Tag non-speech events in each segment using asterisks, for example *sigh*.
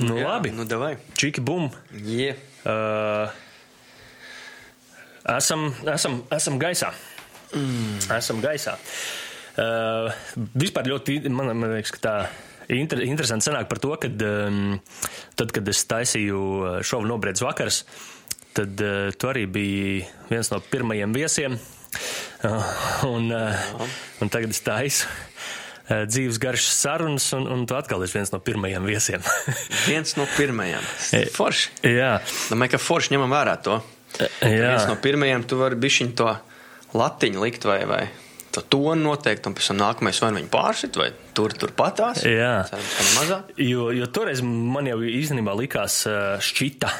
Nu, Jā, labi. Nu, davai. Čiki bum. Yeah. Uh, esam, esam, esam gaisā. Mm. Esam gaisā. Uh, vispār ļoti, man, man liekas, ka tā inter, interesanti sanāk par to, ka um, tad, kad es taisīju uh, šovu nobriedz vakars, tad uh, tu arī biji viens no pirmajiem viesiem. Uh, un, uh, un tagad es taisu dzīves garšas sarunas, un, un tu atkal esi viens no pirmajiem viesiem. *laughs* Viens no pirmajiem. Forši. Jā, Domāju, ka forši ņemam vērā to. jā. Viens no pirmajiem tu vari bišķiņ to latiņu likt vai, vai to tonu noteikti, un pēc tam nākamais vai nu viņu pārsit, vai tur, tur patās. Jā. Cerams. Jo, jo toreiz man jau īstenībā likās, šķita,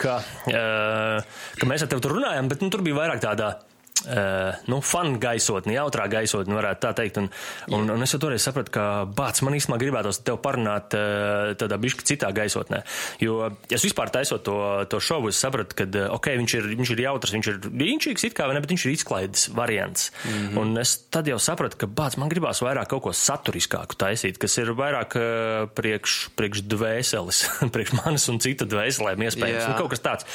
ka, ka mēs ar tevi tur runājam, bet nu, tur bija vairāk tādā. Uh, nu, fanu gaisotni, jautrā gaisotni, varētu tā teikt. Un, un, un es jau toreiz sapratu, ka bācis man īstenībā gribētos tev parunāt uh, tādā bišķi citā gaisotnē. Jo es vispār taisot to, to šovu, es sapratu, ka, uh, ok, viņš ir, viņš ir jautrs, viņš ir īņķīgs it kā, ne, bet viņš ir izklaides variants. Mm -hmm. Un es tad jau sapratu, ka bācis man gribās vairāk kaut ko saturiskāku taisīt, kas ir vairāk uh, priekš, priekš dvēseles, *laughs* priekš manis un citu dvēselēm iespējams. Nu, kaut kas tāds.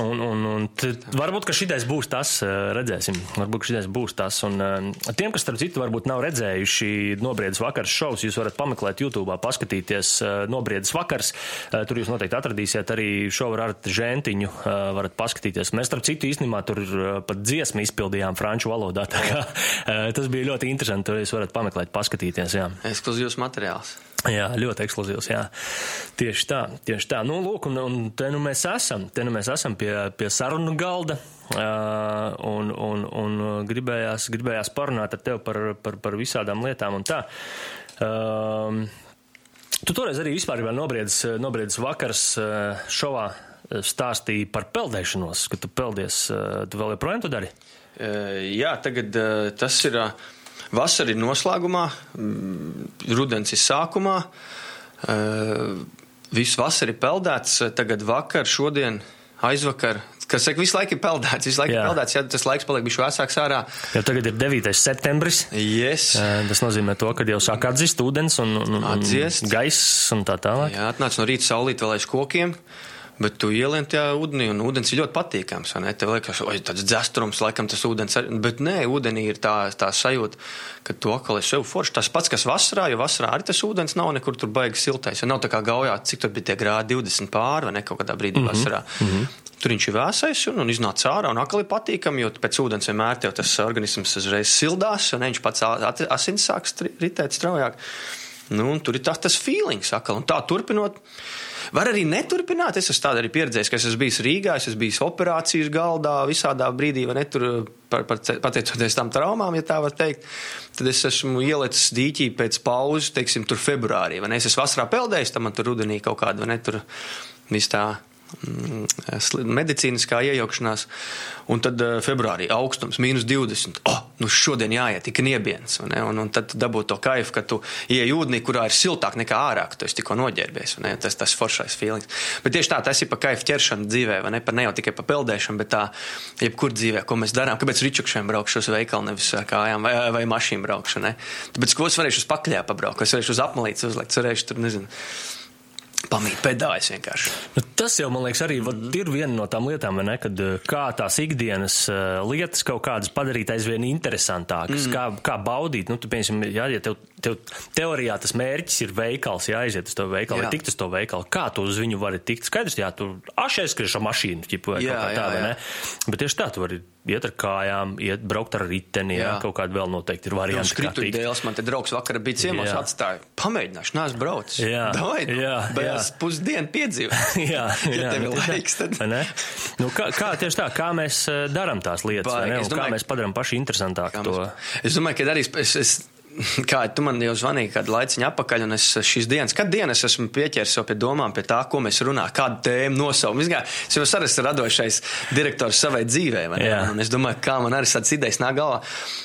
Un, un, un tad varbūt, ka šitais būs tas, uh, redzēsim. Varbūt, šitais būs tas. Un uh, tiem, kas, starp citu, varbūt nav redzējuši nobriedas vakars šovs, jūs varat pameklēt YouTube, paskatīties uh, nobriedas vakars. Uh, tur jūs noteikti atradīsiet arī šovu ar uh, varat paskatīties. Mēs, starp citu, īstenībā tur pat dziesmu izpildījām franču valodā. *laughs* Kā tas bija ļoti interesanti. Tur jūs varat pameklēt, paskatīties. Jā. Ekskluzīvs materiāls. Jā, ļoti ekskluzīvs. Jā. Tieši tā, tieši tā. Nu, lūk, un, un te nu mēs esam, te nu mēs esam pie, pie sarunu galda. Uh, un, un, un gribējās, gribējās parunāt ar tevi par, par, par visādām lietām un tā. Uh, tu toreiz arī vispār vēl nobriedz, nobriedz vakars uh, šovā uh, stāstīji par peldēšanos, ka tu peldies, tu vēl joprojām to dari? Jā, tagad tas ir vasara ir noslēgumā, mm, rudens ir sākumā. Viss vasara ir peldēts, tagad vakar, šodien, aizvakar. Kas saka, visu laiku ir peldēts, visu laiku Jā. ir peldēts, ja tas laiks paliek bišķi vēsāks ārā. Jo tagad ir 9. septembris. Yes. Uh, Tas nozīmē to, ka jau sāk atzist ūdens un, un, un gaiss un tā tālāk. Jā, atnāc no rīta saulīt vēl aiz kokiem. Bet tu ielien tajā ūdenī, un ūdens ir ļoti patīkams. ne? Tev liekas, ka tas dzestrums, laikam tas ūdens ir. Bet nē, ūdenī ir tā, tā sajūta, ka tu atkal esi sev forši. Tas pats, kas vasarā, jo vasarā arī tas ūdens nav nekur tur baigi siltais. Nav tā kā gaujā, cik tur bija tie grādi 20 pāri vai ne kaut kādā brīdī mm -hmm. vasarā. Mm -hmm. Tur viņš ir vēsais un, un iznāca ārā, un atkal ir patīkami, jo pēc ūdens vienmēr tev tas organisms uzreiz sildās, un viņš pats at- asins sāks ritēt straujāk. Nu, tur ir tas, tas feelings, atkal, un tā turpinot. Var arī neturpināt. Es esmu tādu arī pieredzējis, ka es esmu bijis Rīgā, es esmu bijis operācijas galdā, visādā brīdī, vai ne tur, par, par, pateicoties tam traumām, ja tā var teikt. Tad es esmu ielicis dīķī pēc pauzes, teiksim, tur februārī. Es esmu vasarā peldējis, tam man tur rudenī kaut kāda, vai ne, tur viss tā medicīniskā iejaukšanās. Un tad uh, februārī augstums mīnus 20. Oh, nu šodien jāiet tik niebiens. ne? Un, un tad dabūt to kaifu, ka tu ieej ūdenī, kurā ir siltāk nekā ārā, ka tu esi tikko noģērbies. ne? Tas tas foršais feelings. Bet tieši tā, tas ir par kaifu ķeršanu dzīvē, vai ne? Par ne jau tikai par peldēšanu, bet tā, jebkur dzīvē, ko mēs darām. Kāpēc ričukšiem braukšu uz veikalu, nevis ar kājām vai, vai mašīnu braukšu? Ne? Tāpēc, ko es varēšu uz pakļā pabraukt, ko es varēšu uz apmalītes uzlikt, varēšu tur, nezinu, pamīt pedājas vienkārši. Nu, tas jau, man liekas, arī vat, ir viena no tām lietām, ne, kad eh, kā tās ikdienas eh, lietas kaut kādas padarīt aizvien interesantākas, mm. kā, kā baudīt. Nu, tu, piemēram, jā, ja tev, tev teorijā tas mērķis ir veikals, jāaiziet uz to veikalu, Jā. vai tikt uz to veikalu, kā tu uz viņu vari tikt? Skaidrs, jā, tu ašaizskriešu ar mašīnu, ķipu, vai Jā, kaut kā jā, tā, vai jā. ne? Bet tieši tā, tu vari iet ar kājām, iet braukt ar riteni, jā, Jā. kaut kāda vēl noteikti ir Jā, varianti. kā skrituļu tikt. dēls man te draugs vakar bija ciemos, Jā. atstāja. Pamēģināšu, neesmu braucis. Jā. Davai, nu, Jā, jā. pusdienu piedzīvot. *laughs* jā, Ja tev ir nu, laiks, tad- Vai ne? Nu, kā, kā tieši tā, kā mēs eh, darām tās lietas, vai Baigi, ne? es Un kā domāju- mēs padarām paši interesantāku to. Es domāju, ka arī es, es, *laughs* kā tu man jau zvanīji kādu laiciņu atpakaļ, un es šīs dienas, kad dienas esmu pieķēries jau pie domām, pie tā, ko mēs runājam, kādu tēmu nosaukt. Es, jau arī esmu radošais direktors savai? Jā. Un es domāju, kā man arī tādas idejas nāk galvā.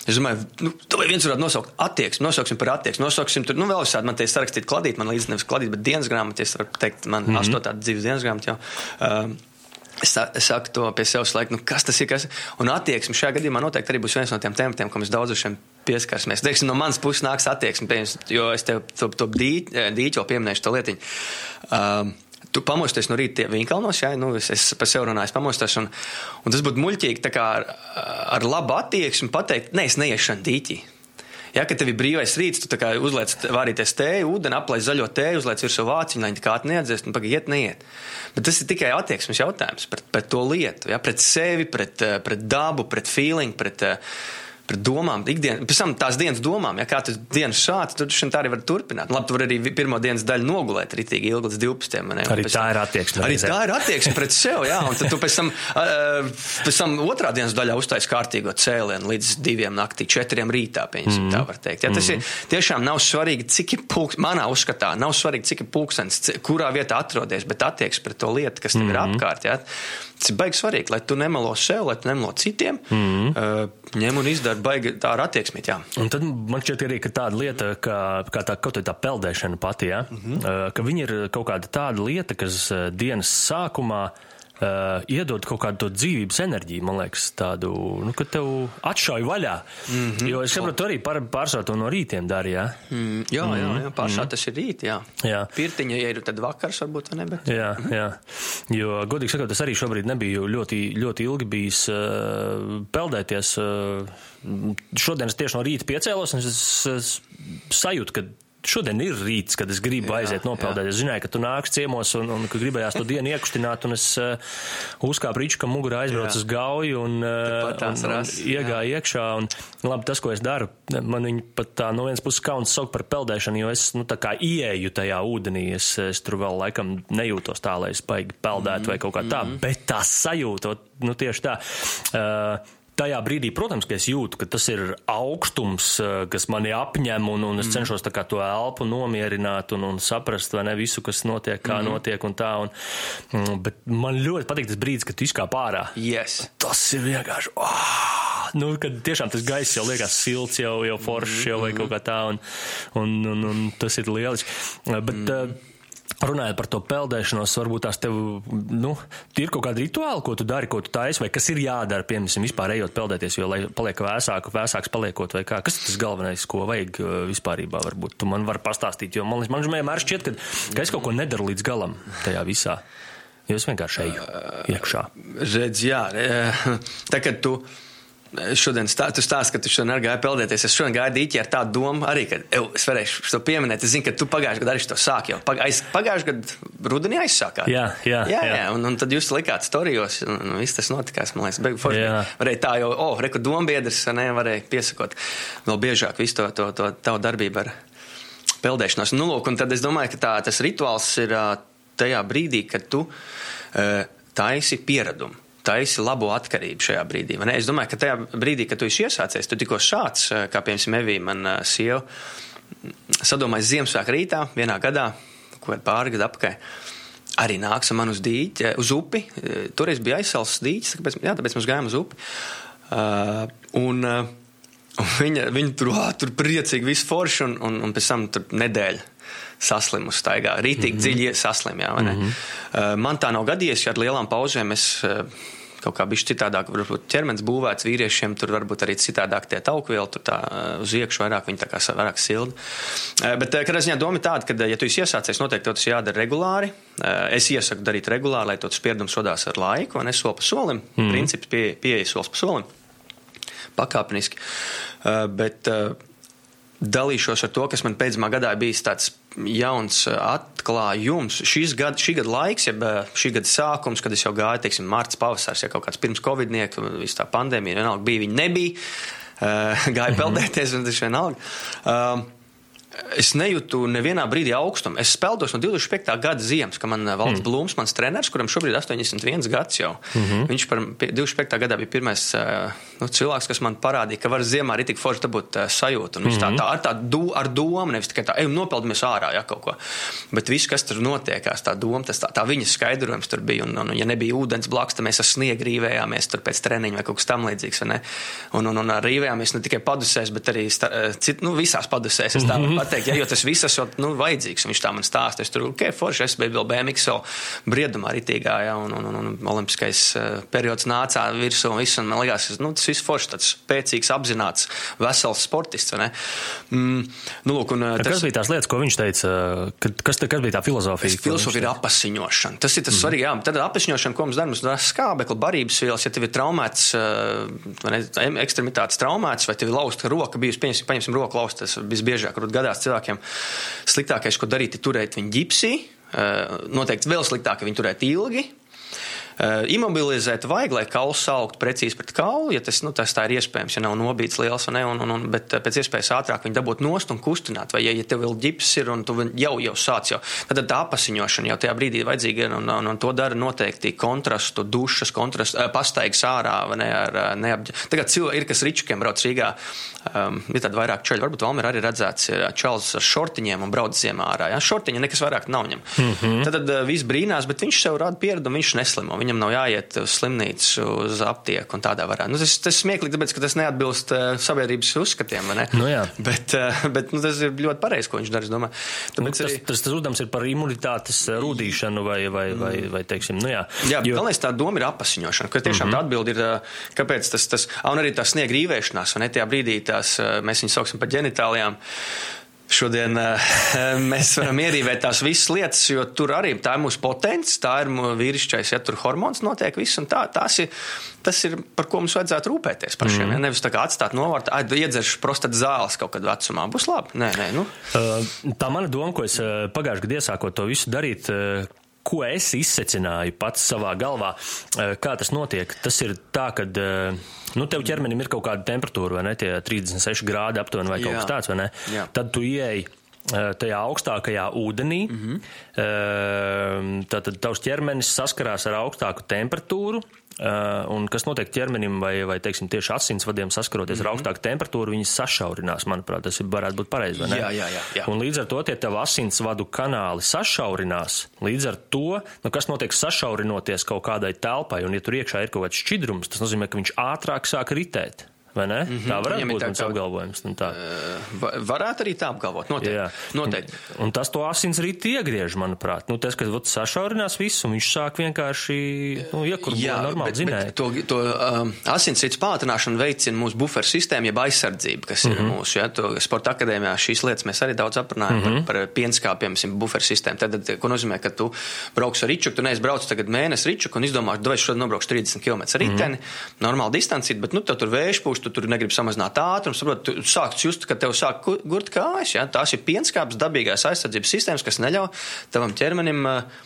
Es domāju, nu, to viens varētu nosaukt attieksmi, nosauksim par attieksmi, nosauksim tur, nu, vēl visādi man te ir sarakstīt kladīt, man līdz nevis kladīt, bet dienas grāmatā, es varu teikt, man mm -hmm. astotā dzīves dienas grāmatā jau. Um, Es, sa- es saku to pie sevis, laiku, nu, kas tas ir. Kas... Un attieksme šajā gadījumā noteikti arī būs viens no tiem tematiem, ko mēs daudz ar šiem pieskarsimies. Teiksim, no manas puses nāks attieksme, piemēram, jo es tev to, to dīķi jau pieminēšu to lietiņu. Um, Tu pamosties no rīta vinkalnos, jā, nu, es, es par sevi runāju, pamostos, un, un tas būtu muļķīgi ar, ar labu attieksmi pateikt, nē, es neiešu dīķī. Ja, kad tev ir brīvais rīts, tu uzliec vārīties tēju, ūdeni, aplaiž zaļo tēju, uzliec virsū vāciņu, lai viņi kā neatdzēst, un pagaidiet, neiet. Bet tas ir tikai attieksmes jautājums pret, pret to lietu, ja, pret sevi, pret, pret dabu, pret feeling, pret, pret domām, ikdienas, pēc tam tās dienas domām, ja kā tas dienas sācis, tad šim tā arī var turpināt. Labi, tu vari arī pirmo dienas daļu nogulēt ritīgi ilgi līdz 12. Ne, arī tā ir attieksme. Arī tā ir attieksme pret sevi, jā, un tad tu pēc tam, uh, pēc tam otrā dienas daļā uztais kārtīgo cēlienu līdz diviem naktī, četriem rītā, pieņemsim, mm. tā var teikt. Ja, tas mm. ir tiešām nav svarīgi, cik ir pulks, manā uzskatā, nav svarīgi, cik ir pulkstens, kurā vietā atrodies, bet attieksme pret to lietu, kas tev mm. ir apkārt. Ja. Tas ir baigi svarīgi, lai tu nemelo sev, lai tu nemelo citiem. Mm -hmm. uh, ņem un izdara baigi tā ar attieksmi. Un tad man šķiet arī, ka tāda lieta, kā, kā tā kaut kā tā peldēšana pati, ja? mm -hmm. uh, ka viņa ir kaut kāda tāda lieta, kas dienas sākumā uh, iedod kaut kādu dzīvības enerģiju, man liekas, tādu, nu, ka tev atšauj vaļā. Mm -hmm. Jo es saprotu, arī pār, pārsvarā to no rītiem darīja. Mm, jā, jā, jā, mhm. pārsvarā mm. tas ir rīt, jā. jā. Pirtiņa, ja ir tad vakars, varbūt, ne? Bet... Jā, jā. Jo, godīgi sakot, es arī šobrīd nebiju ļoti, ļoti ilgi bijis uh, peldēties. Uh, šodien es tieši no rīta piecēlos, un es, es, es sajūtu, ka šodien ir rīts, kad es gribu jā, aiziet nopeldēt. Jā. Es zināju, ka tu nāks ciemos un, un ka gribējās to dienu iekustināt, un es uh, uzkāpu rīču, ka mugurā aizbraucu uz gauju un, uh, un, un iegāju iekšā. Un, labi, tas, ko es daru, man viņi pat tā no vienas puses kauns saukt par peldēšanu, jo es, nu, tā kā ieeju tajā ūdenī, es, es tur vēl laikam nejūtos tā, lai es paigi peldētu mm -hmm. vai kaut kā tā, mm -hmm. bet tā sajūta, nu, tieši tā. Uh, Tajā brīdī, protams, ka es jūtu, ka tas ir augstums, eh, kas mani apņem, un, un es mm. cenšos to elpu nomierināt un, un saprast, vai ne visu, kas notiek, kā mm. notiek un tā. Un, mm, bet man ļoti patīk tas brīdis, kad tu izkāp ārā. Yes. Tas ir vienkārši. Oh! Nu, kad tiešām tas gaiss jau liekas silts, jau, jau foršs, jau vai mm-hmm. kaut kā tā, un, un, un, un tas ir lieliski. Bet, mm. Runājot par to peldēšanos, varbūt tās tev, nu, ir kaut kāda rituāla, ko tu dari, ko tu taisi, vai kas ir jādara, piemēram, vispār ejot peldēties, jo, lai paliek vēsāk, vēsāks paliekot, vai kā. Kas tas galvenais, ko vajag uh, vispārībā, varbūt tu man vari pastāstīt, jo man, man vienmēr šķiet, ka, ka es kaut ko nedaru līdz galam tajā visā. Jo es vienkārši eju iekšā. Redz, jā, *laughs* tā kā tu šodien stā, tu stāsti, ka tu šodien gāji peldēties. Es šodien gāju dīķi ar tādu domu arī, ka ev, es varēšu to pieminēt. Es zinu, ka tu pagājušajā gadā arī to sāki jau. Pagājušajā gadā rudenī aizsākāt. Jā, jā, jā, jā. jā. Un, un tad jūs likāt storijos, un viss tas notikās. Man liekas, beigu forši. Varēja tā jau, o, oh, reku dombiedrs, ne, varēja piesakot vēl biežāk visu to, to, to tavu darbību ar peldēšanos. Nu, lūk, un tad es domāju, ka tā, tas rituāls ir tajā brīdī, kad tu uh, taisi pieradumu taisi labo atkarību šajā brīdī. Es domāju, ka tajā brīdī, kad tu esi iesācies, tu tikko šāds, eh, kā piemēram Evija, man uh, sieva, sadomājas Ziemassvētku rītā, vienā gadā, ko ir pāri gadu apkai. Arī nāks ar mani uz dīķi, eh, uz upi. Toreiz bija aizsals dīķis, tāpēc, jā, tāpēc mēs gājām uz upi. Uh, un, uh, viņa, viņa tur, uh, tur priecīgi visu forši, un, un, un pēc tam tur nedēļa saslimu staigā. Rītīgi mm -hmm. dziļi saslim, jā, vai ne? Mm -hmm. uh, man tā nav gadījies, ja ar lielām pauzēm es. Uh, kaut kā bišķi citādāk, varbūt ķermenis būvēts vīriešiem, tur varbūt arī citādāk tie taukvieli, tur tā uz iekšu vairāk viņi tā kā vairāk silda. Bet, kad es ziņā doma ir tāda, ka, ja tu esi iesācies, noteikti tas jādara regulāri. Es iesaku darīt regulāri, lai tas spiedums rodās ar laiku, vai ne soli pa solim. Mm. Princips pie, pieeja solis pa solim. Pakāpeniski. Bet dalīšos ar to, kas man pēdējā gadā bijis tāds jauns uh, atklājums. Šis gada, šī gada laiks, jeb uh, šī gada sākums, kad es jau gāju, teiksim, mārts pavasars, ja kaut kāds pirms covidnieka, viss tā pandēmija, vienalga bija, viņi nebija, *laughs* uh, gāja mhm. peldēties, un tas vienalga. Es nejūtu nevienā brīdī augstumu. Es spēlēju no 25. gada ziemas, kad man valsts mm. Blūms, mans treneris, kuram šobrīd ir 81 gads jau. Mm -hmm. Viņš par 25. gadā bija pirmais nu, cilvēks, kas man parādīja, ka var ziemā arī tik forši dabūt sajūtu. Un mm -hmm. tā, tā ar tādu do, ar domu, nevis tikai tā, ej, nopeldamies ārā, ja kaut ko. Bet viss, kas tur notiekās, tā doma, tas tā, tā viņa skaidrojums tur bija. Un, un, ja nebija ūdens blakus, tad mēs ar sniegu rīvējāmies tur pēc treniņa vai kaut kas tam līdzīgs. Un, un, un, un rīvējāmies ne tikai padusēs, bet arī cit, nu, visās padusēs. Es tā mm -hmm pateikt, ja, jo tas viss esot, nu, vajadzīgs. Viņš tā man stāsta, es tur, ok, forši, es biju vēl BMX briedumā ritīgā, ja, un, un, un, un olimpiskais uh, periods nācā virsū un viss, un man liekas, nu, tas viss forši, tāds spēcīgs, apzināts, vesels sportists? Mm, nu, lūk, un, tas, kas bija tās lietas, ko viņš teica, kas, te, kas bija tā filozofija? Filozofija ir apasiņošana. Tas ir tas mm. svarīgi, jā, tad apasiņošana, ko mums dara, mums dara skābekli, barības vielas, ja tev ir traumēts, uh, ne, ekstremitātes traumēts, vai tev ir lausta roka bijusi, paņemsim, paņemsim roku lausta, tas visbiežāk, gadās cilvēkiem. Sliktākais, ko darīt, ir turēt viņu ģipsī. Eh, noteikti vēl sliktāk, ka viņi turētu ilgi, Uh, imobilizēt vajag, lai kauls augtu precīzi pret kaulu, ja tas, nu, tas tā ir iespējams, ja nav nobīts liels, ne, un, un, un, bet pēc iespējas ātrāk viņu dabūt nost un kustināt. Vai, ja, ja tev vēl ģips ir un tu jau, jau sāc jau, tad tā apasiņošana jau tajā brīdī ir vajadzīga, un, un, un to dara noteikti kontrastu, dušas, kontrastu, pastaigas ārā, vai ne, ar neapģē. Tagad cilvēki ir, kas ričukiem brauc Rīgā, um, ir tādi vairāk čaļi, varbūt Valmer arī redzēts, ir čals ar šortiņiem un brauc ziemā ārā, ja, šortiņa nekas vairāk nav viņam. Mm -hmm. Tad, tad uh, viss brīnās, bet viņš sev rāda pieredumu, viņš neslimo viņam nav jāiet uz slimnīcu, uz aptieku un tādā varā. Nu, tas, tas smieklīgi, tāpēc, ka tas neatbilst uh, sabiedrības uzskatiem, vai ne? Nu, jā. bet, uh, bet nu, tas ir ļoti pareizi, ko viņš dara, es domāju. Tāpēc nu, tas, arī... tas, tas uzdevums ir par imunitātes uh, rūdīšanu vai, vai, vai, mm. vai teiksim, nu jā. Jā, jo... galvenais tā doma ir apasiņošana, ka tiešām mm -hmm. tā atbildi ir, uh, kāpēc tas, tas, un arī tā sniega rīvēšanās, un ne tajā brīdī tās, uh, mēs viņus sauksim par ģenitālijām. Šodien uh, *laughs* mēs varam ierīvēt tās visas lietas, jo tur arī tā ir mūsu potence, tā ir vīrišķais, ja tur hormons notiek, viss un tā. Tas ir, tas ir par ko mums vajadzētu rūpēties pašiem. Mm. Ja? Nevis tā kā atstāt novārtā, ai, iedzeršu prostat zāles kaut kad vecumā. Būs labi. Nē, nē, nu. tā mana doma, ko es pagājušajā gadā iesākot to visu darīt. Ko es izsecināju pats savā galvā, kā tas notiek. Tas ir tā, ka nu, tev ķermenim ir kaut kāda temperatūra, vai ne? Tie 36 grādi aptuveni vai kaut Jā. kas tāds, vai ne? Jā. Tad tu ieej tajā augstākajā ūdenī, mm -hmm. tad tavs ķermenis saskarās ar augstāku temperatūru, un kas notiek ķermenim vai, vai teiksim, tieši asinsvadiem saskaroties mm -hmm. ar mhm. augstāku temperatūru, viņas sašaurinās, manuprāt, tas ir, varētu būt pareizi. Jā, jā, jā, jā. Un līdz ar to tie tev asinsvadu kanāli sašaurinās. Līdz ar to, nu, kas notiek sašaurinoties kaut kādai telpai, un ja tur iekšā ir kaut kāds šķidrums, tas nozīmē, ka viņš ātrāk sāk ritēt. Vai ne? Mm -hmm. Tā varētu būt tāds apgalvojums. Nu, tā. Uh, varētu arī tā apgalvot. Noteikti. Jā. Noteikti. Un, un tas to asins rīti iegriež, manuprāt. Nu, tas, kad vat, sašaurinās visu, un viņš sāk vienkārši nu, iekurbo normāli dzinēju. To, to um, asinsrīts pātrināšanu veicina mūsu buferu sistēma, jeb aizsardzība, kas mm -hmm. ir mhm. mūsu. Ja, to, sporta akadēmijā šīs lietas mēs arī daudz aprunājam mm -hmm. par, par pienskāpiem, buferu sistēmu. Tad, tad, ko nozīmē, ka tu brauks ar ričuku, tu neesi braucis tagad mēnesi ričuku un izdomā, ka šodien nobraukšu 30 km riteni, mm -hmm. normāli distanci, bet nu, tur vējš pūš, tu tur negribi samazināt ātrumu, saprot, tu sāc just, ka tev sāk gurt kājas. Ja? Tās ir pienskāpes dabīgās aizsardzības sistēmas, kas neļauj tavam ķermenim uh,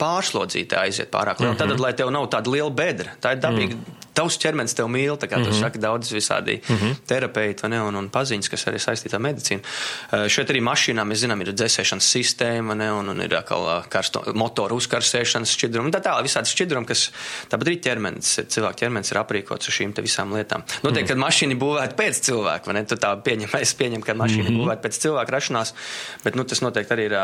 pārslodzītā aiziet pārāk liela. Mm -hmm. Tad, lai tev nav tāda liela bedra, tā ir dabīga. Mm tavs ķermenis tev mīl, tā kā mm -hmm. tu saki, daudz visādi mm -hmm. terapeiti ne, un, un paziņas, kas arī saistīta ar medicīnu. Uh, šeit arī mašīnā mēs zinām, ir dzēsēšanas sistēma ne, un, un ir atkal karsto, motoru uzkarsēšanas šķidrumi. Tā tālāk visādi šķidrumi, kas tāpat arī ķermenis, cilvēka ķermenis ir aprīkots ar šīm visām lietām. Noteikti, mm -hmm. kad mašīna būvēta pēc cilvēka, ne? Tu tā pieņem, es pieņemu, ka mašīna mm -hmm. būvēta pēc cilvēka rašanās, bet nu, tas noteikti arī ir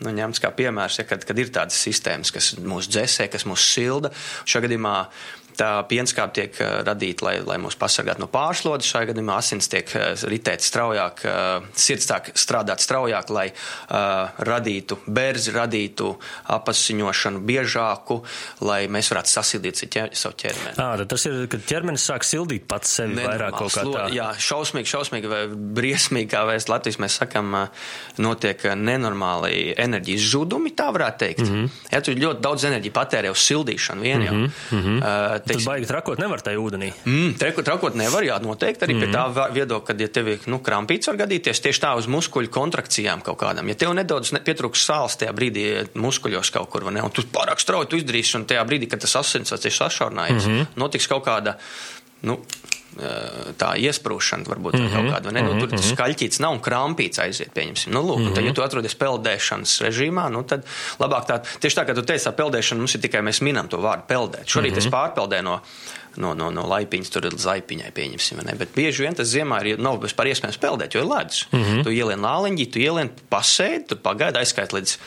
nu, ņemts kā piemērs, ja, kad, kad ir tādas sistēmas, kas mūs dzēsē, kas mūs silda. Šajā gadījumā Tā pienskāpe tiek eh, radīta, lai, lai mūs pasargātu no pārslodzes. Šajā gadījumā asins tiek eh, ritēts straujāk, eh, sirds tā strādāt straujāk, lai uh, radītu bērzi, radītu apasiņošanu biežāku, lai mēs varētu sasildīt ķer, savu ķermeni. À, tas ir, kad ķermenis sāk sildīt pats sevi Nenormāls, vairāk kaut kā tā. Jā, šausmīgi, šausmīgi vai briesmīgi, kā mēs Latvijas mēs sakam, notiek nenormāli enerģijas zudumi, tā varētu teikt. Mm -hmm. Ja tu ļoti daudz enerģiju patērē uz sildīšanu vien jau. Mm -hmm. uh, teiksim, baigi trakot nevar tajā ūdenī. Mm, trakot, trakot nevar, jā, noteikti arī mm pie tā mhm. viedokļa, kad ja tev ir nu, krampīts var gadīties tieši tā uz muskuļu kontrakcijām kaut kādam. Ja tev nedaudz ne, pietrūks sāls tajā brīdī muskuļos kaut kur, ne, un tu pārāk strauji izdarīsi, un tajā brīdī, kad tas asins ir sašaurinājies, mm -hmm. notiks kaut kāda, nu, tā iesprūšana, varbūt mm -hmm. kaut kāda. Ne? Nu, tur tas mhm. skaļķīts nav un krampīts aiziet, pieņemsim. Nu, lūk, mm -hmm. tad, ja tu atrodies peldēšanas režīmā, nu, tad labāk tā, tieši tā, kā tu teici, tā peldēšana mums ir tikai mēs minam to vārdu peldēt. Šorīt mm -hmm. es pārpeldēju no no, no, no laipiņas, tur ir zaipiņai, pieņemsim. Ne? Bet bieži vien tas ziemā ir, nav vispār iespējams peldēt, jo ir ledus. Mm -hmm. Tu ielien lāliņģi, tu ielien pasēdi, tu pagaidi, aizskait līdz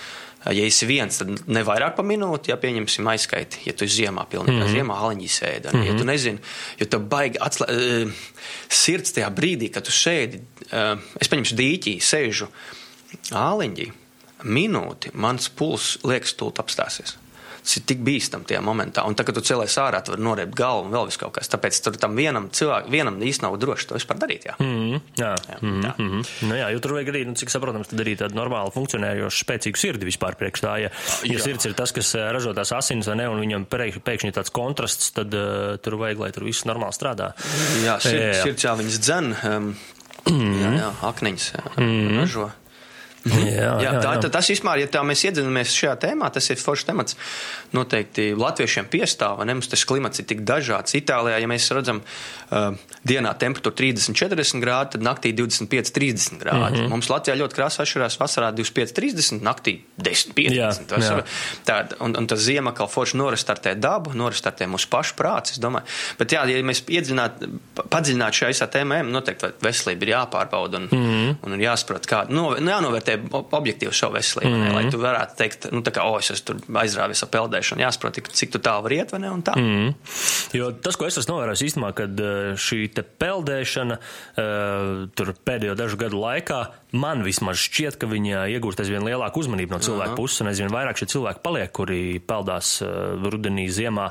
Ja esi viens, tad ne vairāk par minūti, ja pieņemsim aizskaiti, ja tu esi ziemā, pilnībā mm -hmm. ziemā haliņģī sēdi. Mm -hmm. Ja tu mhm. nezini, jo tu baigi atslē, uh, sirds tajā brīdī, kad tu sēdi, uh, es paņemšu dīķī, sēžu āliņģī, minūti, mans pulss liekas, tūlīt apstāsies. Tas ir tik bīstami tajā momentā. Un tagad, kad tu cēlies ārā, tu vari noriebt galvu un vēl vis kaut kas. Tāpēc tur tam vienam cilvēkam, vienam īsti nav droši to vispār darīt. Jā, mm, jā. jā, mm, tā. mm, nu, jā jo tur vajag arī, nu, cik saprotams, tad arī tādu normālu funkcionējošu spēcīgu sirdi vispār priekš tā. Ja, ja sirds ir tas, kas eh, ražo tās asinis, ne, un viņam pēkšņi tāds kontrasts, tad uh, tur vajag, lai tur viss normāli strādā. Jā, sirds, jā, jā. sirds jā, viņas dzen. Um, jā, jā, akniņas jā, mm. ražo. Jā, jā, jā, tā, jā. Tas vispār, ja tā mēs iedzinamies šajā tēmā, tas ir foršs temats. Noteikti latviešiem piestāv, ne mums tas klimats ir tik dažāds. Itālijā, ja mēs redzam uh, dienā temperatūru 30, 40 grādi, tad naktī 25, 30 grādi. Mm -hmm. Mums Latvijā ļoti krāsa atšķirās vasarā 25, 30, naktī 10, 15. Jā, jā. Tā, un, un tas ziema kā forši norestartē dabu, norestartē mūsu pašu prāts, es domāju. Bet jā, ja mēs iedziļināt, padziļināt šajā visā tēmā, noteikti veselība ir jāpārbauda un, mm -hmm. un jāsaprot, kā, no, nu, jānovērtē objektīvi savu veselību, mm -hmm. lai tu varētu teikt, nu, tā kā, o, es esmu aizrāvis ar peldēšanu, jāsaprot, cik tu tālu var iet, vai ne. Mm -hmm. Jo tas, ko es esmu novērojis īstenībā, kad eh, šī peldēšana tur pēdējo dažu gadu laikā man vismaz šķiet, ka viņi iegūst aizvien lielāku uzmanību no cilvēku Aha. puses, un aizvien vairāk šie cilvēki paliek, kuri peldās uh, rudenī, ziemā.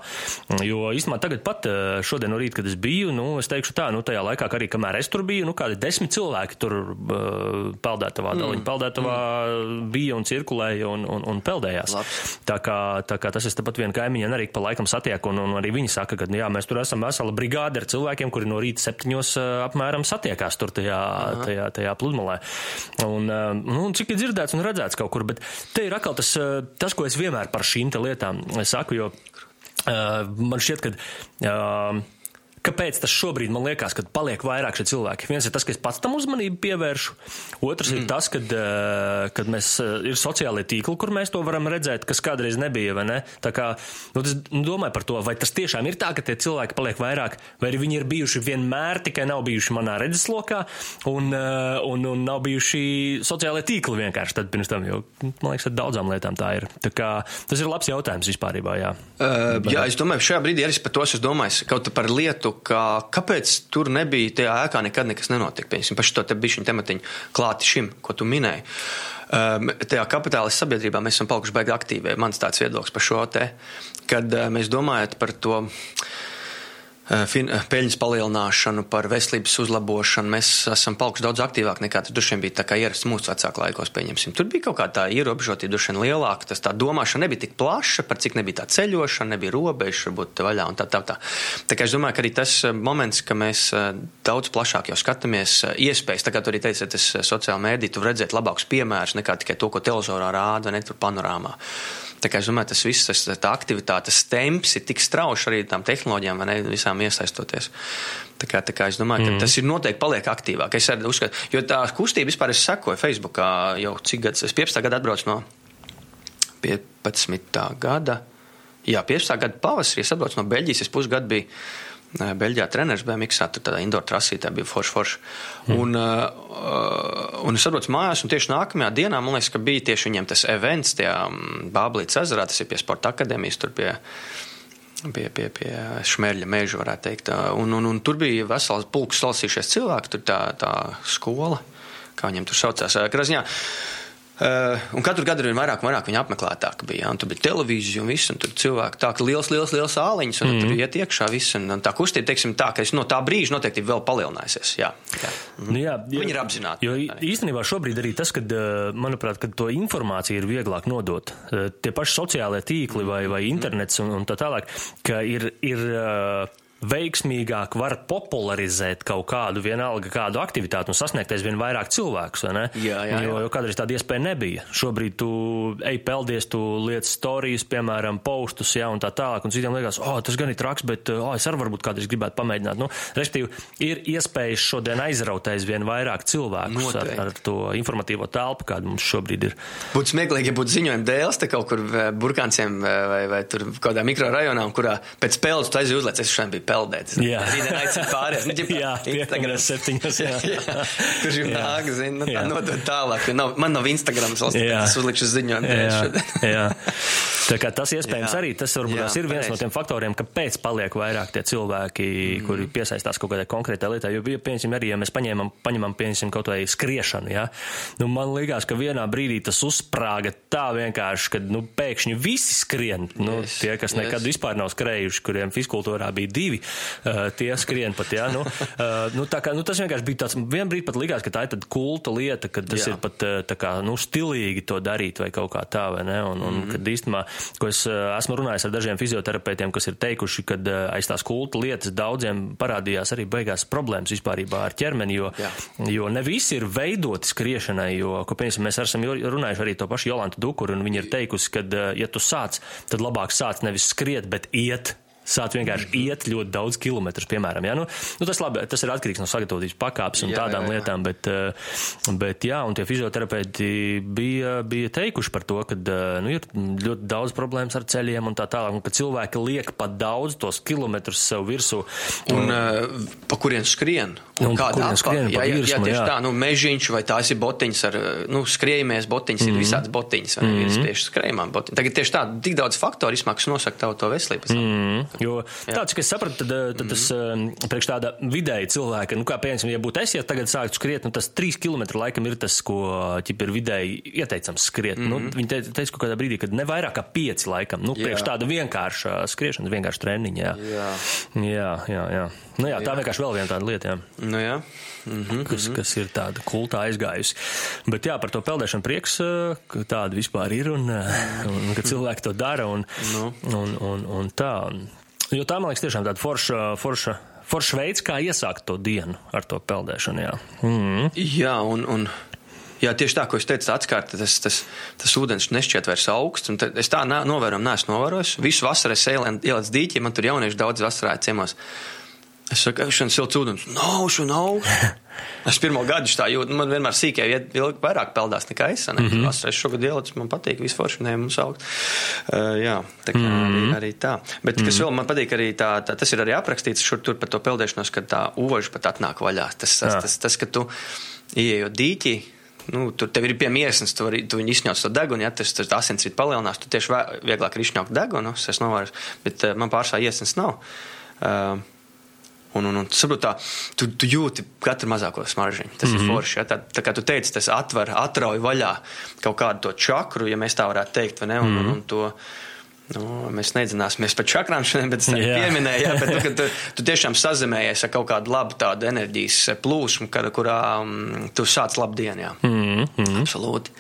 Jo īstenībā tagad pat uh, šodien no rīta, kad es biju, nu, es teikšu tā, nu, tajā laikā, arī kamēr es tur biju, nu, kādi desmit cilvēki tur uh, peldētavā, mm. Daliņu peldētavā mm. bija un cirkulēja un, un, un peldējās. Labs. Tā kā, tā kā tas es tepat vienu kaimiņu arī pa laikam satieku, un, un arī viņi saka, ka, nu, jā, mēs tur esam vesela brigāde ar cilvēkiem, kuri no rīta septiņos apmēram satiekās tur tajā, Aha. tajā, tajā pludmalē. Un, nu, cik ir dzirdēts un redzēts kaut kur, bet te ir atkal tas, tas ko es vienmēr par šīm lietām saku, jo uh, man šķiet, ka. Uh, Kāpēc tas šobrīd man liekas, ka paliek vairāk šie cilvēki? Viens ir tas, ka es pats tam uzmanību pievēršu, otrs mm. ir tas, kad, eh, kad mēs, eh, ir sociālie tīkli, kur mēs to varam redzēt, kas kādreiz nebija, ne? Tā kā, nu, es domāju par to, vai tas tiešām ir tā, ka tie cilvēki paliek vairāk, vai arī viņi ir bijuši vienmēr, tikai nav bijuši manā redzeslokā, un, eh, un, un nav bijuši sociālie tīkli vienkārši tad pirms tam, jo, man liekas, ar daudzām lietām tā ir. Tā kā, tas ir labs jautājums vispārībā, jā. Uh, jā, es domāju, šajā brīdī arī par to esmu domājis, kaut par lietu, ka kāpēc tur nebija tajā ēkā nekad nekas nenotika. Pieņemsim, paši to te bišķiņu tematiņu klāti šim, ko tu minēji. Um, tajā kapitālistu sabiedrībā mēs esam palikuši baigi aktīvi. Mans tāds viedoklis par šo te, kad uh, mēs domājam par to. Peļņas palielināšanu, par veselības uzlabošanu. Mēs esam palikuši daudz aktīvāki nekā tas vien bija ierasts mūsu vecāku laikos. Pieņemsim. Tur bija kaut kā tā ierobežotība, vien lielāka. Tas tā domāšana nebija tik plaša, par cik nebija tā ceļošana, nebija robeža, varbūt vaļā un tā tā. Tā, tā kā es domāju, ka arī tas eh, moments, ka mēs daudz plašāk jau skatāmies iespējas, tā kā tu arī teici, tas sociāla mēdī, tu redzēt labākus piemērus nekā tikai to, ko televizorā rāda, ne tur panorāmā. Kā es domāju, tas viss, tas, tā aktivitātes temps ir tik strauši arī tām tehnoloģijām, vai ne, visām iesaistoties. Tā kā, tā kā es domāju, mm. tas ir noteikti paliek aktīvāk. Es arī uzskatu, jo tā kustība vispār es sekoju Facebookā jau cik gadus, es 15. gadu atbraucu no 15. gada. Jā, 15. gada pavasarī es atbraucu no Beļģijas, es pusgadu biju Beļģijā treneris BMX, tur tādā indoor trasītē bija forši, forši. Mm. Un, uh, un es atbraucu mājās, un tieši nākamajā dienā, man liekas, ka bija tieši viņiem tas events, tie Bāblītas ezerā, tas ir pie sporta akadēmijas, tur pie, pie, pie, pie šmerļa meža, varētu teikt. Un, un, un tur bija vesels pulks salasījušies cilvēki, tur tā, tā skola, kā viņiem tur saucās. Krasņā. Uh, un katru gadu vien vairāk vairāk viņa apmeklētāka bija. Un tur bija televīzija un viss, un tur cilvēki tā, ka liels, liels, liels āliņas, un mm. tur iet iekšā viss. Un, un tā kustība, teiksim, tā, ka no tā brīža noteikti vēl palielinājusies. Jā, jā. Mm. Nu, jā, jā. Viņi ir apzināti. Jo arī. īstenībā šobrīd arī tas, kad, manuprāt, kad to informāciju ir vieglāk nodot, tie paši sociālie tīkli vai, vai internets un, un tā tālāk, ka ir. ir veiksmīgāk var popularizēt kaut kādu vienalga kādu aktivitāti un sasniegt aizvien vairāk cilvēkus, vai ne? Jā, jā, jā. Jo, jo kādreiz tāda iespēja nebija. Šobrīd tu ej peldies, tu liec stāstus, piemēram, postus, jā, un tā tālāk, un citiem liekas, oh, tas gan ir traks, bet, oh, es arī varbūt kādreiz gribētu pamēģināt. Nu, respektīvi, ir iespējas šodien aizraut aizvien vairāk cilvēkus Noteikti. ar, ar to informatīvo telpu, kāda mums šobrīd ir. Būtu smieklīgi, ja būtu ziņojumi dēls te kaut kur burkānciem vai, vai, vai tur kādā mikrorajonā, kurā pēc spēles tu uzlēc, es šodien biju peldēt. Jā. Rītdien aicinu pārējās. Nu, ģipā, Jā, Instagram. septiņos. Jā. *laughs* jā, kurš jau Jā. nāk, zina, nu, tā Jā. nodot tālāk. jo Nav, man nav Instagram, es Jā. uzlikšu ziņojumu. Jā, šodien. *laughs* jā. Tā kā tas iespējams Jā. arī tas varbūt Jā, ir viens no pareizi. tiem faktoriem, kāpēc paliek vairāk tie cilvēki, mm. kuri piesaistās kaut kādai konkrētai lietai. Jo, bija, piemēram, arī, ja mēs paņēmam, paņemam, piemēram, kaut vai skriešanu, ja, nu, man liekas, ka vienā brīdī tas uzsprāga tā vienkārši, ka, nu, pēkšņi visi skrien. Nu, Yes, tie, kas nekad yes. vispār nav skrējuši, kuriem fiskultūrā bija divi, uh, tie skrien pat, ja, nu, uh, nu, tā kā, nu, tas vienkārši bija tāds, vien brīdi pat likās, ka tā ir tāda kulta lieta, ka tas Jā. ir pat uh, tā kā, nu, stilīgi to darīt vai kaut kā tā, vai ne? Un, un mm -hmm. kad īstenībā, ko es esmu runājis ar dažiem fizioterapeitiem, kas ir teikuši, ka aiz tās kulta lietas daudziem parādījās arī beigās problēmas vispārībā ar ķermeni, jo, Jā. jo ne visi ir veidoti skriešanai, jo, ko, piemēram, mēs esam runājuši arī to pašu Jolantu Dukuru, un viņa ir teikusi, ka, ja tu sāc, tad labāk sāc nevis skriet, bet iet. Sāc vienkārši -hmm. iet ļoti daudz kilometrus, piemēram. Ja? Nu, nu, tas, labi, tas ir atkarīgs no sagatavotības pakāpes un Jā, tādām jā, jā. lietām, bet, eh, bet jā, un tie fizioterapeiti bija, bija teikuši par to, ka eh, nu, ir ļoti daudz problēmas ar ceļiem un tā tālāk, un ka cilvēki liek pat daudz tos kilometrus sev virsū. Un uh, pa kurien skrien? Un kurien apa? skrien, jā, jā, jā, virsmu, tieši jā. tā, nu, mežiņš vai tās ir botiņas ar, nu, skrējamies botiņas, mm -hmm. ir visādas botiņas, vai ne, mm -hmm. tieši skrējumām botiņas. Tagad tieši tā, tik daudz faktoru izmaksas nosaka tavu to veselību. Mm. Jo tāds, ka es sapratu, tad, eh, tad tas mm. priekš tāda vidēja cilvēka, nu kā piemēram, ja būtu es, ja tagad sāktu skriet, nu tas trīs kilometru laikam ir tas, ko ķip ir vidēji ieteicams skriet. Mm. Nu, viņi te, teica kaut kādā brīdī, ka ne vairāk kā pieci laikam. Nu, priekš Jā. tāda vienkārša skriešana, vienkārša treniņa. Jā. Jā. Jā, jā, jā. Nu, jā, tā vienkārši vēl viena tāda lieta, jā, Nu, jā. Mm -hmm. kas, kas ir tāda kultā aizgājusi. Bet jā, par to peldēšanu prieks, eh, ka tāda vispār ir un, eh, un ka cilvēki to dara un, Nu. un, un, un tā. Jo tā, man liekas, tiešām tāda forša, forša, forša veids, kā iesākt to dienu ar to peldēšanu, jā. Mm. Jā, un, un jā, tieši tā, ko es teicu, atskārta, tas, tas, tas ūdens nešķiet vairs augsts. Es tā novērojumu neesmu novērojis. Visu vasaru es ielēju ielēc dīķi, man tur jaunieši daudz vasarā ciemos. Es saku, šis silts ūdens nav, šo nav. *laughs* Es pirmo gadu tā jūtu, man vienmēr sīkā vietā ilgi vairāk peldās nekā es. Mm -hmm. Es šogad ielicu, man patīk, vispār ne mums augt. Uh, jā, tā kā mm -hmm. arī, arī tā. Bet, kas vēl man patīk, arī tā, tā, tas ir arī aprakstīts šur tur par to peldēšanos, kad tā uvaža pat atnāk vaļā. Tas, tas, Jā. tas, tas, ka tu ieejot dīķī, nu, tur tev ir pie miesas, tu, vari, tu viņu izņauc to degunu, ja tas, tas asinsrīt palielinās, tu tieši vieglāk ir izņaukt degunu, es novēros, bet man pārsvarā iesnas nav. Uh, Un, un, un saprot, tā, tu, tu jūti katru mazāko smaržģiņu. Tas mm -hmm. ir forši. Ja? Tā, tā kā tu teici, tas atver, atrauj vaļā kaut kādu to čakru, ja mēs tā varētu teikt, vai ne? Un, mm -hmm. un, un to, nu, mēs nedzināsimies par čakrām šodien, bet es tā Jā. pieminēju, ja? bet tu, tu, tu tiešām sazemējies ar kaut kādu labu tādu enerģijas plūsmu, kad, kurā um, tu sāc labu dienu. Jā. Mm -hmm. Absolūti.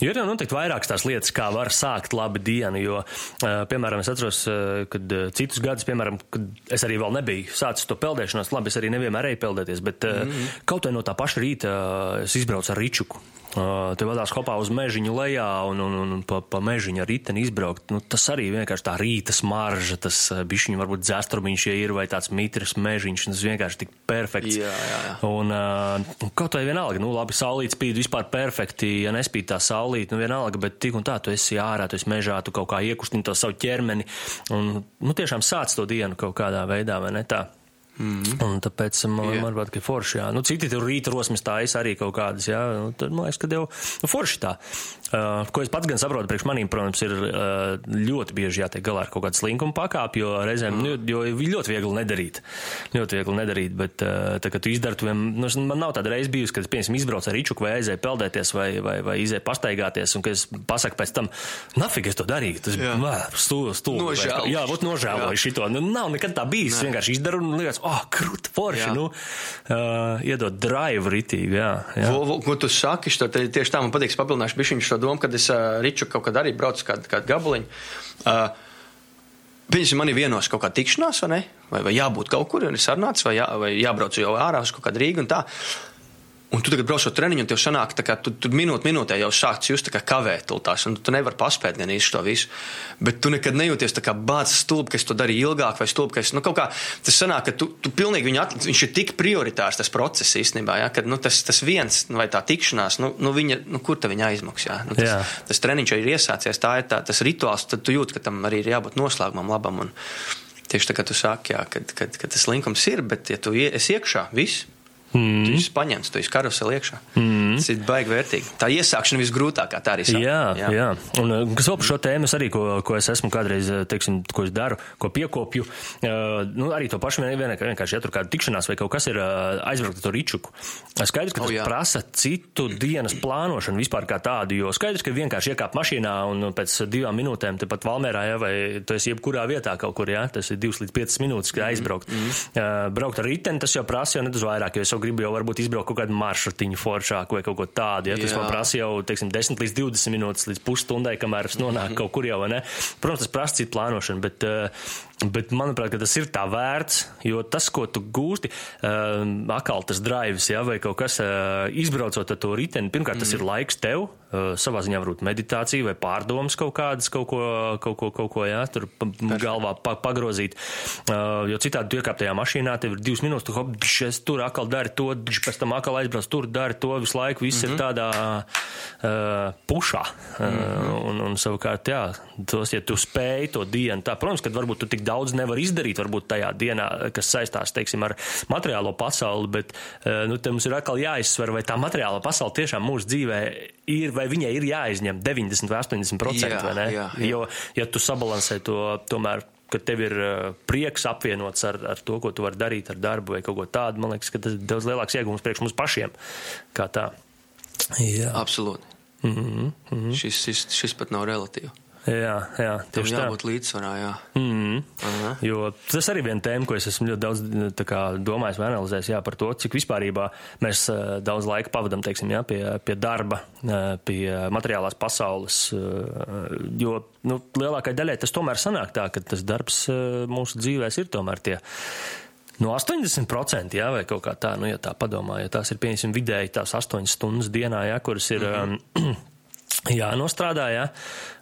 Jo ir jau noteikti vairākas tās lietas, kā var sākt labu dienu. Jo, uh, piemēram, es atceros, uh, kad uh, citus gadus, piemēram, kad es arī vēl nebiju sācis to peldēšanos, labi, es arī nevienmēr eju peldēties, bet mm -hmm. kaut vai no tā paša rīta es izbraucu ar ričuku. Te vadās kopā uz mežiņu lejā un, un, un pa, pa mežiņu ar riteni izbraukt. Nu, tas arī vienkārši tā rīta smarža, tas bišķiņi varbūt dzēstrumiņš, ja ir vai tāds mitrs mežiņš, tas vienkārši tik perfekts. Jā, jā. Un uh, kaut vai vienalga, nu labi, saulīt spīd vispār perfekti, ja nespīd tā saulīt, nu vienalga, bet tik un tā, tu esi ārā, tu esi mežā, tu kaut kā iekustini to savu ķermeni un, nu tiešām sāc to dienu kaut kādā veidā, vai ne tā? Mm -hmm. Un tāpēc man, Jā. man varbūt, ka forši, jā. Nu, citi tur rīta rosmes tā es arī kaut kādas, jā. Nu, tad man liekas, ka jau nu, forši tā. Uh, ko es pats gan saprotu, priekš manīm, protams, ir uh, ļoti bieži jātiek galā ar kaut kādu slinkumu pakāpi, jo reizēm, mm. nu, jo ļoti viegli nedarīt. Ļoti viegli nedarīt, bet uh, tā, kad tu izdari, tu vien, nu, man nav tāda reize bijusi, kad es, piemēram, izbraucu ar ričuku vai aizēju peldēties vai, vai, vai izēju pastaigāties, un ka es pasaku pēc tam, nafig es to darīju. Tas stūlis, stūlis. Jā, būt nožēloju šito. Nu, nav nekad tā bijis. Es vienkārši izdaru un liekas, oh, krūti, forši. Jā. Nu, uh, iedot drive ritīgi, jā. jā. Vo, vo, ko tu saki, šo, te, tieši tā man patīk, papildināšu bišķiņu šo domu, kad es uh, Riču kaut kad arī braucu kādu, kādu gabaliņu. Uh, Viņas man ir vienos kaut kā tikšanās, vai ne? Vai, vai jābūt kaut kur, un es sarunāts, vai, jā, vai jābrauc jau ārā uz kaut kādu Rīgu un tā. Un tu tagad brauc uz treniņu, un tev sanāk, tā kā tu, tu minūte minūtē jau sācis just tā kā kavētultās, un tu nevari paspēt gan īsti to visu. Bet tu nekad nejūties tā kā bācis stulbi, ka es to darīju ilgāk, vai stulbi, ka es, nu, kaut kā tas sanāk, ka tu, tu pilnīgi viņu atliec, viņš ir tik prioritārs tas process īstenībā, ja, ka, nu, tas, tas viens, vai tā tikšanās, nu, nu, viņa, nu kur ta viņa aizmaksā, ja? nu, tas, Jā. tas treniņš jau ir iesācies, tā ir tā, tas rituāls, tad tu jūti, ka tam arī ir jābūt noslēgumam labam. Un, Tieši tā kā tu saki, jā, kad, kad, kad tas linkums ir, bet ja tu esi iekšā, viss. Mm. Tu esi paņemts, tu esi karuseli iekšā. Mm. Tas ir baigi vērtīgi. Tā iesākšana visgrūtākā, tā arī saka. Jā, jā. jā. Un uh, kas par šo tēmu arī, ko, ko es esmu kādreiz, uh, teiksim, ko es daru, ko piekopju, uh, nu, arī to pašu vien, vienkārši, vienkārši, ja tur kāda tikšanās vai kaut kas ir uh, aizbraukt ar to ričuku. Skaidrs, ka tas jā. prasa citu dienas plānošanu vispār kā tādu, jo skaidrs, ka vienkārši iekāp mašīnā un pēc divām minūtēm tepat Valmērā, ja, vai tu esi jebkurā vietā kaut kur, ja, tas ir divas līdz piecas minūtes, kad aizbraukt. Mm uh, braukt ar riteni, tas jau prasa jau nedaudz vairāk, jo es jau gribu jau varbūt izbraukt kaut kādu maršrutiņu foršāku vai kaut ko tādu, ja, tas man prasa jau, teiksim, 10 līdz 20 minūtes līdz pusstundai, kamēr es nonāku kaut kur jau, ne? Protams, tas prasa citu plānošanu, bet, eh, bet manuprāt, tas ir tā vērts, jo tas, ko tu gūsti, uh, akal tas drives, ja, vai kaut kas, uh, izbraucot ar to riteni, pirmkārt, tas ir laiks tev, savā ziņā varbūt meditācija vai pārdomas kaut kādas, kaut ko, kaut ko, kaut ko jā, tur pa, galvā pa, pagrozīt, uh, jo citādi tu iekāp tajā mašīnā, tev ir divas minūtes, tu hop, es tur akal dari to, pēc tam akal aizbrauc tur, dari to visu laiku, viss mm -hmm. ir tādā uh, pušā. Uh, mm -hmm. un, un savukārt, jā, tos, ja tu spēj to dienu, tā, protams, ka varbūt tu tik daudz nevar izdarīt, varbūt tajā dienā, kas saistās, teiksim, ar materiālo pasauli, bet, uh, nu, te mums ir atkal jāizsver, vai tā materiāla pasaule tiešām mūsu dzīvē ir, vai viņai ir jāizņem 90 vai 80%, Jā, vai ne? jā, jā. Jo, ja tu sabalansē to tomēr, ka tev ir uh, prieks apvienots ar, ar to, ko tu vari darīt ar darbu vai kaut ko tādu, man liekas, ka tas ir daudz lielāks iegūms priekš mums pašiem. Kā tā. Jā, Absolūti. Mm -hmm, mm -hmm. Šis, šis, šis pat nav relatīvs. Jā, jā tieši tā. jābūt līdzsvarā, jā. Mm. Aha. Jo tas arī viena tēma, ko es esmu ļoti daudz kā, domājis vai analizējis, jā, par to, cik vispārībā mēs uh, daudz laika pavadam, teiksim, jā, pie, pie darba, uh, pie materiālās pasaules, uh, jo, nu, lielākai daļai tas tomēr sanāk tā, ka tas darbs mūsu dzīvēs ir tomēr tie. No 80% jā, vai kaut kā tā, nu, ja tā padomā, ja tās ir, pieņemsim, vidēji tās 8 stundas dienā, jā, kuras ir um, jānostrādā, jā.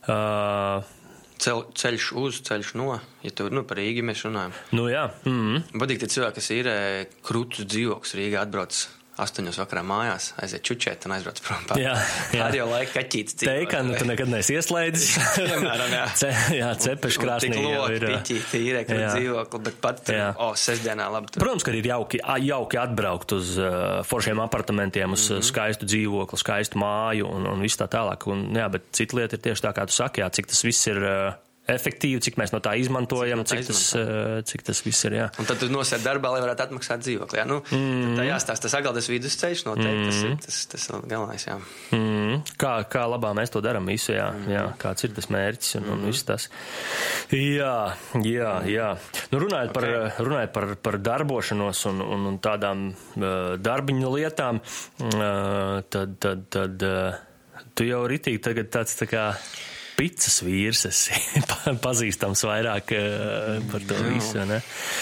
Uh, Cel, ceļš uz, ceļš no. Ja tu nu, par Rīgu mēs runājam. nu, jā. Mm. Patīk tie cilvēki, kas ir eh, krūtus dzīvoklis Rīgā, atbrauc astoņos vakarā mājās, aiziet čučēt un aizbrauc prom. Pa- Jā, jā. Ar jau laiku kaķītis. Teikanu tu nekad neesi ieslēdzis. *laughs* Piemēram, jā. Ce, jā, cepešu krāsnī jau ir. ir ekra Jā. dzīvokli, bet pat, tur, o, sestdienā labi. Tur. Protams, ka ir jauki, a- jauki atbraukt uz uh, foršiem apartamentiem, uz mm -hmm. skaistu dzīvokli, skaistu māju un, un viss tā tālāk. Un, jā, bet cita lieta ir tieši tā, kā tu saki, jā, cik tas viss ir uh, efektīvi, cik mēs no tā izmantojam, Cik no tā cik, tas, uh, cik tas viss ir. Jā. Un tad tu nosēdi darbā, lai varētu atmaksāt dzīvokli. Nu, mm. Tā jāstāsta, tas atkal tas vidusceļš noteikti, mm. tas ir tas, tas ir galvenais, jā. Mm, kā, kā labā mēs to darām visu, jā, Mhm. jā, kāds ir tas mērķis un, un viss tas. Jā, jā, jā. Nu, runājot, par, runājot par, par darbošanos un, un, un tādām uh, darbiņu lietām, uh, tad, tad, tad uh, tu jau ritīgi tagad tāds tā kā picas vīrs *laughs* pa- pazīstams vairāk uh, par to visu, ne?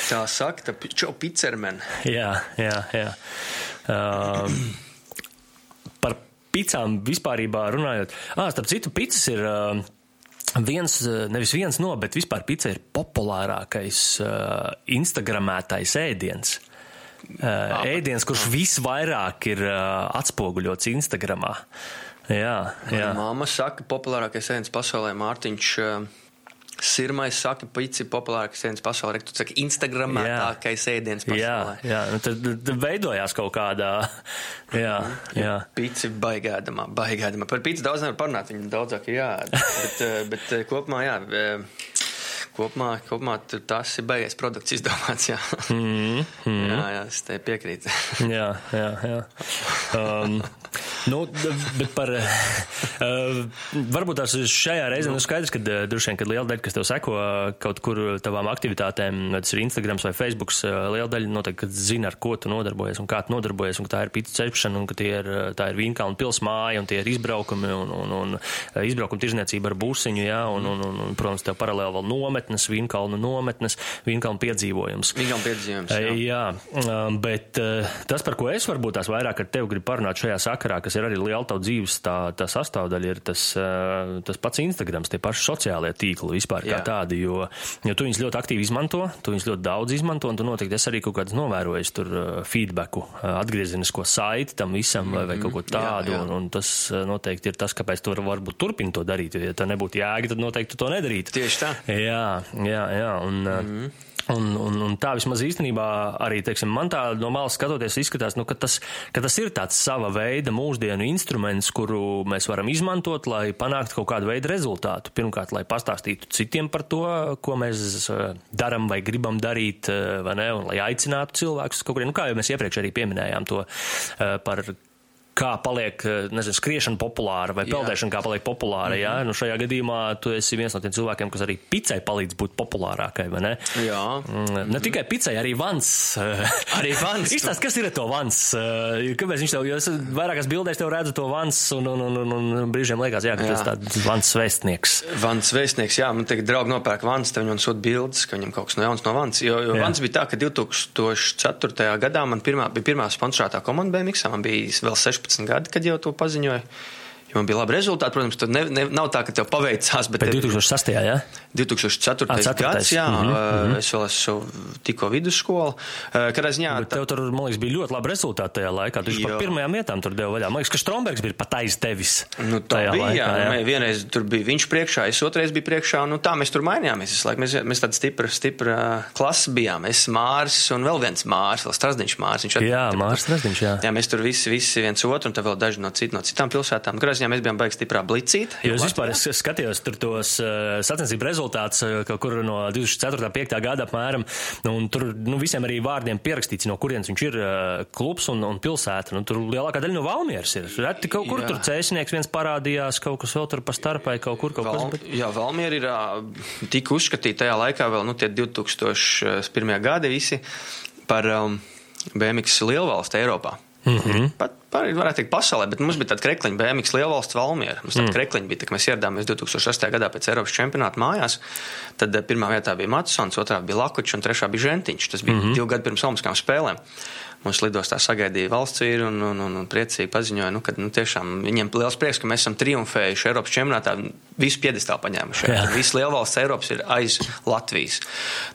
Tā saka, tā čau picermen. Jā, jā, jā. Um, par picām vispārībā runājot. Ah, starp citu, picas ir. Uh, Viens, uh, nevis viens no, bet vispār pica ir populārākais uh, Instagramētais ēdiens. Uh, ēdiens, kurš visvairāk ir uh, atspoguļots Instagramā. Jā, jā. Māma saka, populārākais ēdiens pasaulē Mārtiņš. Uh, Sirmais saka, pici populārākais ēdiens pasaulē. Tu saki, Instagramētākais ēdiens Jā, pasaulē. jā. Nu, tad, tad veidojās kaut kādā. Jā, jā. Pici baigādamā, baigādamā. Par pici daudz nevar parunāt, viņa daudzāk jāēd. *laughs* bet, eh, bet eh, kopumā, jā, eh, kopumā, kopumā tas ir baigais produkts izdomāts, jā. Mm, mm. jā, jā, es te piekrītu. Jā, jā, jā. *laughs* Um, nu, bet par. Uh, varbūt tās šajā reizē nu, skaidrs, ka uh, droši vien, kad liela daļa, kas tev seko uh, kaut kur tavām aktivitātēm, vai tas ir Instagram vai Facebook, liela daļa noteikti zina, ar ko tu nodarbojies un kā tu nodarbojies, un ka tā ir pīcis cepšana, un ka ir, tā ir Vīnkalna pilsmāja, un tie ir izbraukumi, un, un, un izbraukuma tirzniecība ar būsiņu, jā, un, un, un, un protams, tev paralēli vēl nometnes, Vīnkalna nometnes, Vīnkalna piedzīvojums. Viņam piedzīvojums. Jā. Jā, bet tas, par ko es varbūt tās vairāk ar tevi gribu parunāt šajā sakarā, kas ir arī liela tava dzīves tā, tā sastāvdaļa, ir tas, uh, tas pats Instagrams, tie paši sociālie tīkli vispār kā Jā. tādi, jo, jo tu viņus ļoti aktīvi izmanto, tu viņus ļoti daudz izmanto, un tu noteikti esi arī kaut kāds novērojis tur uh, feedbacku, uh, atgriezenisko saiti tam visam vai, vai kaut ko tādu, jā. un, un tas noteikti ir tas, kāpēc tu varbūt turpini to darīt, jo, ja tā nebūtu jēga, tad noteikti tu to nedarītu. Tieši tā. Jā, jā, jā. Un, mm -hmm. Un, un, un tā vismaz īstenībā arī, teiksim, man tā no malas skatoties izskatās, nu, ka, tas, ka tas ir tāds sava veida mūsdienu instruments, kuru mēs varam izmantot, lai panāktu kaut kādu veidu rezultātu. Pirmkārt, lai pastāstītu citiem par to, ko mēs daram vai gribam darīt, vai ne, un lai aicinātu cilvēkus kaut kurien, nu, kā jau mēs iepriekš arī pieminējām to par kā paliek, eh, nezinu, skriešana populāra vai peldēšana, kā paliek populāra. Mm -hmm. Jā, nu šajā gadījumā tu esi viens no tiem cilvēkiem, kas arī picai palīdz būt populārākai, ne? Jā. Mm -hmm. Ne tikai picai, arī vans. *laughs* arī vans. Izstāst, kas ir to vans? Eh, kāpēc viņš tev, jo es vairākās bildēs tev redzu to vans, un, un, un, un, un brīžiem liekas, jā, ka jā. tas tāds vans vēstnieks. Vans vēstnieks, jā, man tagad draugi nopērk vans, tad viņam sūta bildes, ka viņam kaut kas no jauns no vans. Jo, jo jā. vans bija tā, ka 2004. gadā man pirmā, bija pirmā sponsorētā komanda BMX, man bija vēl 16 15 gadi, kad jau to paziņoja. Jo man bija labi rezultāti, protams, tad ne, ne, nav tā, ka tev paveicās. Bet, bet 2006. Jā, ja? 2004. A, gads, jā, mm -hmm. es vēl esmu tikko vidusskolu. Kādā ziņā. Bet tev tur, man liekas, bija ļoti labi rezultāti tajā laikā. Tu par pirmajām vietām tur devu vaļā. Man liekas, ka Strombergs bija pat aiz tevis. Nu, tā bija, laikā, jā. jā. Nu, vienreiz tur bija viņš priekšā, es otrais biju priekšā, nu, tā mēs tur mainījāmies. Mēs, mēs tāda stipra, stipra klasa bijām. Es Mārs un vēl viens Mārs, vēl Strasdiņš Mārs. Viņš jā, Mārs Strasdiņš, jā. Jā, mēs tur visi, visi viens otru, un tad vēl daži no, cit, no citām pilsētām. Kādā ziņā mēs bijām baigi stiprā blicīt. Jo es vispār es skatījos tur tos uh, sacensību rezultātus kaut kur no 2004. 5. gada apmēram. Nu, un tur nu, visiem arī vārdiem pierakstīts, no kurienes viņš ir uh, klubs un, un pilsēta. Nu, tur lielākā daļa no Valmieras ir. Reti kaut kur jā. tur cēsnieks viens parādījās, kaut kas vēl tur pa starpai, kaut kur kaut Val, kas. Bet... Jā, Valmiera ir uh, tik uzskatīta tajā laikā vēl, nu, tie 2001. gadi visi par um, BMX lielvalstu Eiropā. Mm -hmm. Pat par, varētu teikt, pasaulē, bet mums bija tāda krekliņa, BMX lielvalsts Valmiera. Mums tāda mm. krekliņa bija, kad mēs ieradāmies 2008. gadā pēc Eiropas čempionāta mājās. Tad eh, pirmā vietā bija Matsons, otrā bija Lakučs un trešā bija Žentiņš. Tas bija mm -hmm. divi gadi pirms Olimpiskām spēlēm. Mums lidostā sagaidīja valsts vīri un, un, un, un priecīgi paziņoja, nu, ka nu, tiešām viņiem liels prieks, ka mēs esam triumfējuši Eiropas čempionātā, visu piedestālu paņēmuši. Visi lielvalsts Eiropas ir aiz Latvijas.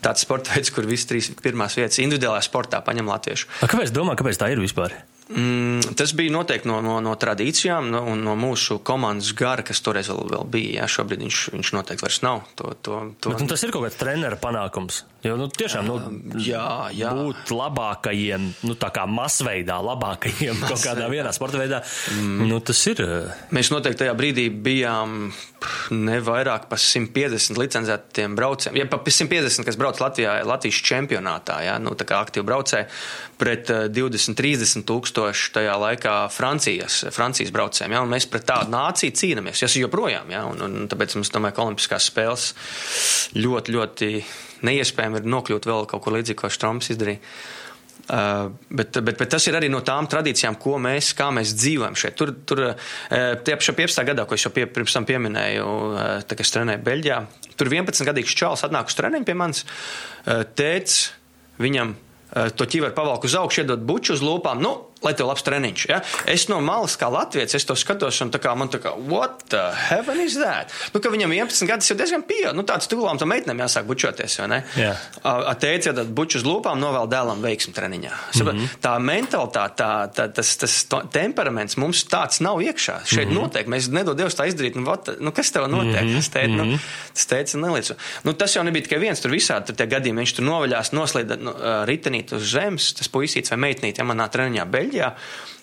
Tāds sporta veids, kur visas trīs pirmās vietas individuālajā sportā paņem latviešu. A, kāpēc domā, kāpēc tā ir vispār? Mm, tas bija noteikti no, no, no tradīcijām no, un no mūsu komandas gara, kas toreiz vēl, vēl bija. Jā, šobrīd viņš, viņš noteikti vairs nav. To, to, to... Bet, nu, tas ir kaut kāds treneru panākums. Jo, nu, tiešām, nu, jā, jā. būt labākajiem, nu, tā kā masveidā, labākajiem *laughs* kaut kādā vienā sporta veidā, mm. nu, tas ir. Eh, Mēs noteikti tajā brīdī bijām ne vairāk par 150 licencētiem braucējiem. Ja pa 150, kas brauc Latvijā, Latvijas čempionātā, jā, nu, tā kā aktīvi braucēji, pret 20-30 eh, tūkstoši tajā laikā Francijas, Francijas braucējiem. Ja, mēs pret tādu nāciju cīnāmies, tas joprojām, ja, un, un tāpēc mums, domāju, ka Olimpiskās spēles ļoti, ļoti neiespējami ir nokļūt vēl kaut ko līdzīgu, ko Štroms izdarīja. Uh, bet, bet, bet tas ir arī no tām tradīcijām, ko mēs, kā mēs dzīvojam šeit. Tur, tur uh, tie pašā 15. gadā, ko es jau pie, pirms tam pieminēju, uh, tā, es trenēju Beļģijā, tur 11-gadīgs čāls atnāk uz treniņu pie manis. Uh, tēts viņam uh, to ķiveru pavalku uz augšu, iedot buču uz lūpām. Nu, lai tev labs treniņš. Ja? Es no malas, kā latviečs, es to skatos, un tā kā man tā kā, what the heaven is that? Nu, ka viņam 11 gadus jau diezgan pieauga. Nu, tāds tūlām tam meitenēm jāsāk bučoties, vai ne? Jā. Teica, ja buču uz lūpām novēl dēlam veiksmu treniņā. Mm -hmm. Tā mentalitāte, tā, tā, tas, tas temperaments mums tāds nav iekšā. Šeit mm -hmm. notiek, mēs nedod Dievs tā izdarīt, nu, what, nu kas tev notiek? Mm -hmm. Tas teica, nu, tas teica nelīdz. Nu, tas jau nebija tikai viens, tur visādi tur tie gadījumi, viņš tur novaļās, noslīda nu, ritenīt uz zemes, tas puisīts vai meitnīt, ja manā treniņā beļ Beļģijā.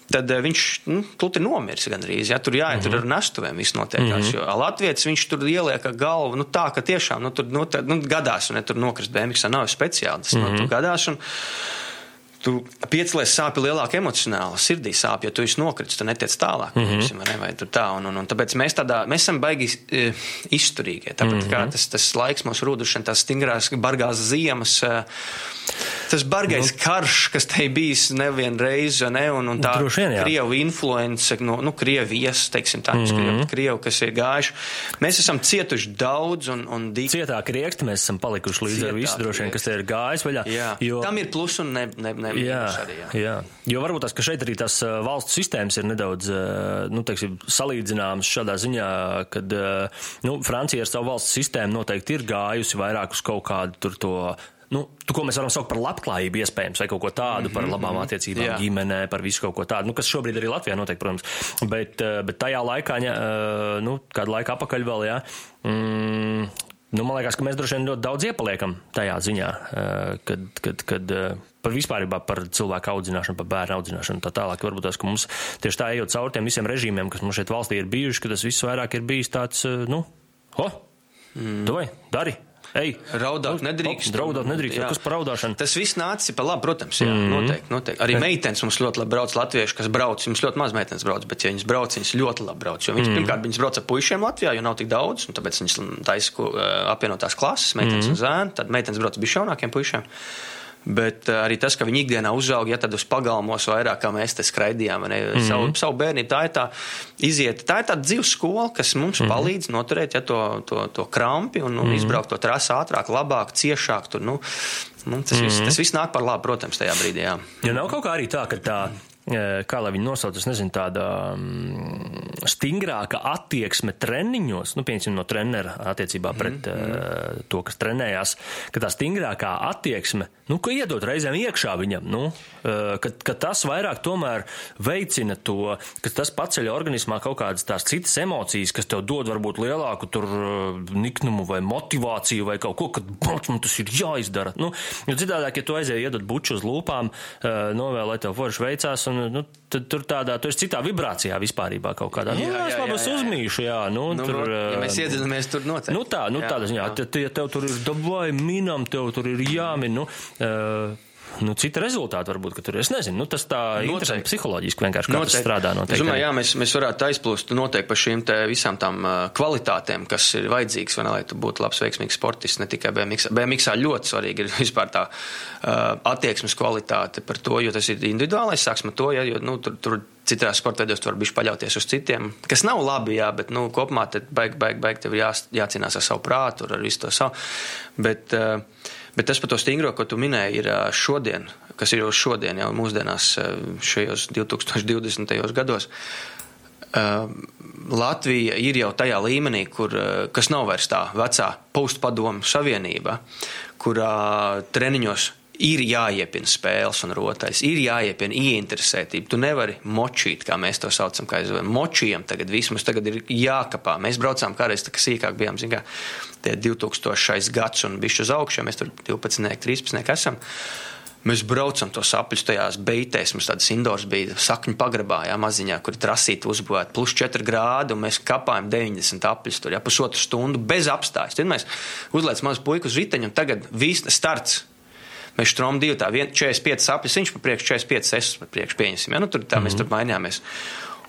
Tad uh, viņš nu, kluti nomirs gandrīz. Ja? Tur jāiet mm -hmm. ar nestuvēm, viss notiekās. Mm -hmm. Jo Latvijas viņš tur ieliek galvu, nu tā, ka tiešām nu, tur nu, tā, nu, gadās, un ne tur nokrist BMX nav speciāli. Tas mm -hmm. nu, tur gadās. Un, tu piecēlies sāpju lielāk emocionāli, sirdī sāp, ja tu esi nokritis, tu netiec tālāk. Mm -hmm. ne, vai tā, un, un, un tāpēc mēs, tādā, mēs esam baigi uh, izturīgie. Tāpat mm -hmm. kā tas, tas laiks mūsu rūdušana, tās stingrās, bargās ziemas. Uh, tas bargais nu, karš, kas te bijis nevienu reizi, ne, un, un tā vien, Krievu influence, no, nu, Krievijas, teiksim tā, mm -hmm. Krievu, kas ir gājuši. Mēs esam cietuši daudz un, un dīk. Cietāk riekti mēs esam palikuši līdz ar visu droši vien, kas te ir gājis vaļā. Jā, jo... tam ir plus un ne, ne, ne jā, arī, jā. jā. Jo varbūt tas, ka šeit arī tas valsts sistēmas ir nedaudz, nu, teiksim, salīdzināmas šādā ziņā, kad, nu, Francija ar savu valsts sistēmu noteikti ir gājusi vairāk uz kaut kādu tur to nu, tu, ko mēs varam saukt par labklājību, iespējams, vai kaut ko tādu, mm -hmm, par mhm, labām mhm. attiecībām jā. ģimenē, par visu kaut ko tādu, nu, kas šobrīd arī Latvijā notiek, protams. Bet, bet tajā laikā, ja, nu, kādu laiku apakaļ vēl, jā. Mm, Nu, man liekas, ka mēs droši vien ļoti daudz iepaliekam tajā ziņā, kad, kad, kad par vispārībā par cilvēku audzināšanu, par bērnu audzināšanu un tā tālāk. Varbūt tas, ka mums tieši tā ejot cauri tiem visiem režīmiem, kas mums šeit valstī ir bijuši, ka tas viss vairāk ir bijis tāds, nu, ho, mm. doj, dari, Ej, raudāt nedrīkst. Raudāt nedrīkst. Kas par raudāšanu? Tas viss nācis pa labi, protams, jā, mm -hmm. noteikti, noteikti. Arī meitenes mums ļoti labi brauc latvieši, kas brauc. Mums ļoti maz meitenes brauc, bet ja viņas brauc, viņas ļoti labi brauc. Jo viņas, mm -hmm. pirmkārt, viņas brauc ar puišiem Latvijā, jo nav tik daudz, un tāpēc viņas taisa apvienotās klases, meitenes mm -hmm. un zēni. Tad meitenes brauc bija jaunākiem puišiem. Bet uh, arī tas, ka viņi ikdienā uzauga, ja tad uz pagalmos vairāk kā mēs te skraidījām, ne, mm -hmm. savu, savu bērnību, tā ir tā iziet. Tā ir tāda dzīves skola, kas mums mm -hmm. palīdz noturēt ja, to, to, to krampi un, un mm -hmm. izbraukt to trasi ātrāk, labāk, ciešāk. Tur, nu, nu, tas, mm -hmm. viss, tas viss nāk par labu, protams, tajā brīdī. Jā. Ja nav kaut kā arī tā, ka tā kā lai viņi nosauc, es nezinu, tāda um, stingrāka attieksme treniņos, nu, piemēram, no trenera attiecībā pret mm -hmm. to, kas trenējās, ka tā stingrākā attieksme, nu, ka iedot reizēm iekšā viņam, nu, uh, ka, ka tas vairāk tomēr veicina to, ka tas paceļ organismā kaut kādas tās citas emocijas, kas tev dod varbūt lielāku tur niknumu vai motivāciju vai kaut ko, ka, boč, man tas ir jāizdara. Nu, jo citādāk, ja tu aizēji iedot buču uz lūpām, novēl, lai tev forši veicās, un un nu, tad tur tādā, tu esi citā vibrācijā vispārībā kaut kādā. Nu, jā, jā, jā, jā. uzmīšu, jā. Nu, nu, tur, ja mēs iedziļināmies tur noteikti. Nu tā, nu jā, tādā ziņā, tad, ja tev tur ir dabvai minam, tev tur ir jāmin, nu, uh, nu, cita rezultāta varbūt, ka tur, es nezinu, nu, tas tā interesanti psiholoģiski vienkārši, kā noteikti. tas strādā noteikti. Es domāju, jā, mēs, mēs varētu aizplūst noteikti par šīm te visām tām kvalitātēm, kas ir vajadzīgas, vai ne, lai tu būtu labs, veiksmīgs sportists, ne tikai BMX. BMX ļoti svarīgi ir *laughs* vispār tā uh, attieksmes kvalitāte par to, jo tas ir individuālais, sāksim ar to, ja, jo, nu, tur, tur citās sporta veidos tu vari paļauties uz citiem, kas nav labi, jā, bet, nu, kopumā tad baigi, baigi, baigi tev jā, jācīnās ar savu prātu, ar visu to savu. Bet, uh, Bet tas par to stingro, ko tu minēji, ir šodien, kas ir jau šodien, jau mūsdienās, šajos 2020. gados. Latvija ir jau tajā līmenī, kur, kas nav vairs tā vecā postpadomu savienība, kurā treniņos ir jāiepina spēles un rotais, ir jāiepina ieinteresētība. Tu nevari močīt, kā mēs to saucam, kā aizvien. Močījam tagad, vismaz tagad ir jākapā. Mēs braucām kādreiz tā kā sīkāk bijām, zin kā, tie 2000. gads un bišķi uz augšu, mēs tur 12, 13 esam. Mēs braucam to sapļus tajās beigās. Mums tādas indoors bija sakņu pagrabā, jā, maziņā, kur ir trasīta uzbūvēta, plus 4 grādi, un mēs kapājam 90 apļus tur, jā, pusotru stundu bez apstājas. Tad mēs uzliekam mazu puiku uz riteņu, un tagad viss starts Mēs strom divi tā, 45 sapnis, viņš pa priekšu, 45 es pa priekšu pieņemsim. Ja? Nu, tur tā mm -hmm. mēs mhm. tur mainījāmies.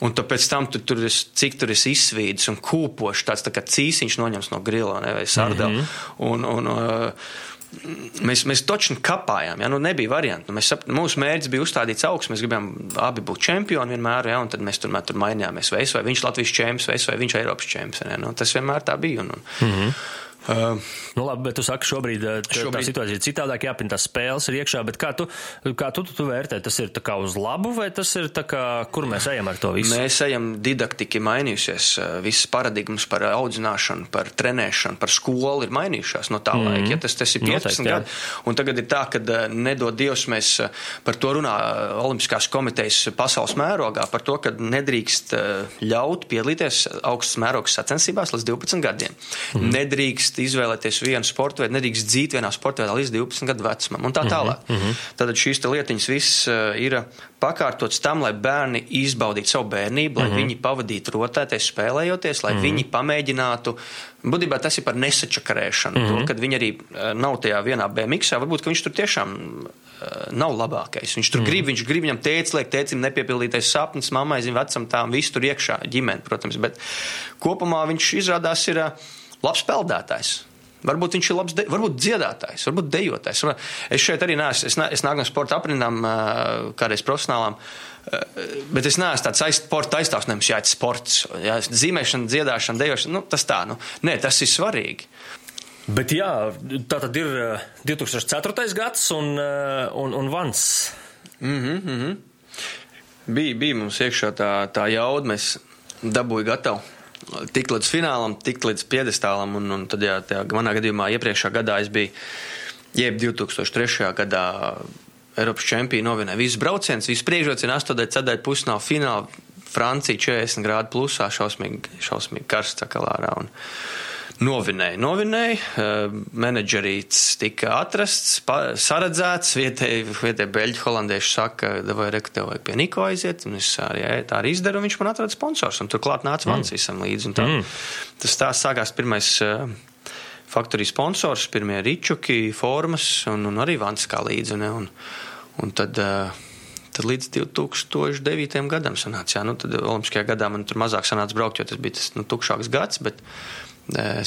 Un pēc tam tu, tur es, cik tur ir izsvīdis un kūpošs, tāds tā kā cīsiņš noņems no grila ne, vai sardela. Mm -hmm. un, un, uh, Mēs, mēs točni kapājām, ja nu nebija variantu. Mēs, mūsu mērķis bija uzstādīts augsts, mēs gribējām abi būt čempioni vienmēr, ja, un tad mēs tur, tur mainījāmies. Vai, vai viņš Latvijas čempions, vai, vai viņš Eiropas čempions. Ja, nu, tas vienmēr tā bija. Un, un, mm -hmm. Uh, nu, labi, bet tu saki, šobrīd, šobrīd... tā situācija ir citādāk, jāpina tās spēles ir iekšā, bet kā tu, kā tu, tu, tu vērtē, tas ir tā kā uz labu vai tas ir tā kā, kur mēs ejam ar to visu? Mēs ejam didaktiki mainījusies, visas paradigmas par audzināšanu, par trenēšanu, par skolu ir mainījušās no tā mm -hmm. laika, ja tas, tas ir 15 Noteikti, gadi. Un tagad ir tā, ka nedod Dievs mēs par to runā Olimpiskās komitejas pasaules mērogā, par to, ka nedrīkst ļaut piedalīties augstas mērogas sacensībās līdz 12 gadiem. Mm -hmm. Nedrīkst nedrīkst izvēlēties vienu sporta veidu, nedrīkst dzīt vienā sporta veidā līdz 12 gadu vecumam un tā mhm, tālāk. Mm -hmm. Tad šīs lietiņas viss uh, ir pakārtots tam, lai bērni izbaudītu savu bērnību, lai mm -hmm. viņi pavadītu rotēties, spēlējoties, lai mm -hmm. viņi pamēģinātu. Būtībā tas ir par nesačakarēšanu. Mm -hmm. to, kad viņi arī uh, nav tajā vienā BMX, varbūt viņš tur tiešām uh, nav labākais. Viņš tur mm. grib, viņš grib viņam teikt, liek tēcim nepiepildītais sapnis, mammai, zin, vecam tām, visu tur iekšā, ģimene, protams, bet kopumā viņš izrādās ir labs peldētājs. Varbūt viņš ir labs, de, varbūt dziedātājs, varbūt dejotājs. Es šeit arī neesmu, es, nā, es nāku no sporta aprindām, kādreiz profesionālām, bet es neesmu tāds aiz, sporta aizstāvs, nevis jāiet sports, jā, zīmēšana, dziedāšana, dejošana, nu, tas tā, nu, nē, tas ir svarīgi. Bet jā, tā tad ir 2004. gads un, un, un Vans. Mm -hmm, mm -hmm. Bija, bija mums iekšā tā, tā jauda, mēs dabūju gatavu tikt līdz finālam, tikt līdz piedestālam. Un, un tad, jā, tajā, manā gadījumā, iepriekšējā gadā es biju, jeb 2003. gadā Eiropas čempionu novinēja visus braucienus, visus priekšrocības, 8. ceturtajā pusfinālā, finālā Francija 40 grādu plusā, šausmīgi, šausmīgi karsts sakalārā. Un, Novinēja, novinēja, uh, menedžerīts tika atrasts, saredzēts, vietēji, vietēji beļģi, holandieši saka, vai reku tev vajag pie Niko aiziet, un es arī, tā arī izdaru, un viņš man atrada sponsors, un turklāt nāca mans mm. visam līdzi, tā. Mm. Tas tā sākās pirmais. Uh, Faktorijas sponsors, pirmie ričuki, formas un, un arī Vants kā līdzi. Ne, un, un tad, uh, tad līdz 2009. gadam sanāca, jā, nu tad Olimpiskajā gadā man tur mazāk sanāca braukt, jo tas bija tas nu, tukšāks gads, bet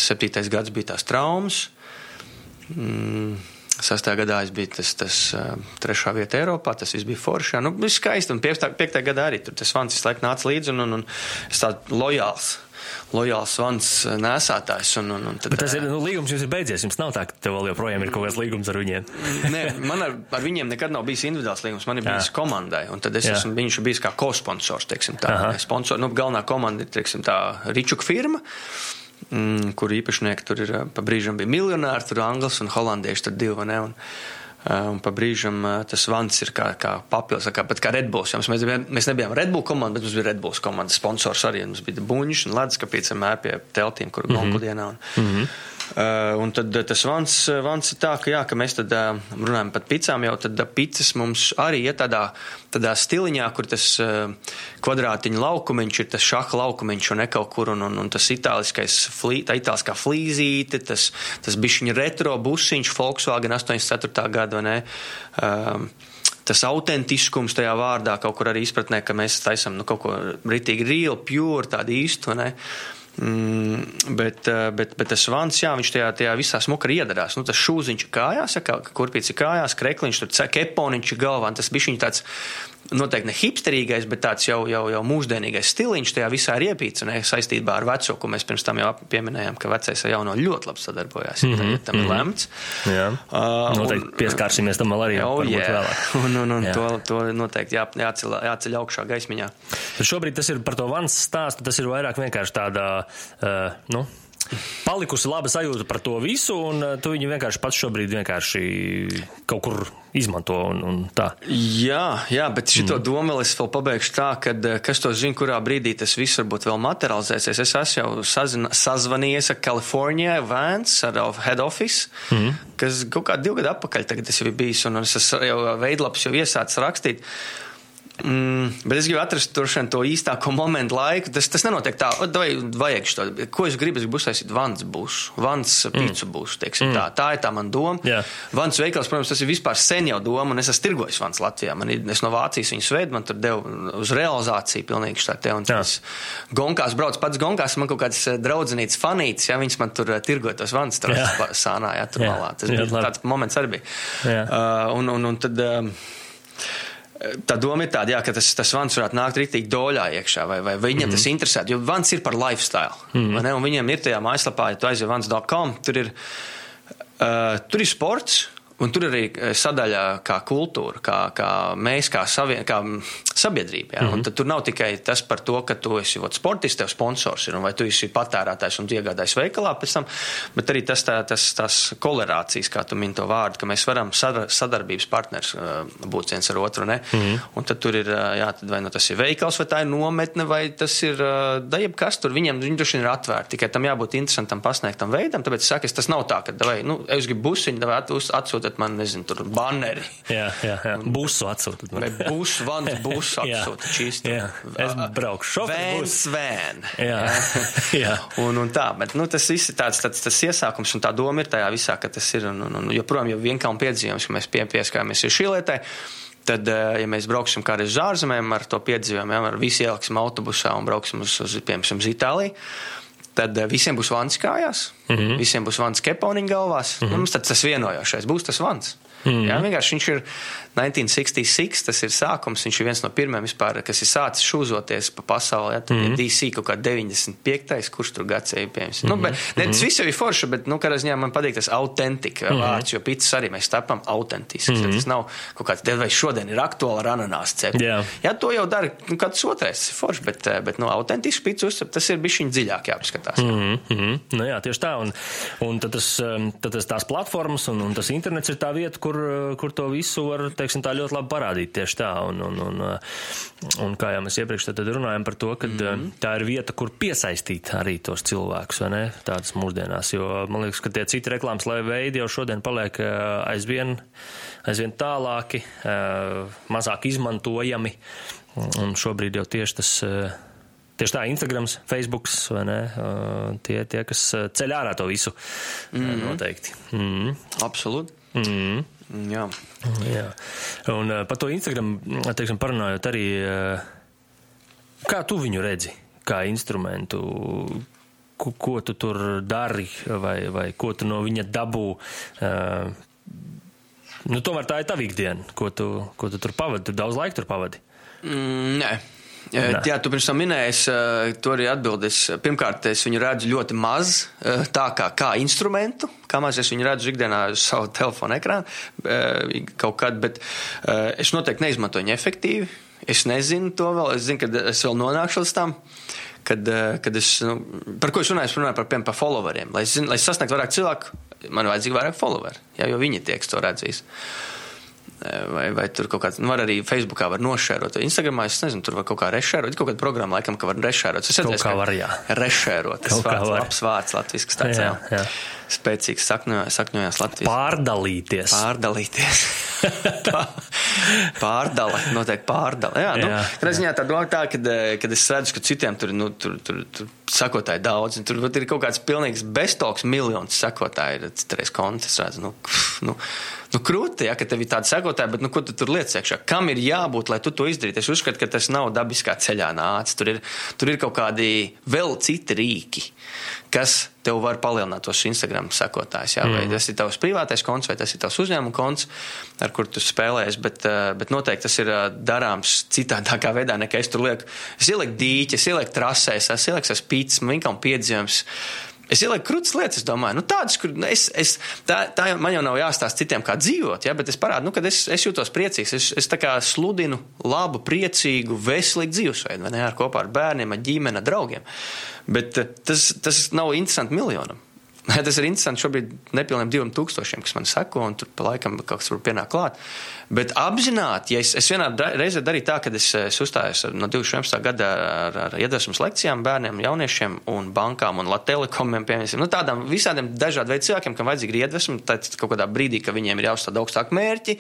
Septītais gads bija tās traumas. Mm. Sastajā gadā es biju tas, tas uh, trešā vieta Eiropā, tas viss bija forši. Nu, viss skaisti, un piektajā, piektajā gadā arī tur tas vans visu laiku nāca līdzi, un, un, un es tāds lojāls. Lojāls vans nesātājs. Un, un, un tad, Bet tas ir, nu, līgums jums ir beidzies. Jums nav tā, ka tev vēl joprojām ir kaut kāds līgums ar viņiem. Nē, man ar, ar viņiem nekad nav bijis individuāls līgums. Man ir bijis Jā. komandai, un tad es Jā. esmu, viņš bijis kā kosponsors, teiksim tā. Sponsor, nu, galvenā komanda ir, teiksim tā, Ričuk firma mm, kur īpašnieki tur ir pa brīžam bija miljonāri, tur anglis un holandieši, tur divi, ne? Un, Un pa brīžam tas vans ir kā, kā papildus, kā, kā Red Bulls. Mēs, bijām, mēs nebijām Red Bull komanda, bet mums bija Red Bulls komanda sponsors arī. Mums bija buņš un ledus, ka piecam pie teltīm, kur mm -hmm. gonkudienā. Un, mm -hmm. Uh, un tad uh, tas vans, uh, vans ir tā, ka, jā, ka mēs tad runājam par picām, jau tad picas mums arī ir tādā, tādā stiliņā, kur tas kvadrātiņa laukumiņš ir tas šaha laukumiņš un ne kaut kur, un, un, un tas itāliskais, flī, tā itāliskā flīzīte, tas, tas bišķiņa retro busiņš, Volkswagen 84. gada, vai ne? Uh, tas autentiskums tajā vārdā kaut kur arī izpratnē, ka mēs taisam nu, kaut ko ritīgi real, pure, tādu īstu, ne? Mm, bet, eh, bet, bet tas vans, jā, viņš tajā, tajā visā smuka iedarās. Nu, tas šūziņš kājās, ja, kurpīts kājās, krekliņš, tur keponiņš ir galvā. Tas bija viņa tāds noteikti ne hipsterīgais, bet tāds jau, jau, jau mūsdienīgais stiliņš tajā visā ir iepīts. Un saistībā ar veco, ko mēs pirms tam jau pieminējām, ka vecais ar jauno ļoti labi sadarbojās. Mm -hmm, tam mm -hmm. ir mhm. lemts. Jā, uh, noteikti un, pieskārsimies tam vēl arī. Jau, *laughs* jā, un, un, un jā. To, to noteikti jā, jāceļ, jāceļ augšā gaismiņā. Bet šobrīd tas ir par to vans stāstu, tas ir vairāk vienkārši tādā, uh, nu, palikusi laba sajūta par to visu, un uh, tu viņu vienkārši pats šobrīd vienkārši kaut kur izmanto un, un tā. Jā, jā, bet šito mm. domu es vēl pabeigšu tā, ka uh, kas to zina, kurā brīdī tas viss varbūt vēl materializēsies. Es esmu jau sazina, sazvanījies ar Kalifornijā Vans, ar head office, mm. kas kaut kā divu gadu atpakaļ tagad es jau biju bijis, un es esmu jau veidlaps jau iesācis rakstīt. Mm, bet es gribu atrast to īstāko momentu, laiku. Tas, tas nenotiek tā, vai vajag šo. Ko es gribu? Es gribu uztaisīt vans būs, vans pīcu mm. būs. Mm. Tā. tā ir tā mana doma. Yeah. Vans veikals, protams, tas ir vispār sen jau doma, un es esmu tirgojis vans Latvijā. Man ir, es no Vācijas viņu sveidu, man tur deva uz realizāciju pilnīgi šitā te. Un tas gonkās brauc pats gonkās, man kaut kāds eh, draudzenīts fanīts, ja viņas man tur eh, tirgoja tos vans tur yeah. sānā, ja tur yeah. malā. Tas yeah, bija tāds moments arī bija. Yeah. Uh, un, un, un tad. Uh, Tā doma ir tāda, jā, ka tas, tas vans varētu nākt rītīgi doļā iekšā, vai, vai viņam mm -hmm. tas interesē. Jo vans ir par lifestyle. Mm -hmm. Viņam ir tajā mājaslapā, ja tu aizies vans.com, tur ir, uh, tur ir sports, Un tur arī eh, sadaļā kā kultūra, kā, kā mēs, kā, savien, kā sabiedrība. Ja? Mm -hmm. Tur nav tikai tas par to, ka tu esi ot, sportists, tev sponsors ir, vai tu esi patērētājs un iegādājis veikalā pēc tam, bet arī tas, tā, tas, tas kolerācijas, kā tu min to vārdu, ka mēs varam sadarbības partners uh, būt viens ar otru. Ne? Mm -hmm. Un tad tur ir, uh, jā, tad vai nu tas ir veikals, vai tā ir nometne, vai tas ir dajab kas tur. Viņam viņi droši vien ir atvērti, tikai tam jābūt interesantam pasniegtam veidam, tāpēc es saku, tas nav tā, ka, vai, nu, es gribu busiņu, vai atsūtīt atsūtiet man, nezinu, tur banneri. Jā, jā, jā. Busu atsūtiet man. Vai busu, vans *laughs* busu atsūtiet čīstu. Jā, es braukšu. Vēns, vēn. Jā, *laughs* jā. un, un tā, bet, nu, tas viss ir tāds, tāds, tas iesākums, un tā doma ir tajā visā, ka tas ir, un, un, un joprojām jau vienkārši piedzīvojums, ka mēs pie, pieskājamies šī lietai. Tad, ja mēs brauksim kādreiz uz ārzemēm ar to piedzīvojumu, ja, ar visi ieliksim autobusā un brauksim uz, uz piemēram, uz Itāliju, tad visiem būs vans kājās, mm -hmm. visiem būs vans keponiņa galvās. Mm -hmm. Mums tas vienojošais būs tas vans. Mm -hmm. Jā, vienkārši viņš ir 1966, tas ir sākums. Viņš ir viens no pirmajiem, vispār, kas ir sācis šūzoties pa pasauli. Ja, tur mm -hmm. ir DC kaut kā 95. kurš tur ir pieejams. Mm -hmm. nu, bet, ne, tas viss jau ir forši, bet, nu, kādā ziņā man patīk tas autentika mm -hmm. vārds, jo pīcis arī mēs tapam autentisks. Mm -hmm. Tas nav kaut kāds, vai šodien ir aktuāli ar ananās cepti. Yeah. Jā, to jau dara nu, kāds otrais, ir forši, bet, eh, bet nu, autentisks pīcis uztver, tas ir bišķiņ dziļāk jāpaskatās. Jā. Mm -hmm. Nu, jā, tieši tā, un, un tad, tas, um, tad tas tās platformas un, un tas internets ir tā vieta, kur, kur to visu var, teiksim, tā ļoti labi parādīt tieši tā. Un, un, un, uh, un kā jau mēs iepriekš tad runājam par to, ka mm -hmm. tā ir vieta, kur piesaistīt arī tos cilvēkus, vai ne? Tādas mūsdienās, jo man liekas, ka tie citi reklāmas veidi jau šodien paliek aizvien, aizvien tālāki, mazāk izmantojami. Un šobrīd jau tieši tas Tieši tā, Instagrams, Facebooks, vai ne? Tie, tie kas ceļ ārā to visu. Mm -hmm. Noteikti. Mm -hmm. Absolūti. Mm -hmm. Jā. Jā. Un par to Instagram, teiksim, parunājot arī, kā tu viņu redzi, kā instrumentu, ko, ko tu tur dari, vai, vai ko tu no viņa dabū. Uh, nu, tomēr tā ir tava ikdiena, ko tu, ko tu tur pavadi. Tu daudz laika tur pavadi. Mm, nē. Nē. Jā, tu pirms tam minēji, es to arī atbildēju. Pirmkārt, es viņu redzu ļoti maz, tā kā, kā instrumentu, kā maz es viņu redzu ikdienā uz savu telefonu ekrānu kaut kad, bet es noteikti neizmantoju viņu efektīvi. Es nezinu to vēl, es zinu, ka es vēl nonākšu līdz tam. Kad, kad es, nu, par ko es runāju, es runāju par, piemēram, par followeriem. Lai es, zin, lai es sasniegtu vairāk cilvēku, man vajadzīgi vairāk followeru, jā, jo viņi tiek to redzējis. Uh, Vai, vai tur kaut kāds, nu, var arī Facebookā var nošērot. Instagramā es nezinu, tur var kaut kā rešērot. Kaut kāda programma, laikam, ka var rešērot. Es redzēju, ka var, jā. Rešērot. Tas vārds, labs vārds, latvisks tāds, jā. jā. jā. Spēcīgs sakņo, sakņojās Latvijas. Pārdalīties. Pārdalīties. *laughs* pārdala, noteikti pārdala. Jā, nu, jā, nu, ziņā tā doma tā, kad, kad es redzu, ka citiem tur, nu, tur, tur, tur sakotāji daudz, un tur ir kaut kāds pilnīgs bestoks miljons sakotāji, reiz kontes redzu, nu, nu, nu, krūti, ja, ka tev ir tāda sekotāja, bet nu, ko tu tur lietas iekšā? Kam ir jābūt, lai tu to izdarītu? Es uzskatu, ka tas nav dabiskā ceļā nācis. Tur ir, tur ir kaut kādi vēl citi rīki, kas tev var palielināt tos Instagram sekotājus. Ja? Vai mm. tas ir tavs privātais konts, vai tas ir tavs uzņēmuma konts, ar kur tu spēlējies. Bet, eh, bet noteikti tas ir eh, darāms citādākā veidā, nekā es tur lieku. Es ielieku dīķi, es ielieku trasēs, es ielieku spīdus, man vienkārši piedzīvojums. Es ielieku krūtis lietas, es domāju, nu, tādas, kur nu, es, es, tā, tā man jau nav jāstāsta citiem, kā dzīvot, ja, bet es parādu, nu, ka es, es jūtos priecīgs. Es, es tā kā sludinu labu, priecīgu, veselīgu dzīvesveidu, vai ne, ar kopā ar bērniem, ar ģimeni, ar draugiem. Bet eh, tas, tas nav interesanti miljonam. *laughs* Tas ir interesanti šobrīd nepilniem diviem tūkstošiem, kas man seko, un tur pa laikam kaut kas var pienākt klāt. Bet apzināti, ja es, es vienā reizē darīju tā, ka es, es uzstājos no 2011. gada ar, ar iedvesmas lekcijām bērniem, jauniešiem un bankām un telekomiem, piemēram, nu, tādām visādiem dažādiem veidiem cilvēkiem, kam vajadzīga iedvesma, tad kaut kādā brīdī, kad viņiem ir jāuzstāda augstāk mērķi,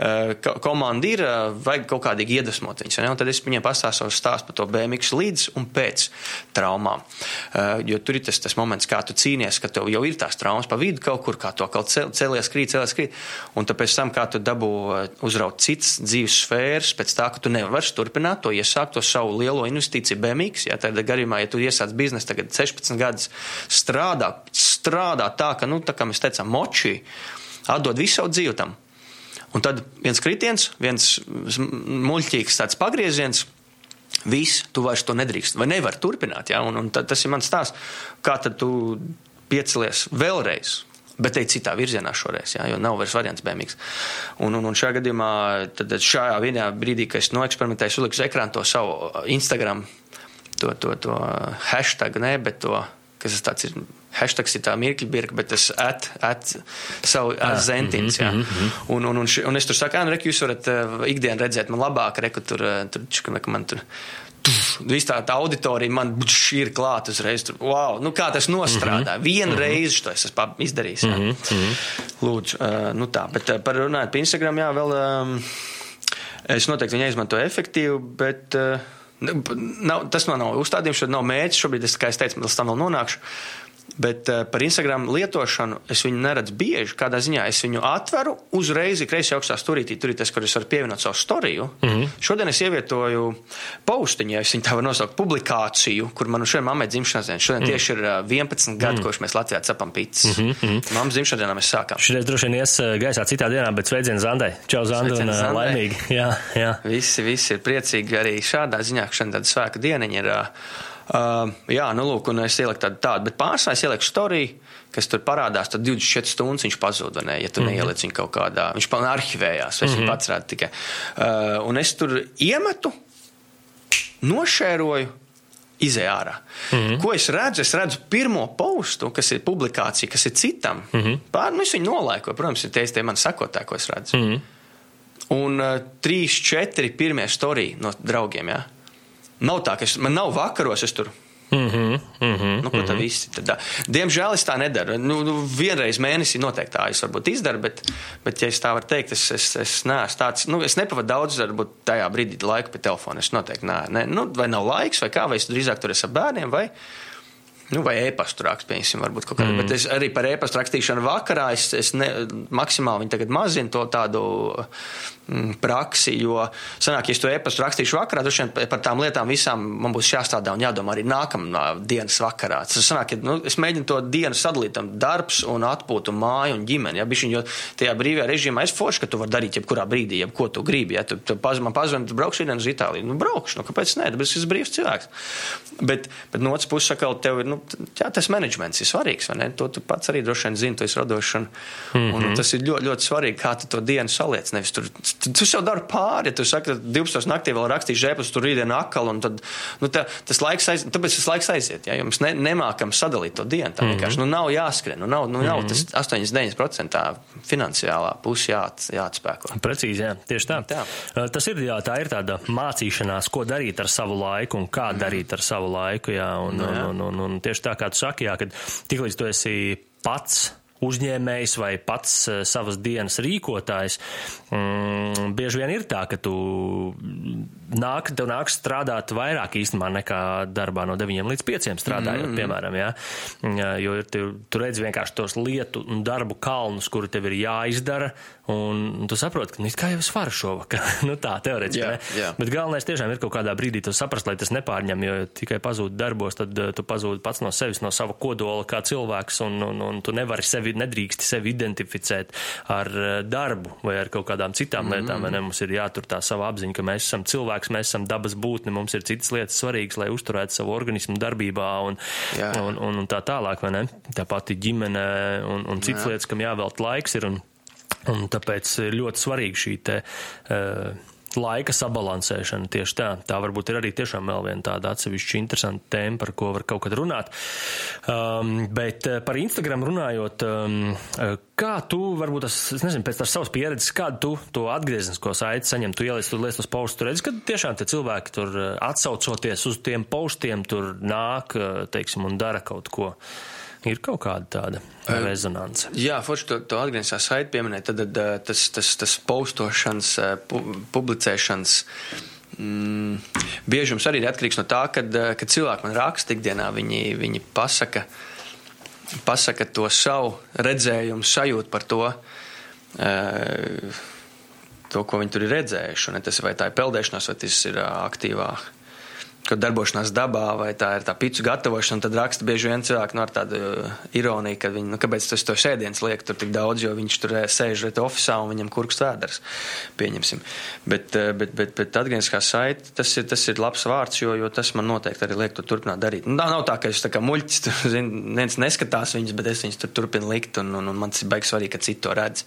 eh, komanda ir, eh, vajag kaut kādīgi iedvesmot viņus. Un tad es viņiem pastāstīju stāstu par to BMX līdz un pēc traumām. Eh, jo tur ir tas, tas moments, kā tu cīnies, ka tev jau ir tās traumas pa vidu kaut kur, kā to kaut celies, krīt, celies, krīt. Un tāpēc tam, kā tu dabū uzraut citas dzīves sfēras, pēc tā, ka tu nevari turpināt to iesākt, to savu lielo investīciju BMX. Ja, tādā gadījumā, ja tu iesāc biznesu tagad 16 gadus, strādā, strādā tā, ka, nu, tā kā mēs teicām, moči, atdod visu savu dzīvi tam. Un tad viens kritiens, viens muļķīgs tāds pagrieziens. Viss, tu vairs to nedrīkst, vai nevari turpināt. Ja? Un, un tad, tas ir mans stāsts. Kā tad tu piecelies vēlreiz? Bet ej citā virzienā šoreiz, jā, jo nav vairs variants BMX. Un, un, un šajā gadījumā, tad šajā vienā brīdī, kad es noeksperimentēju, es uzliku uz ekrānu to savu uh, Instagram, to, to, to hashtag, ne, bet to, kas tas tāds ir. Hashtags ir tā mirkļa birka, bet tas at, at savu at zentiņus. Mm -hmm. un, un, un, un es tur saku, nu, reku, jūs varat uh, ikdienu redzēt man labāk, reku, tur, uh, tur, čika, man tur Viss tā, tā auditorija man ir klāta uzreiz. Tur, wow, nu kā tas nostrādā? Mm -hmm. Vienu mm -hmm. reizi to es esmu izdarījis. Jā. Mm -hmm. Lūdzu, uh, nu tā, bet uh, par runājot par Instagram, jā, vēl um, es noteikti viņu izmantoju efektīvi, bet. Uh, Nav, tas man nav uzstādījums, šodien nav mērķis. Šobrīd, es, kā es teicu, līdz tam vēl nonākšu. Bet uh, par Instagram lietošanu es viņu neredzu bieži. Kādā ziņā es viņu atveru, uzreiz kreisajā augstā stūrītī, tur ir tas, kur es varu pievienot savu storiju. Mm -hmm. Šodien es ievietoju paustiņu, ja tā varu nosaukt, publikāciju, kur man šodien mammai dzimšanas diena. Šodien mm -hmm. tieši ir uh, 11 gadi, mm -hmm. kopš mēs Latvijā cepam pīcis. Mm -hmm. Mammas dzimšanas dienā mēs sākām. Šodien droši vien ies gaisā citā dienā, bet sveiciens Zandai. Čau, Zanda, un uh, laimīgi. *laughs* Jā, jā. Visi, visi ir priecīgi arī šādā ziņā, ka šodien tāda svēka dieniņa ir. Uh, Uh, jā, nu, lūk, un es ieliku tādu, tādu bet pārsvarā es ieliku storiju, kas tur parādās, tad 24 stundas viņš pazuda. Ne, ja tu mm -hmm. neieliec viņu kaut kādā, viņš pan arhivējās, vai mm -hmm. viņš pats rāda tikai. Uh, un es tur iemetu, nošēroju, izē ārā. Mm -hmm. Ko es redzu? Es redzu pirmo postu, kas ir publikācija, kas ir citam. Mm -hmm. Pār, nu, es viņu nolaikoju, protams, ir tie, mani sakotāji, ko es redzu. Mm -hmm. Un uh, trīs, četri pirmie storiji no draugiem. Ja? Nav tā, ka es, man nav vakaros, es tur Mm -hmm, mm -hmm, nu, ko tā mm -hmm. visi tad, diemžēl es tā nedaru. Nu, nu, vienreiz mēnesī noteikti tā es varbūt izdaru, bet, bet ja es tā varu teikt, es, es, es neesmu tāds, nu, es nepavadu daudz, varbūt tajā brīdī laiku pie telefona. Es noteikti nē, ne, nu, vai nav laiks, vai kā, vai es drīzāk tur esmu ar bērniem, vai, Nu, vai e-pastu piemēram, varbūt kaut kādā. Mm. Bet es arī par e-pastu rakstīšanu vakarā es, es ne, maksimāli mazinu to tādu mm, praksi, jo sanāk, ja es to e-pastu rakstīšu vakarā, tad šodien par tām lietām visām man būs jāstrādā un jādomā arī nākamā dienas vakarā. Tas sanāk, ja, nu, es mēģinu to dienu sadalīt tam darbs un atpūtu māju un ģimeni. Ja, bišķiņ, jo tajā brīvajā režīmā es forši, ka tu vari darīt jebkurā brīdī, jebko tu gribi. Ja tu, tu paz, man pazvani, tu braukšu šodien uz Itāliju. Nu, braukšu, nu, kāpēc nē, tas ir brīvs cilvēks. Bet, bet no otras puses, sakal, tev ir, nu, jā, tas menedžments ir svarīgs? To tu pats arī droši vien zini, tu esi radošs. Un, mm -hmm. un tas ir ļoti, ļoti svarīgi, kā tu to dienu saliec. Nevis tur tu, tu jau dari pāri, ja tu saki, ka 12. naktī vēl rakstīšu ēpastu, tur rītdien akal, un tad, nu, tā, tas laiks aiz, tāpēc tas laiks aiziet, ja, jo mēs ne, nemākam sadalīt to dienu. Tā vienkārši, mm -hmm. nu, nav jāskrien, nu, nav, nu, nav mm -hmm. tas 89% finansiālā puse jā, jāatspēko. Precīzi, jā, tieši tā. tā. Tas ir, jā, tā ir tāda mācīšanās, ko darīt ar savu laiku un kā mm. darīt ar savu laiku, jā, un, nu, jā. Un, un, un, un tieši tā, kā tu saki, jā, kad tiklīdz tu esi pats uzņēmējs vai pats uh, savas dienas rīkotājs, mm, bieži vien ir tā, ka tu nāk, tev nāks strādāt vairāk īstenībā nekā darbā no 9 līdz 5 strādājot, mm -hmm. piemēram, jā. Jo tu, tu redz vienkārši tos lietu un darbu kalnus, kuri tev ir jāizdara, un tu saproti, ka, nu, kā jau es varu šovakar, *laughs* nu tā, teoretiski, yeah? Yeah. Bet galvenais tiešām ir kaut kādā brīdī tu saprast, lai tas nepārņem, jo tikai pazūd darbos, tad uh, tu pazūd pats no sevis, no sava kodola kā cilvēks, un, un, un tu nevari sevi, nedrīksti sevi identificēt ar uh, darbu vai ar kaut kādām citām mm -hmm. lietām, ne? Mums ir jātur tā sava apziņa, ka mēs esam cilvēks, mēs esam dabas būtne, mums ir citas lietas svarīgas, lai uzturētu savu organismu darbībā un, Jā. un, un, un tā tālāk, vai ne? Tā pati ģimene un, un citas Jā. lietas, kam jāvelt laiks ir. Un, un tāpēc ļoti svarīgi šī te. Uh, laika sabalansēšana tieši tā. Tā varbūt ir arī tiešām vēl viena tāda atsevišķa interesanta tēma, par ko var kaut kad runāt. Um, bet eh, par Instagram runājot, um, eh, kā tu, varbūt tas, es nezinu, pēc tās savas pieredzes, kādu tu to atgrieznisko saiti saņem, tu ieliec, tu liec tos postus, tu redzi, ka tiešām tie cilvēki tur atsaucoties uz tiem postiem, tur nāk, teiksim, un dara kaut ko. Ir kaut kāda tāda rezonance. Jā, forši to, to atgriezniskā saiti pieminēt, tad, tad tas, tas, tas postošanas, pu, publicēšanas. Mm, biežums arī ir atkarīgs no tā, kad, kad cilvēki man raksta ikdienā, viņi, viņi pasaka, pasaka to savu redzējumu, sajūtu par to, to, ko viņi tur ir redzējuši. Un tas vai tā ir peldēšanās, vai tas ir aktīvāk kaut darbošanās dabā, vai tā ir tā pīcis gatavošana, tad raksta bieži vien cilvēki nu, ar tādu uh, ironiju, ka viņi, nu, kāpēc tas to sēdienas liek tur tik daudz, jo viņš tur uh, sēž reta oficiālā un viņam kurks vēders, pieņemsim. Bet, uh, bet, bet, bet atgriezniskā saite, tas ir, tas ir labs vārds, jo, jo tas man noteikti arī liek to turpināt darīt. Nu, nav tā, ka es tā kā muļķis, tur, *laughs* zin, neviens neskatās viņus, bet es viņus tur turpinu likt, un, un, un man tas ir baigs svarīgi, ka citi to redz.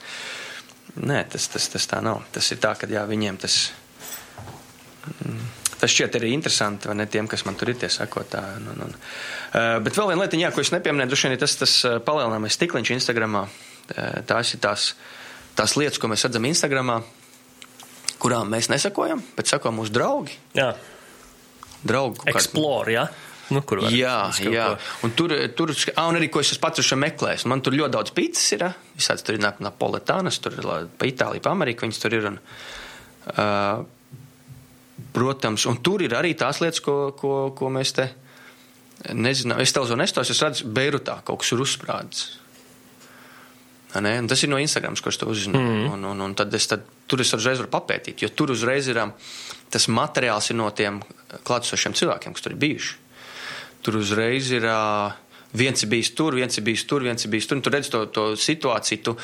Nē, tas, tas, tas tā nav. Tas ir tā, ka jā, viņiem tas. Mm, Tas šķiet arī interesanti, vai ne tiem, kas man tur ir tie sakotāji. Un, un, un. Uh, bet vēl viena lieta, ko es nepieminēju, droši vien ir tas, tas uh, palielināmais stikliņš Instagramā. Uh, tās ir tās, tās lietas, ko mēs redzam Instagramā, kurām mēs nesakojam, bet sako mūsu draugi. Jā. Draugu. Explore, jā. Nu, kur var, jā, jā. Un tur, tur ah, un arī, ko es pats esmu meklējis. Man tur ļoti daudz pīcis ir. Visāds tur ir napoletānas, tur ir pa Itāliju, pa Ameriku, viņas tur ir. Un, uh, Protams, un tur ir arī tās lietas, ko, ko, ko mēs te nezinām. Es tev zinu, es redzu, Beirutā kaut kas ir uzsprādzis. Ne? Un tas ir no Instagram, kurš to uzzina. Mm. Un, un, un tad es tad, tur es uzreiz varu papētīt, jo tur uzreiz ir tas materiāls ir no tiem klātesošiem cilvēkiem, kas tur ir bijuši. Tur uzreiz ir viens ir bijis tur, viens ir bijis tur, viens ir bijis tur. Un tu redz to, to situāciju. Tu,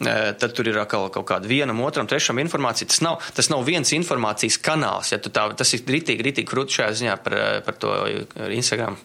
tad tur ir atkal kaut kāda vienam, otram, trešam informācija. Tas nav, tas nav viens informācijas kanāls. Ja tā, tas ir ritīgi, ritīgi krūti šajā ziņā par, par to Instagram,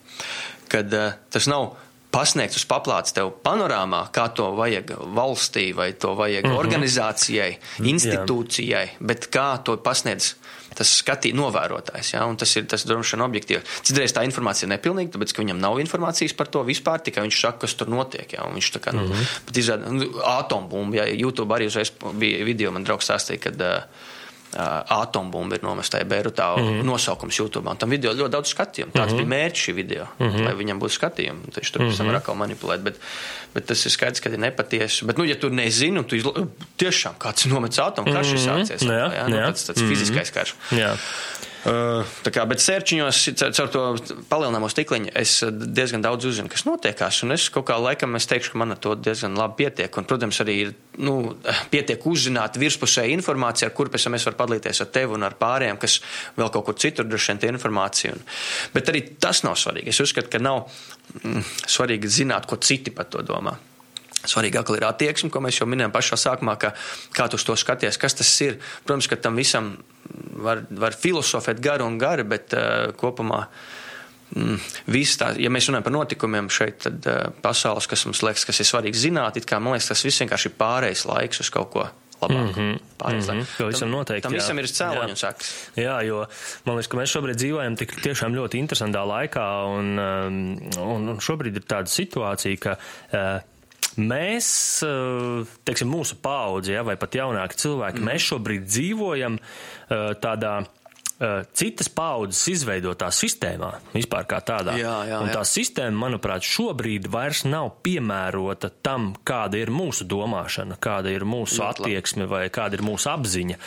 kad tas nav pasniegts uz paplātes tev panorāmā, kā to vajag valstī vai to vajag mm -hmm. organizācijai, institūcijai, Jā. bet kā to pasniedz tas skatīt novērotājs. Ja? Tas ir tas droši vien objektīvi. Citreiz tā informācija ir nepilnīga, tāpēc ka viņam nav informācijas par to vispār, tikai viņš saka, kas tur notiek. Ja? Viņš tā kā mm -hmm. nu, izrāda nu, atombumbu. Ja? YouTube arī uzreiz bija video, man draugs stāstīja, kad uh, atombumba ir nomesta Beirutā. Mm -hmm. Nosaukums YouTube. Tam video ļoti daudz skatījumu. Tāds mm -hmm. bija mērķis šī video, mm -hmm. lai viņam būtu skatījumi. Viņš tur mm -hmm. atkal manipulēt. Bet, bet tas ir skaidrs, ka ir nepatiesi. Bet, nu, ja tu nezini, tu izla... tiešām kāds nomets atomu, karš ir Mhm. sācies. Jā, Jā, nu, jā. tāds, tāds fiziskais karš. Jā. Uh, kā, bet sērčiņos, caur- to palielināmo stikliņu, es uh, diezgan daudz uzzinu, kas notiekās. Un es kaut kā laikam es teikšu, ka man ar to diezgan labi pietiek. Un, protams, arī ir nu, pietiek uzzināt virspusēju informāciju, ar kuru pēc tam es varu padalīties ar tevi un ar pārējiem, kas vēl kaut kur citur droši vien tie informācija. Un, bet arī tas nav svarīgi. Es uzskatu, ka nav mm, svarīgi zināt, ko citi par to domā. Svarīgāk ir attieksme, ko mēs jau minējām pašā sākumā, ka, kā tu to skaties, kas tas ir. Protams, ka tam visam var, var filozofēt gari un gari, bet uh, kopumā mm, viss tā, ja mēs runājam par notikumiem šeit, tad uh, pasaules, kas mums liekas, kas ir svarīgi zināt, it kā man liekas, tas viss vienkārši ir pārējais laiks uz kaut ko labāku. Mm -hmm. Laiks. to visam Tam- noteikti, Tam jā. visam ir Jā. cēloņu sekas. Jā, jo man liekas, ka mēs šobrīd dzīvojam tik tiešām ļoti interesantā laikā, un, um, un, un šobrīd ir tāda situācija, ka uh, mēs, uh, teiksim, mūsu paudze, ja, vai pat jaunāki cilvēki, mm. mēs šobrīd dzīvojam uh, tādā. Uh, Citas paudzes izveidotā sistēmā, vispār kā tādā. Jā, jā, un jā. tā sistēma, manuprāt, šobrīd vairs nav piemērota tam, kāda ir mūsu domāšana, kāda ir mūsu labi. attieksme vai kāda ir mūsu apziņa.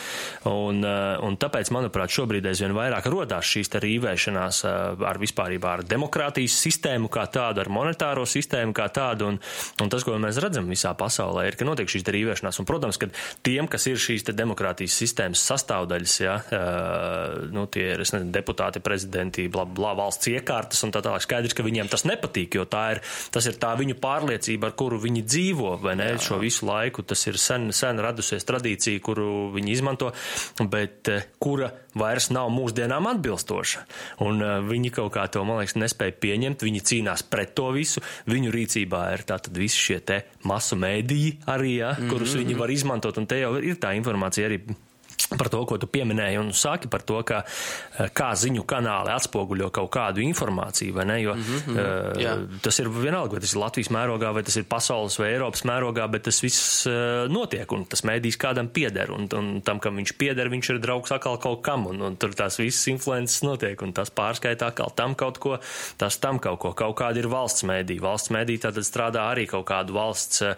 Un, eh, un tāpēc, manuprāt, šobrīd aizvien vairāk rodās šīs rīvēšanās eh, ar vispārībā ar demokrātijas sistēmu kā tādu, ar monetāro sistēmu kā tādu. Un, un tas, ko mēs redzam visā pasaulē, ir, ka notiek šīs rīvēšanās. Un, protams, ka tiem, kas ir šīs demokrātijas sistēmas sastāvdaļas, ja, eh, nu, tie ir nezinu, deputāti, prezidenti, bla, bla, valsts iekārtas un tā tālāk. Skaidrs, ka viņiem tas nepatīk, jo tā ir, tas ir tā viņu pārliecība, ar kuru viņi dzīvo, vai ne, šo visu laiku. Tas ir sen, sen radusies tradīcija, kuru viņi izmanto, bet eh, kura vairs nav mūsdienām atbilstoša. Un uh, viņi kaut kā to, man liekas, nespēja pieņemt, viņi cīnās pret to visu. Viņu rīcībā ir tātad visi šie te masu mēdīji arī, ja, kurus viņi var izmantot, un te jau ir tā informācija arī par to, ko tu pieminēji, un saki par to, ka, eh, kā ziņu kanāli atspoguļo kaut kādu informāciju, vai ne? Jo mm -hmm, jā. tas ir vienalga, vai tas ir Latvijas mērogā, vai tas ir pasaules vai Eiropas mērogā, bet tas viss eh, notiek, un tas mēdījis kādam pieder, un, un tam, kam viņš pieder, viņš ir draugs atkal kaut kam, un, un tur tās visas influences notiek, un tas pārskaitā atkal tam kaut ko, tas tam kaut ko. Kaut kāda ir valsts mēdī. Valsts mēdī tātad strādā arī kaut kādu valsts uh,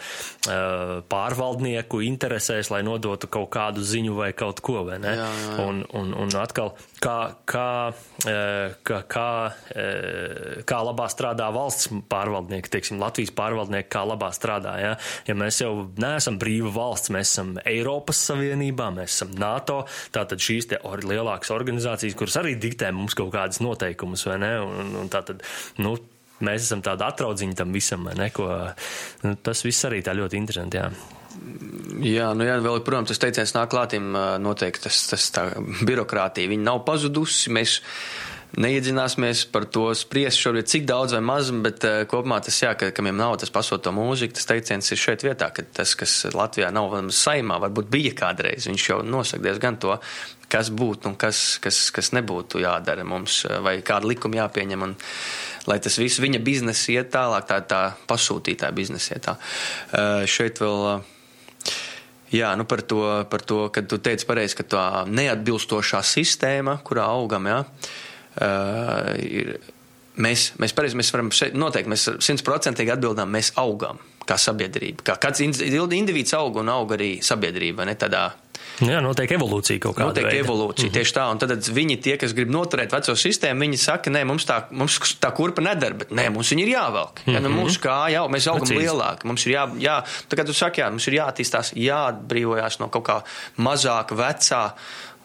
pārvaldnieku interesēs, lai nodotu kaut kādu ziņu vai kaut ko, vai ne? Jā, jā, jā. Un, un, un atkal, kā, kā, eh, kā, kā, eh, kā labā strādā valsts pārvaldnieki, teiksim, Latvijas pārvaldnieki, kā labā strādā. Ja, ja mēs jau neesam brīva valsts, mēs esam Eiropas Savienībā, mēs esam NATO, tātad šīs te or, lielākas organizācijas, kuras arī diktē mums kaut kādas noteikumus, vai ne? Un, un tātad, nu, mēs esam tāda atraudziņa tam visam, ne? Ko, nu, tas viss arī tā ļoti interesanti, jā. Jā, nu jā, vēl, protams, tas teiciens nāk klātim noteikti, tas, tas tā birokrātija, viņa nav pazudusi, mēs neiedzināsimies par to spriest šobrīd, cik daudz vai maz, bet kopumā tas, jā, ka, kamiem nav tas pasoto mūziku, tas teiciens ir šeit vietā, ka tas, kas Latvijā nav saimā, varbūt bija kādreiz, viņš jau nosaka diezgan to, kas būtu un kas, kas, kas nebūtu jādara mums, vai kāda likuma jāpieņem, un lai tas viss viņa biznesa iet tālāk, tā, tā pasūtītāja biznesa iet tā. Šeit vēl. Jā, nu par to, par to kad tu teici pareizi, ka tā neatbilstošā sistēma, kurā augam, jā, uh, ir, mēs, mēs pareizi, mēs varam šeit noteikti, mēs simtprocentīgi atbildām, mēs augam kā sabiedrība. Kā kāds indivīds aug un aug arī sabiedrība, ne tādā Jā, notiek evolūcija kaut kāda. Notiek veida. evolūcija, mm -hmm. tieši tā. Un tad viņi, tie, kas grib noturēt veco sistēmu, viņi saka, nē, mums tā, mums tā kurpa nedara, bet nē, mums viņa ir jāvelk. Mm -hmm. ja, nu, mūsu kā jau mēs augam Precīzi. lielāk, mums ir jā, jā, tā kā tu saki, jā, mums ir jāattīstās, jāatbrīvojās no kaut kā mazāka, vecā.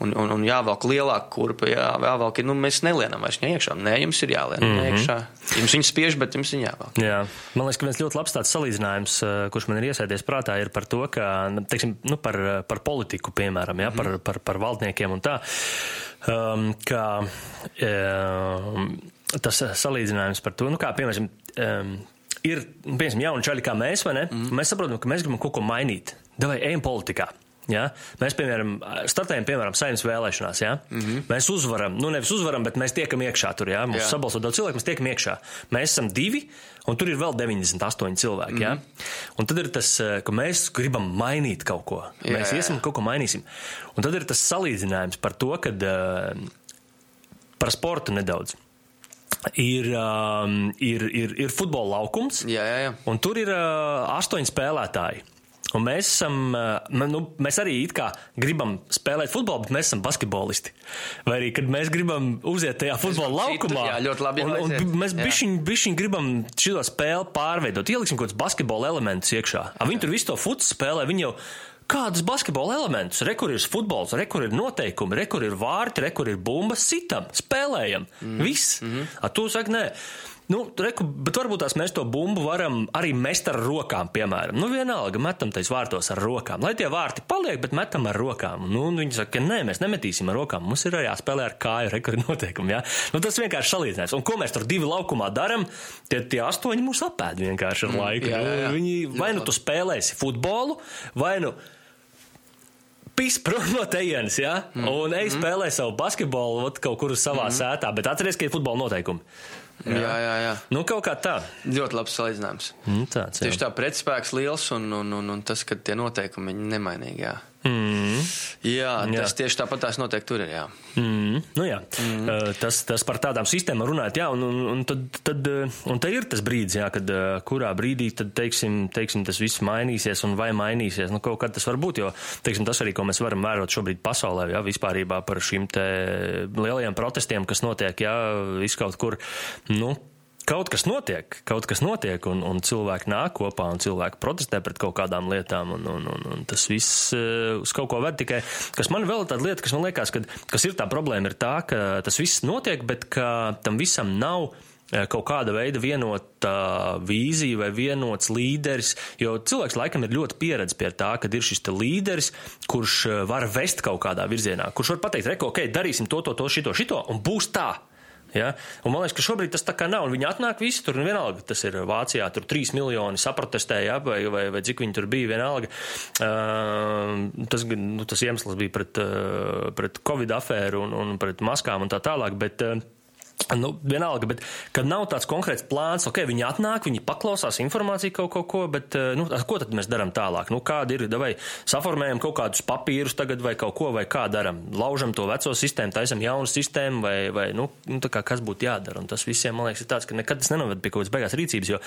Un, un, un jāvelk lielāka kurpa, jā, jāvelk, nu, mēs nelienam vairs iekšā. Nē, jums ir jālien mm -hmm. iekšā. Jums viņa spiež, bet jums viņa jāvelk. Jā. Man liekas, ka viens ļoti labs tāds salīdzinājums, eh, kurš man ir iesēdies prātā, ir par to, ka, teiksim, nu, par, par politiku, piemēram, ja, par, par, par valdniekiem un tā, um, ka um, tas salīdzinājums par to, nu, kā, piemēram, um, ir, piemēram, jauni čaļi kā mēs, vai ne? Mm. Mēs saprotam, ka mēs gribam kaut ko mainīt. Davai, ejam politikā. Ja? Mēs, piemēram, startējam, piemēram, saimnes vēlēšanās. Ja? Mm -hmm. Mēs uzvaram, nu nevis uzvaram, bet mēs tiekam iekšā tur. Ja? Mums sabalso daudz cilvēku, mēs tiekam iekšā. Mēs esam divi, un tur ir vēl 98 cilvēki. Mm -hmm. ja? Un tad ir tas, ka mēs gribam mainīt kaut ko. Jā, mēs iesim un kaut ko mainīsim. Un tad ir tas salīdzinājums par to, ka uh, par sportu nedaudz ir, um, ir, ir, ir futbola laukums, jā, jā, jā. un tur ir uh, astoņi spēlētāji. Un mēs esam, nu, mēs arī it kā gribam spēlēt futbolu, bet mēs esam basketbolisti. Vai arī, kad mēs gribam uziet tajā futbola laukumā, jā, ļoti labi. Un, un mēs bišķiņ, bišķiņ gribam šo spēli pārveidot, ieliksim kaut kādus basketbola elementus iekšā. A, viņi tur visu to futs spēlē, viņi jau kādus basketbola elementus. Rekur ir futbols, rekur ir noteikumi, rekur ir vārti, rekur ir bumbas, sitam, spēlējam. Mm. Viss. Mm -hmm. A, tu saki, nē. Nu, reku, bet varbūt tās mēs to bumbu varam arī mest ar rokām, piemēram. Nu, vienalga, metam tais vārtos ar rokām. Lai tie vārti paliek, bet metam ar rokām. Nu, viņi saka, ka nē, mēs nemetīsim ar rokām. Mums ir jāspēlē ar kāju rekordu *laughs* noteikumu. Ja? Nu, tas vienkārši salīdzinājums. Un ko mēs tur divi laukumā darām? Tie, tie astoņi mūs apēd vienkārši ar mm, laiku. Jā, jā, jā. Viņi, vai nu tu spēlēsi futbolu, vai nu pis *laughs* prom no tejienes, ja? Mm. un ej mm. spēlē savu basketbolu kaut kur savā mm. sētā, bet atceries, ka ir futbola noteikumi. Jā, jā, jā. jā. Nu, kaut kā tā. Ļoti labs salīdzinājums. Mm, tāds, jā. Tieši tā pretspēks liels un, un, un, un tas, ka tie noteikumi ir nemainīgi. Jā. Mm. Jā, tas jā. tieši tāpat tās noteikti tur ir. Jā. Mm. Nu, jā. Mm. Uh, tas, tas par tādām sistēmām runājot, jā, un, un, un, tad, tad, un te ir tas brīdis, jā, kad uh, kurā brīdī tad, teiksim, teiksim, tas viss mainīsies un vai mainīsies. Nu, kaut kad tas var būt, jo teiksim, tas arī, ko mēs varam vērot šobrīd pasaulē, jā, vispārībā par šīm lielajiem protestiem, kas notiek, jā, viskaut kur. Nu, kaut kas notiek, kaut kas notiek, un, un cilvēki nāk kopā, un cilvēki protestē pret kaut kādām lietām, un, un, un, un tas viss uh, uz kaut ko ved tikai. Kas man vēl tāda lieta, kas man liekas, ka, kas ir tā problēma, ir tā, ka tas viss notiek, bet ka tam visam nav eh, kaut kāda veida vienota vīzija vai vienots līderis, jo cilvēks laikam ir ļoti pieredzējis pie tā, ka ir šis līderis, kurš eh, var vest kaut kādā virzienā, kurš var pateikt, reko, ok, darīsim to, to, to, šito, šito, un būs tā. Ja? Un man liekas, ka šobrīd tas tā kā nav. Viņi atnāk visi tur, un vienalga, tas ir Vācijā, tur trīs miljoni saprotestēja, ja? vai, vai, vai cik viņi tur bija, vienalga. Uh, tas, nu, tas iemesls bija pret, uh, pret Covid afēru un, un pret maskām un tā tālāk, bet uh, Nu, vienalga, bet kad nav tāds konkrēts plāns, ok, viņi atnāk, viņi paklausās informāciju kaut ko, ko bet, eh, nu, ko tad mēs darām tālāk? Nu, kāda ir, vai saformējam kaut kādus papīrus tagad vai kaut ko, vai kā darām? Laužam to veco sistēmu, taisam jaunu sistēmu, vai, vai nu, nu, kā kas būtu jādara? Un tas visiem, man liekas, ir tāds, ka nekad tas nenoved pie kaut kādas beigās rīcības, jo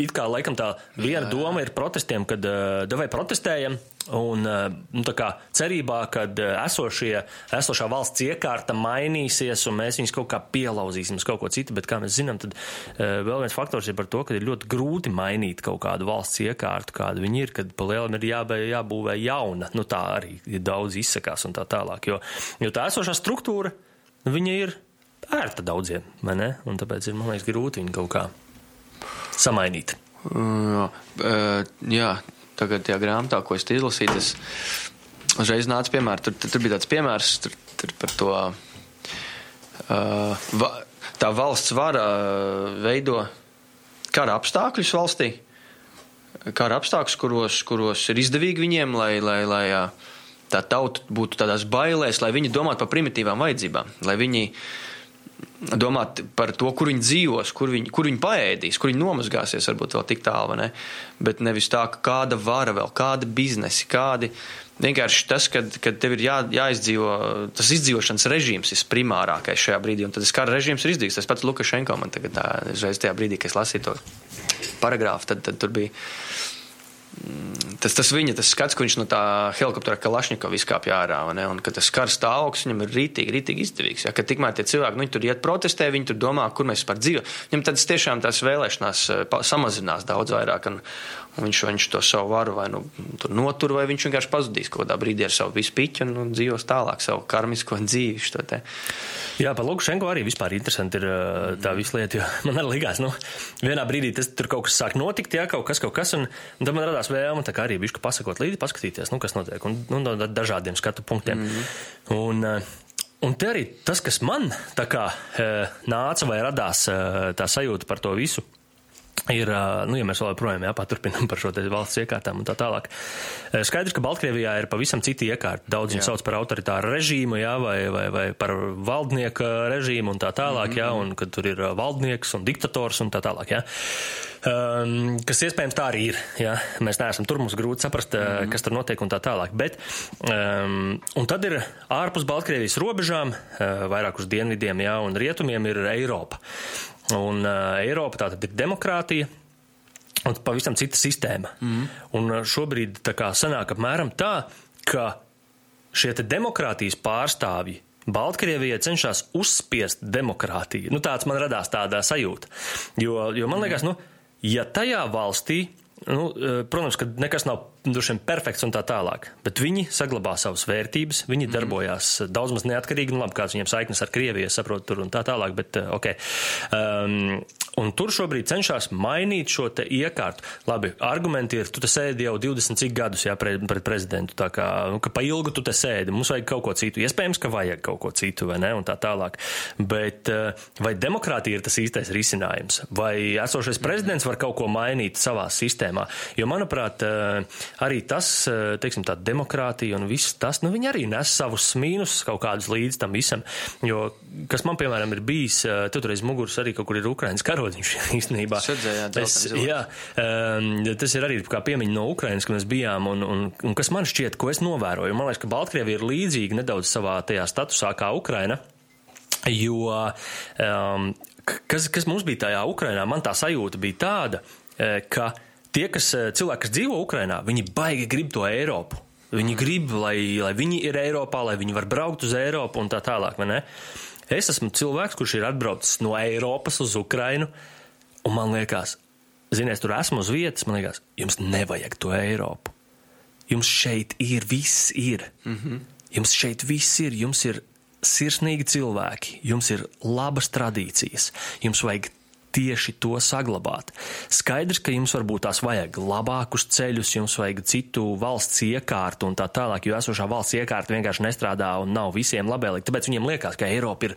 it kā laikam tā viena doma ir protestiem, kad, uh, vai protestējam, Un, eh, nu, kā, cerībā, ka eh, esošie, esošā valsts iekārta mainīsies un mēs viņus kaut kā pielauzīsim uz kaut ko citu, bet kā mēs zinām, tad uh, vēl viens faktors ir par to, ka ir ļoti grūti mainīt kaut kādu valsts iekārtu, kāda viņi ir, kad pa lielam ir jābē, jābūvē jauna. Nu, tā arī ir daudz izsakās un tā tālāk. Jo, jo tā esošā struktūra, viņa ir ērta daudziem, vai ne? Un tāpēc ir, man liekas, grūti viņu kaut kā samainīt. Jā, jā tagad tajā grāmatā, ko es izlasīju, tas uzreiz nāca piemērs. Tur, tur, bija tāds piemērs tur, tur par to. Uh, va, tā valsts vara veido kara apstākļus valstī, kara apstākļus, kuros, kuros ir izdevīgi viņiem, lai, lai, lai tā tauta būtu tādās bailēs, lai viņi domātu par primitīvām vajadzībām, lai viņi uh, domāt par to, kur viņi dzīvos, kur viņi, kur viņi paēdīs, kur viņi nomazgāsies, varbūt vēl tik tālu, ne? bet nevis tā, ka kāda vara vēl, kāda biznesi, kādi. Vienkārši tas, ka tev ir jā, jāizdzīvo, tas izdzīvošanas režīms ir primārākais šajā brīdī, un tad tas kara režīms ir izdzīvs. Tas pats Lukašenko man tagad, tā, reiz tajā brīdī, kad es lasīju to paragrāfu, tad, tad tur bija tas, tas viņa tas skats, ka viņš no tā helikoptera Kalašņikova izkāpja ārā, un ka tas kars stāvoklis viņam ir rītīgi, rītīgi izdevīgs. Ja, ka tikmēr tie cilvēki, nu, tur iet protestē, viņi tur domā, kur mēs par dzīvi. Viņam tad tiešām tās vēlēšanās eh, samazinās daudz vairāk, un viņš, viņš to savu varu vai nu notur, vai viņš vienkārši pazudīs kaut kādā brīdī ar savu visu piķu un, un dzīvos tālāk savu karmisko dzīvi. Jā, par Lukašenko arī vispār interesanti ir tā visa lieta, jo *laughs* man arī likās, nu, vienā brīdī tas tur kaut kas sāk notikt, jā, kaut kas, kaut kas, un, un tad man radās vēlme tā kā arī bišku pasakot līdzi, paskatīties, nu, kas notiek, un, nu, no dažādiem skatu punktiem. Mm -hmm. un, Un te arī tas, kas man tā kā nāca vai radās tā sajūta par to visu, ir, nu, ja mēs vēl joprojām jāpaturpinām par šo valsts iekārtām un tā tālāk. Skaidrs, ka Baltkrievijā ir pavisam citi iekārti. Daudz viņu sauc par autoritāru režīmu, jā, vai, vai, vai par valdnieka režīmu un tā tālāk, jā, un kad tur ir valdnieks un diktators un tā tālāk, jā. Um, kas iespējams tā arī ir, jā. Mēs neesam tur, mums grūti saprast, mm -hmm. kas tur notiek un tā tālāk. Bet, um, un tad ir ārpus Baltkrievijas robežām, uh, vairāk uz dienvidiem, jā, un rietumiem ir Eiropa. Un uh, Eiropa tā tad ir demokrātija. Un pavisam cita sistēma. Mm. Un šobrīd tā kā sanāk apmēram tā, ka šie demokrātijas pārstāvji Baltkrievijai cenšas uzspiest demokrātiju. Nu, tāds man radās tāda sajūta. Jo, jo man liekas, nu, ja tajā valstī, nu, protams, ka nekas nav vien perfekts un tā tālāk. Bet viņi saglabā savas vērtības, viņi mm. darbojās daudz maz neatkarīgi, nu labi, kāds viņiem saiknes ar Krieviju, saprotu, tur un tā tālāk, bet eh, ok. Um, un tur šobrīd cenšas mainīt šo te iekārtu. Labi, argumenti ir, tu te sēdi jau 20 cik gadus, jā, pret, pret prezidentu, tā kā, nu, ka pa ilgu tu te sēdi, mums vajag kaut ko citu. Iespējams, ka vajag kaut ko citu, vai ne, un tā tālāk. Bet eh, vai demokrātija ir tas īstais risinājums? Vai esošais prezidents var kaut ko mainīt savā sistēmā? Jo, manuprāt, eh, arī tas, eh, teiksim, tā demokrātija un viss tas, nu, viņi arī nes savus mīnusus kaut kādus līdz tam visam. Jo, kas man, piemēram, ir bijis, eh, tu tur aiz muguras arī kaut kur ir Ukrainas karodziņš *laughs* īstenībā. Es, jā, um, tas ir arī kā piemiņa no Ukrainas, ka mēs bijām, un, un, un kas man šķiet, ko es novēroju, man liekas, ka Baltkrievija ir līdzīga nedaudz savā tajā statusā kā Ukraina, jo, um, kas, kas mums bija tajā Ukrainā, man tā sajūta bija tāda, eh, ka tie, kas eh, cilvēki, kas dzīvo Ukrainā, viņi baigi grib to Eiropu. Viņi grib, lai, lai viņi ir Eiropā, lai viņi var braukt uz Eiropu un tā tālāk. Es esmu cilvēks, kurš ir atbraucis no Eiropas uz Ukrainu, un man liekas, ziniet, tur esmu uz vietas, man liekas, jums nevajag to Eiropu. Jums šeit ir, viss ir. Mm -hmm. Jums šeit viss ir, jums ir sirsnīgi cilvēki, jums ir labas tradīcijas, jums vajag tieši to saglabāt. Skaidrs, ka jums varbūt tās vajag labākus ceļus, jums vajag citu valsts iekārtu un tā tālāk, jo esošā valsts iekārta vienkārši nestrādā un nav visiem labēlīgi. Tāpēc viņiem liekas, ka Eiropa ir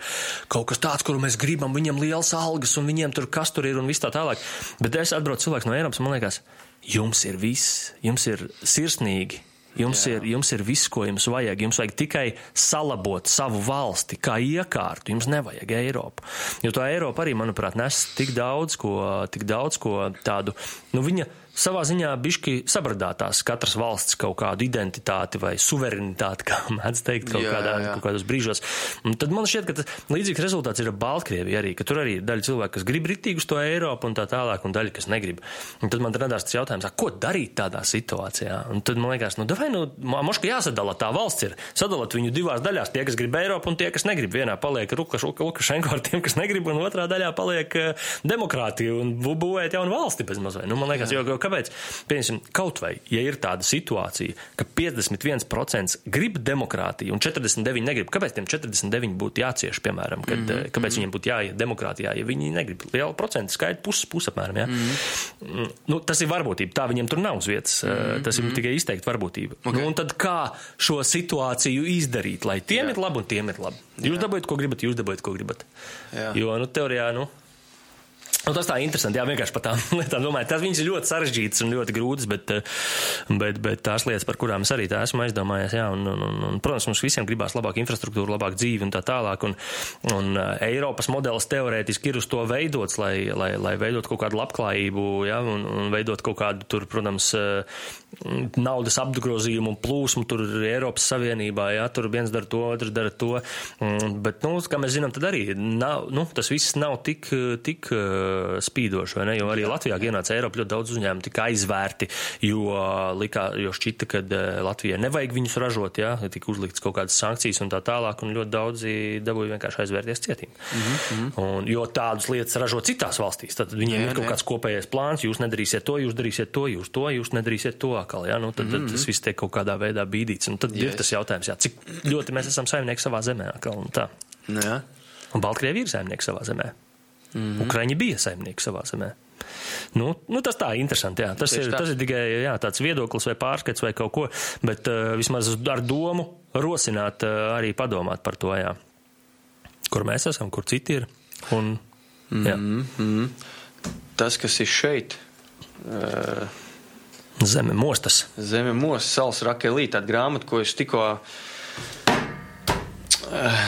kaut kas tāds, kuru mēs gribam, viņiem liels algas un viņiem tur kas tur ir un viss tā tālāk. Bet es atbraucu cilvēks no Eiropas, man liekas, jums ir viss, jums ir sirsnīgi, Jums Jā. ir, jums ir viss, ko jums vajag. Jums vajag tikai salabot savu valsti kā iekārtu. Jums nevajag Eiropu. Jo tā Eiropa arī, manuprāt, nes tik daudz ko, tik daudz ko tādu, nu viņa savā ziņā bišķi sabradātās katras valsts kaut kādu identitāti vai suverenitāti, *laughs* kā mēdz teikt, kaut, jā, kādā, jā. kaut kādos brīžos. Un tad man šķiet, ka tas līdzīgs rezultāts ir ar Baltkrieviju arī, ka tur arī ir daļa cilvēku, kas grib ritīgi uz to Eiropu un tā tālāk, un daļa, kas negrib. Un tad man radās tas jautājums, ko darīt tādā situācijā? Un tad man liekas, nu, davai, nu, moška jāsadala tā valsts ir. Sadalot viņu divās daļās, tie, kas grib Eiropu un tie, kas negrib. Vienā paliek Lukašenko ar tiem, kas negrib, un otrā daļā paliek uh, demokrātija un būvēt jaunu valsti bez mazliet. Nu, man liekas, jo, jo kāpēc? Piemēram, kaut vai, ja ir tāda situācija, ka 51% grib demokrātiju un 49% negrib, kāpēc tiem 49 būtu jācieš, piemēram, kad, mm -hmm. kāpēc viņiem būtu jāiet demokrātijā, ja viņi negrib lielu procentu skaitu, puses pus apmēram. Ja? Mm -hmm. nu, tas ir varbūtība, tā viņiem tur nav uz vietas, mm -hmm. tas ir mm -hmm. tikai izteikti varbūtība. Okay. Nu, un tad kā šo situāciju izdarīt, lai tiem Jā. ir labi un tiem ir labi? Jūs dabūjat, ko gribat, jūs dabūjat, ko gribat. Jā. Jo, nu, teorijā, nu. Nu, tas tā ir interesanti. Jā, vienkārši par tām *laughs* lietām domāju. Tas viņas ir ļoti sarežģītas un ļoti grūtas, bet, eh, bet, bet tās lietas, par kurām es arī tā esmu aizdomājies, jā, un, un, un, un, protams, mums visiem gribās labāku infrastruktūru, labāku dzīvi un tā tālāk. Un, un eh, Eiropas modelis teorētiski ir uz to veidots, lai, lai, lai veidot kaut kādu labklājību, jā, un, un veidot kaut kādu tur, protams, eh, naudas apgrozījumu un plūsmu tur Eiropas Savienībā, jā, tur viens dara to, otrs dara to. Mm, bet, nu, kā mēs zinām, tad arī nav, nu, tas viss nav tik, tik spīdoši, vai ne? Jo arī Latvijā ienāca Eiropa ļoti daudz uzņēmumu tika aizvērti, jo, likā, jo šķita, ka Latvijai nevajag viņus ražot, jā, tika uzlikts kaut kādas sankcijas un tā tālāk, un ļoti daudzi dabūja vienkārši aizvērties cietīm. Mm -hmm. un, jo tādas lietas ražo citās valstīs, tad viņiem jā, ir kaut jā. kāds kopējais plāns, jūs nedarīsiet to, jūs darīsiet to, jūs to, jūs nedarīsiet to atkal, jā, nu tad, mm -hmm. tad mhm. tas viss tiek kaut kādā veidā bīdīts. Un tad yes. ir tas jautājums, jā, cik ļoti mēs esam saimnieki savā zemē atkal un tā. Nu jā. Un Baltkrievi ir saimnieki savā zemē. Mm -hmm. Ukraiņi bija saimnieki savā zemē. Nu, nu, tas tā interesanti. Jā. Tas, Tieši ir, tā. tas ir tikai jā, tāds viedoklis vai pārskats vai kaut ko, bet uh, vismaz ar domu rosināt, uh, arī padomāt par to, jā. kur mēs esam, kur citi ir. Un, jā. mm -hmm. tas, kas ir šeit. Uh, Zeme mostas. Zeme mostas, salas rakelī, tāda grāmata, ko es tikko.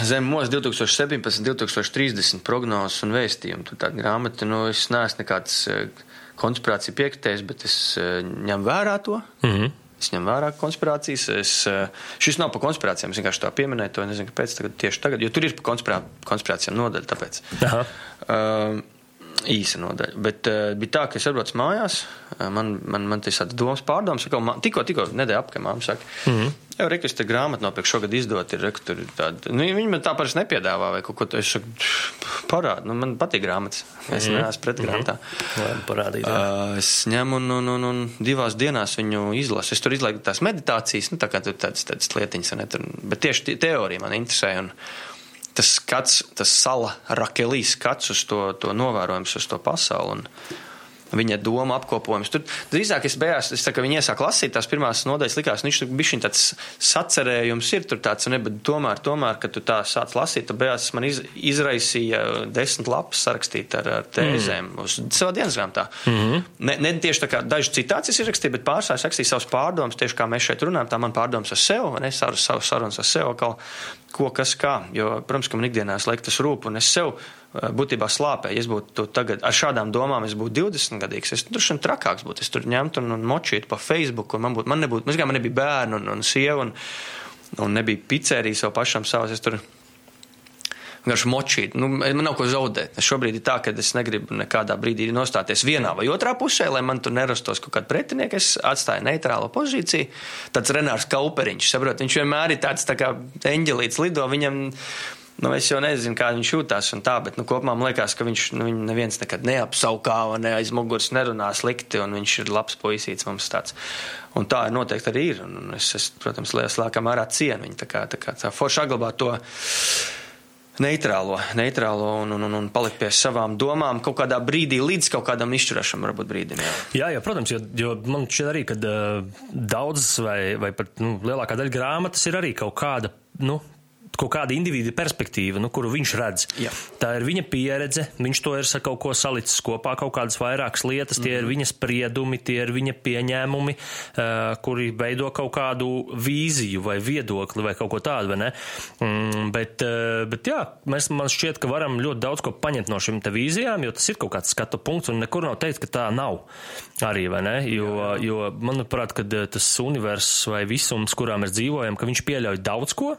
Zeme mostas 2017, 2030 prognozes un vēstījumi. Tur tāda grāmata, nu, es neesmu nekāds konspirācija piekritējis, bet es ņemu vērā to. Mm -hmm. Es ņemu vērā konspirācijas. Es, šis nav par konspirācijām. Es vienkārši tā pieminēju to. Nezinu, kāpēc tagad, tieši tagad, jo tur ir par konspirā, konspirācijām nodaļa. Tāpēc. Aha. Uh, īsa nodaļa. Bet uh, bija tā, ka es atbraucu mājās, uh, man, man, man tas tāds domas pārdomas, ka tikko, tikko nedēļa apkārt māma saka, mm -hmm. jau rekus te grāmatu nopirkt šogad izdot, ir reku tur tāda, nu, viņi man tā parasti nepiedāvā vai kaut ko, es saku, parād, nu, man patīk grāmatas, es mm -hmm. neesmu pret grāmatā. Mm -hmm. Parādīt, uh, es ņemu un, un, un, un divās dienās viņu izlasu. Es tur izlaiku tās meditācijas, nu, tā kā tur tādas, tādas lietiņas, ne, tur, bet tieši teorija man interesē. Un, tas skats, tas sala rakelī skats uz to, to novērojums uz to pasauli. Un, viņa doma apkopojums. Tur drīzāk es beidzās, es tā kā viņi iesāk lasīt tās pirmās nodaļas, likās, nu, viņš šī tāds sacerējums, ir tur tāds, ne, bet tomēr, tomēr, kad tu tā sāc lasīt, tad beigās man iz, izraisīja desmit lapas sarakstīt ar, ar tēzēm mm. uz savā dienas grāmatā. Mm -hmm. ne, ne tieši tā kā dažas citācijas ir rakstīja, bet pārsvarā rakstīja savus pārdomas, tieši kā mēs šeit runājam, tā man pārdomas ar sevi, un es ar savu sarunas ar sevi, ko, kas, kā. Jo, protams, ka man ikdienā laiku tas rūp, un es sev Eh, būtībā slāpē. Ja es būtu tagad ar šādām domām, es būtu 20 gadīgs. Es tur šodien trakāks būtu. Es tur ņemtu un, un močītu pa Facebook, un man, būtu, man nebūtu, man nebija bērnu un, un sieva, un, un nebija pizzerijas vēl pašam savas. Es tur vienkārši močīt. Nu, man nav ko zaudēt. Šobrīd ir tā, ka es negribu nekādā brīdī nostāties vienā vai otrā pusē, lai man tur nerastos kaut kāda pretinieka. Es atstāju neitrālo pozīciju. Tāds Renārs Kauperiņš, saprot, viņš vienmēr ir tāds tā kā eņģelīts lido. Viņam Nu, es jau nezinu, kā viņš jūtas un tā, bet nu, kopumā man liekas, ka viņš nu, neviens nekad neapsaukā ne aiz muguras nerunā slikti, un viņš ir labs puisīts mums tāds. Un tā noteikti arī ir. Un es, es protams, lielākā mērā cienu viņu. Tā kā tā, kā, tā forši saglabāt to neitrālo, neitrālo un, un, un, un palikt pie savām domām kaut kādā brīdī, līdz kaut kādam izšķirošam, varbūt brīdim. Jā, jā, jā protams, jo, jo man šķiet arī, ka uh, daudzas vai, vai pat nu, lielākā daļa grāmatas ir arī kaut kāda. Nu, kaut kāda individa perspektīva, nu, kuru viņš redz. Jā. Tā ir viņa pieredze, viņš to ir sa kaut ko salicis kopā, kaut kādas vairākas lietas, tie mm -hmm. ir mhm. viņa spriedumi, tie ir viņa pieņēmumi, uh, kuri veido kaut kādu vīziju vai viedokli vai kaut ko tādu, vai ne? Mm, bet, uh, bet jā, mēs, man šķiet, ka varam ļoti daudz ko paņemt no šīm te vīzijām, jo tas ir kaut kāds skatu punkts, un nekur nav teikt, ka tā nav arī, vai ne? Jo, jā, jā. jo manuprāt, ka tas universs vai visums, kurā mēs dzīvojam, ka viņš pieļauj daudz ko.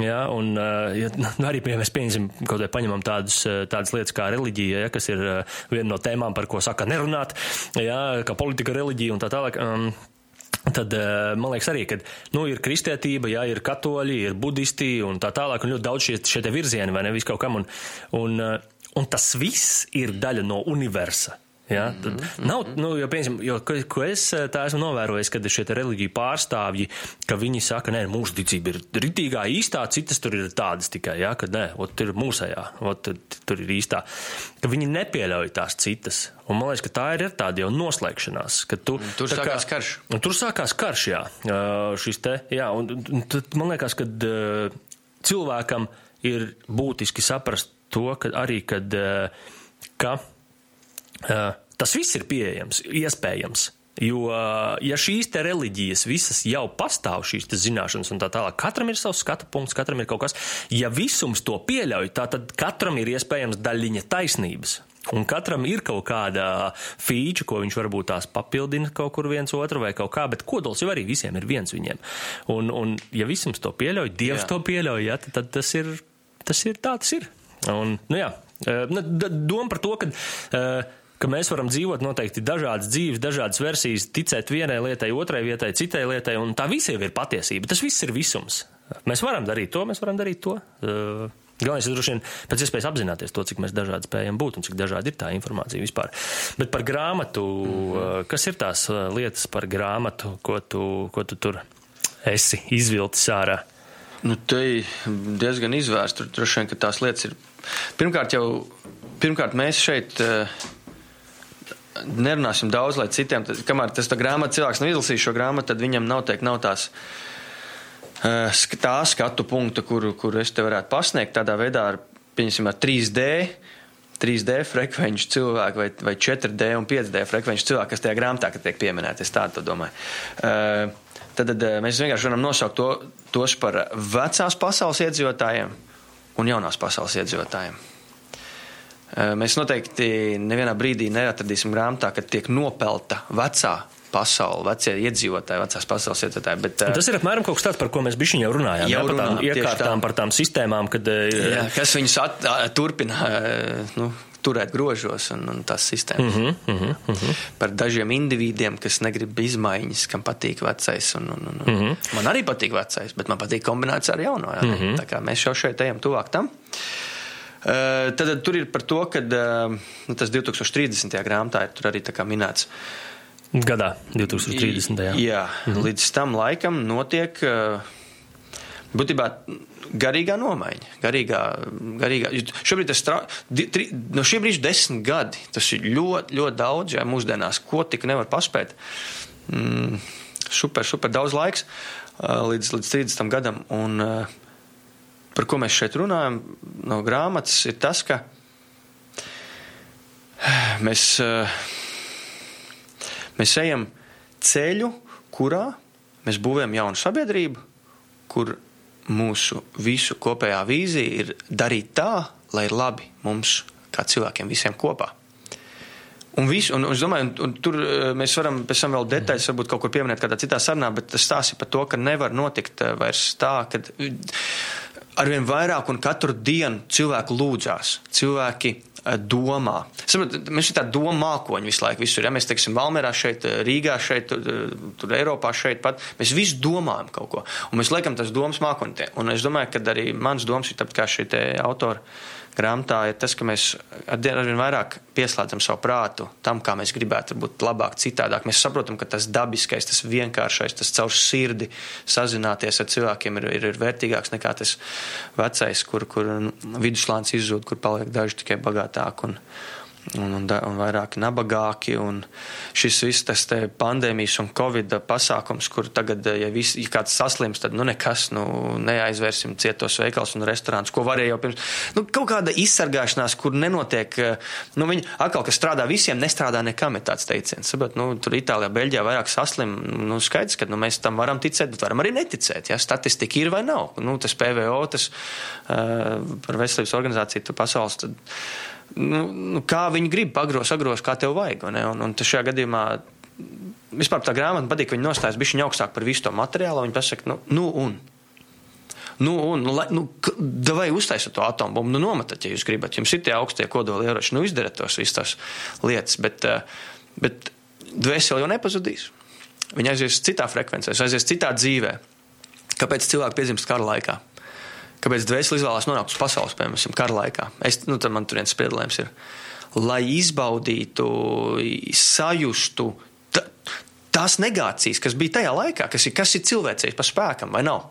Jā, un ja, *laughs* arī, ja mēs pieņemsim, kaut vai paņemam tādus, tādas lietas kā reliģija, ja, kas ir viena no tēmām, par ko saka nerunāt, ja, kā politika, reliģija un tā tālāk. Um, Tad man liekas arī, ka nu, ir kristietība, jā, ir katoļi, ir budisti un tā tālāk, un ļoti daudz šie, šie virzieni, vai ne, vis kaut kam. Un, un, un tas viss ir daļa no universa. Ja, mm -hmm. nav, nu, jo, piemēram, jo, ko, ko es eh, tā esmu novērojis, kad šie reliģiju pārstāvji, ka viņi saka, nē, mūsu ticība ir ritīgā īstā, citas tur ir tādas tikai, ja, ka nē, ot, ir mūsējā, ot, tur ir īstā, ka viņi nepieļauj tās citas. Un man liekas, ka tā ir tāda jau noslēgšanās, ka tu. Tur sākās kā, karš. Tur sākās karš, jā, šis te, jā, un, un tad man liekas, ka cilvēkam ir būtiski saprast to, ka arī, kad, ka Tas viss ir pieejams, iespējams. Jo, ja šīs te reliģijas visas jau pastāv, šīs zināšanas un tā tālāk, katram ir savs skatu punkts, katram ir kaut kas. Ja visums to pieļauj, tad katram ir iespējams daļiņa taisnības. Un katram ir kaut kāda feature, ko viņš varbūt tās papildina kaut kur viens otru vai kaut kā, bet kodols jau arī visiem ir viens viņiem. Un, un ja visums to pieļauj, Dievs jā. to pieļauj, ja, tad, tad tas ir, tas ir tā, tas ir. Un, nu jā, doma par to, ka. Uh, ka mēs varam dzīvot noteikti dažādas dzīves, dažādas versijas, ticēt vienai lietai, otrai vietai, citai lietai, un tā visiem ir patiesība. Tas viss ir visums. Mēs varam darīt to, mēs varam darīt to. Uh, Galvenais ir droši vien pēc iespējas apzināties to, cik dažādi spējam būt un cik dažādi ir tā informācija vispār. Bet par grāmatu, mm -hmm. kas ir tās lietas par grāmatu, ko tu, ko tu tur esi izvilcis ārā? Nu, te diezgan izvērsts. Tur droši vien, ka tās lietas ir. Pirmkārt, jau pirmkārt, mēs šeit nerunāsim daudz, lai citiem, tad, kamēr tas tā grāmata cilvēks nav izlasījis šo grāmatu, tad viņam noteikti nav tās uh, tā skatu punkta, kuru, kuru es te varētu pasniegt tādā veidā ar, pieņemsim, ar 3D. 3D frekvenču cilvēki vai, vai 4D un 5D frekvenču cilvēki, kas tajā grāmatā tiek pieminēti. Es tādu domāju. Uh, tad, tad mēs vienkārši varam nosaukt to, tos par vecās pasaules iedzīvotājiem un jaunās pasaules iedzīvotājiem. Uh, mēs noteikti nevienā brīdī neatradīsim grāmatā, kad tiek nopelta vecā pasauli, vecie iedzīvotāji, vecās pasaules iedzīvotāji. Bet, un tas ir apmēram kaut kas tāds, par ko mēs bišķiņ jau runājām. Jau ja, par tām runā, iekārtām, par tām sistēmām, kad. Jā, kas viņus at, turpina. Nu, turēt grožos un, un tās sistēmas. Mm -hmm, mm -hmm. Par dažiem individiem, kas negrib izmaiņas, kam patīk vecais. Un, un, un, mm -hmm. Man arī patīk vecais, bet man patīk kombinācija ar jauno. Jā. Mm -hmm. Tā kā mēs jau šeit ejam tuvāk tam. Uh, tad, tad tur ir par to, ka uh, nu, tas 2030. grāmatā ir arī minēts. Gadā, 2030. Jā, jā -hmm. līdz tam laikam notiek uh, būtībā garīgā nomaiņa. Garīgā, garīgā. Šobrīd tas ir no šī brīža desmit gadi. Tas ir ļoti, ļoti daudz, ja mūsdienās ko tik nevar paspēt. Mm, super, super daudz laiks līdz, līdz 30 gadam. Un, par ko mēs šeit runājam no grāmatas, ir tas, ka mēs, mēs ejam ceļu, kurā mēs būvējam jaunu sabiedrību, kur mūsu visu kopējā vīzija ir darīt tā, lai ir labi mums, kā cilvēkiem, visiem kopā. Un, visu, un, un domāju, un, un tur eh, mēs varam pēc tam vēl detaļas, varbūt kaut kur pieminēt kādā citā sarunā, bet tas stāsta par to, ka nevar notikt eh, vairs tā, ka arvien vairāk un katru dienu cilvēku lūdzās, cilvēki Eh, domā. Saprot, mēs tādi domu mākoņi visu laiku. Visur, ja mēs teiksim, Valmērā šeit, eh, Rīgā šeit, tur, eh, tur Eiropā šeit pat, mēs visi domājam kaut ko. Un mēs liekam tas domas mākoņi. Un es domāju, ka arī mans domas ir tāpat kā šī autora grāmatā ir tas, ka mēs arvien vairāk pieslēdzam savu prātu tam, kā mēs gribētu būt labāk, citādāk. Mēs saprotam, ka tas dabiskais, tas vienkāršais, tas caur sirdi sazināties ar cilvēkiem ir, ir, ir vērtīgāks nekā tas vecais, kur, kur viduslāns izzūd, kur paliek daži tikai bagātāki. Un, un, un, vairāk nabagāki. Un šis viss pandēmijas un covid pasākums, kur tagad, ja, vis, ja kāds saslims, tad nu nekas, nu neaizvērsim cietos veikals un restorāns, ko varēja jau pirms. Nu, kaut kāda izsargāšanās, kur nenotiek, nu viņi atkal, kas strādā visiem, nestrādā nekam, ir tāds teiciens. Sabat, nu, tur Itālijā, Beļģijā vairāk saslim, nu skaidrs, ka nu, mēs tam varam ticēt, bet varam arī neticēt. Ja? Statistika ir vai nav. Nu, tas PVO, tas uh, par veselības organizāciju pasaules. Tad, nu, nu, kā viņi grib pagros, agros, kā tev vajag. Un, un šajā gadījumā vispār tā grāmata patīk, ka viņi nostājas bišķiņu augstāk par visu to materiālu. Viņi pasaka, nu, nu un. Nu, un, nu, nu, vai uztaisiet to atomu, nu, nometat, ja jūs gribat. Jums ir tie augstie kodoli ieroči, nu, izdariet tos visas tās lietas, bet, eh, bet dvēseli jau nepazudīs. Viņi aizies citā frekvencē, aizies citā dzīvē. Kāpēc cilvēki piedzimst kara laikā? Kāpēc dvēseli izvēlās nonākt uz pasaules, piemēram, kara laikā. Es, nu, tad man tur viens spriedlējums ir. Lai izbaudītu, sajustu tās negācijas, kas bija tajā laikā, kas ir, kas ir cilvēcējis pa spēkam vai nav.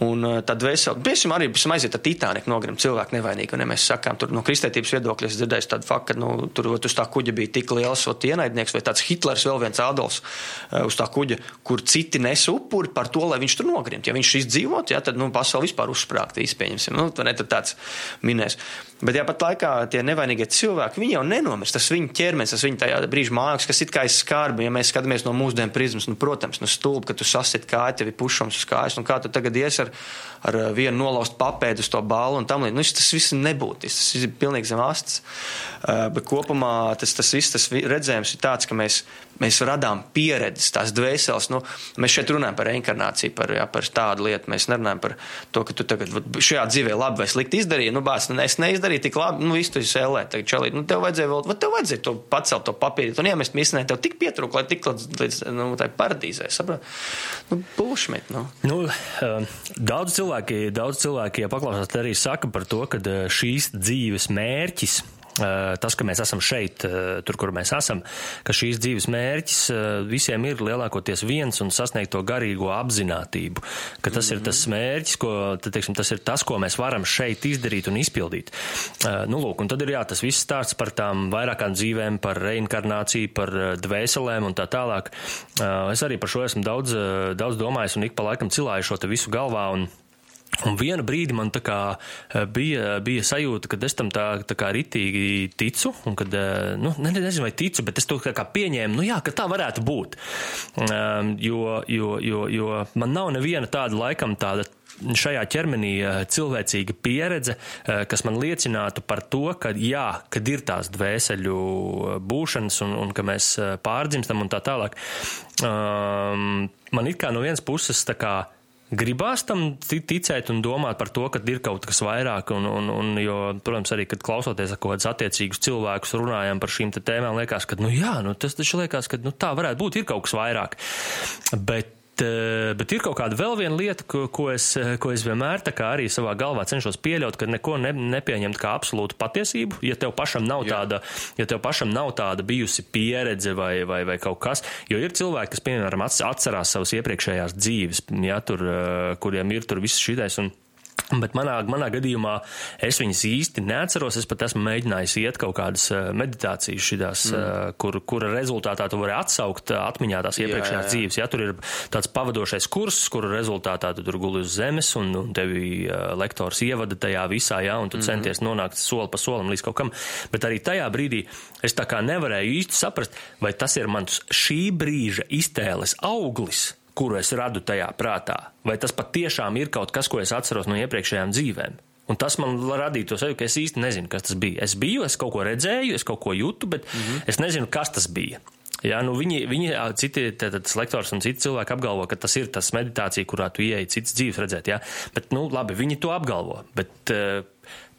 Un uh, tad veseli, piemēram, arī esam aiziet ar Titaniku nogrim cilvēku nevainīgi. Ja mēs sakām, tur no kristietības viedokļa es dzirdēju tādu faktu, ka nu, tur uz tā kuģa bija tik liels ot, ienaidnieks vai tāds Hitlers, vēl viens Adolfs uh, uz tā kuģa, kur citi nes upuri par to, lai viņš tur nogrimt. Ja viņš izdzīvot, ja, tad nu, pasauli vispār uzsprāgt, izpieņemsim. Nu, ne, tāds minēs. Bet jāpat laikā tie nevainīgie cilvēki, viņi jau nenomirs. Tas viņu ķermenis, tas viņu tajā brīža mākslas, kas it kā ir skarbi, ja mēs skatāmies no mūsdienu prizmas, nu, protams, nu, stulbi, ka tu sasit kāju, tev ir pušams uz kājas, un kā tu tagad ies ar, ar vienu nolauzt papēdu uz to balvu un tam līdzīgi. Nu, tas viss ir nebūtisks, tas ir pilnīgi zem astes. Uh, bet kopumā tas, tas viss, tas redzējums ir tāds, ka mēs Mēs radām pieredzes, tās dvēseles. Nu, mēs šeit runājam par reinkarnāciju, par, jā, par tādu lietu. Mēs nerunājam par to, ka tu tagad šajā dzīvē labi vai slikti izdarīji. Nu, bāc, nu, es neizdarīju tik labi, nu, visu tu sēlē, tagad čalīt. Nu, tev vajadzēja vēl, tev vajadzēja to pacelt, to papīru. Un iemest misnē, tev tik pietrūk, lai tik līdz, līdz nu, tai paradīzē, saprot? Nu, bullshit, nu. Nu, uh, daudz cilvēki, daudz cilvēki, ja paklausās, arī saka par to, ka šīs dzīves mērķis Eh, tas, ka mēs esam šeit, eh, tur, kur mēs esam, ka šīs dzīves mērķis eh, visiem ir lielākoties viens un sasniegt to garīgo apzinātību, ka tas mm -hmm. ir tas mērķis, ko, tad, teiksim, tas ir tas, ko mēs varam šeit izdarīt un izpildīt. Nu, lūk, un tad ir jā, tas viss stāsts par tām vairākām dzīvēm, par reinkarnāciju, par dvēselēm un tā tālāk. Es arī par šo esmu daudz, daudz domājis un ik pa laikam cilāju šo visu galvā un Un vienu brīdi man kā, eh, bija, bija sajūta, ka es tam tā, tā kā ritīgi ticu, un kad, eh, nu, ne, nezinu, vai ticu, bet es to kā pieņēmu, nu jā, ka tā varētu būt. Um, jo, jo, jo, jo man nav neviena tāda laikam tāda šajā ķermenī eh, cilvēcīga pieredze, kas man liecinātu par to, ka jā, kad ir tās dvēseļu būšanas un, un ka mēs pārdzimstam un tā tālāk. Um, man it kā no vienas puses tā kā gribās tam ticēt un domāt par to, ka ir kaut kas vairāk. Un, un, un, jo, protams, arī, kad klausoties ar kaut kādus attiecīgus cilvēkus runājam par šīm tēmām, liekas, ka, nu jā, nu, tas taču liekas, ka nu, tā varētu būt, ir kaut kas vairāk. Bet bet ir kaut kāda vēl viena lieta, ko, ko, es, eh, ko es vienmēr arī savā galvā cenšos pieļaut, ka neko ne, nepieņemt kā absolūtu patiesību. Ja tev pašam nav Jā. tāda, ja tev pašam nav tāda bijusi pieredze vai, vai, vai kaut kas, jo ir cilvēki, kas, piemēram, atcerās savas iepriekšējās dzīves, ja, tur, eh, kuriem ir tur viss šitais. Un, Bet manā, manā gadījumā es viņas īsti neatceros. Es pat esmu mēģinājis iet kaut kādas eh, meditācijas, šitās, mm. Eh, kur, kura rezultātā tu vari atsaukt eh, atmiņā tās iepriekšējās dzīves. Ja tur ir tāds pavadošais kurs, kura rezultātā tu tur guli uz zemes un, un tevi lektors ievada tajā visā, ja, un tu mm. centies nonākt soli pa solim līdz kaut kam. Bet arī tajā brīdī es tā kā nevarēju īsti saprast, vai tas ir mans šī brīža iztēles auglis kuru es radu tajā prātā, vai tas patiešām ir kaut kas, ko es atceros no iepriekšējām dzīvēm. Un tas man radīja to sajūtu, ka es īsti nezinu, kas tas bija. Es biju, es kaut ko redzēju, es kaut ko jūtu, bet mm -hmm. es nezinu, kas tas bija. Jā, nu viņi, viņi citi, tātad lektors un citi cilvēki apgalvo, ka tas ir tas meditācija, kurā tu ieeji citas dzīves redzēt, jā. Bet, nu, labi, viņi to apgalvo, bet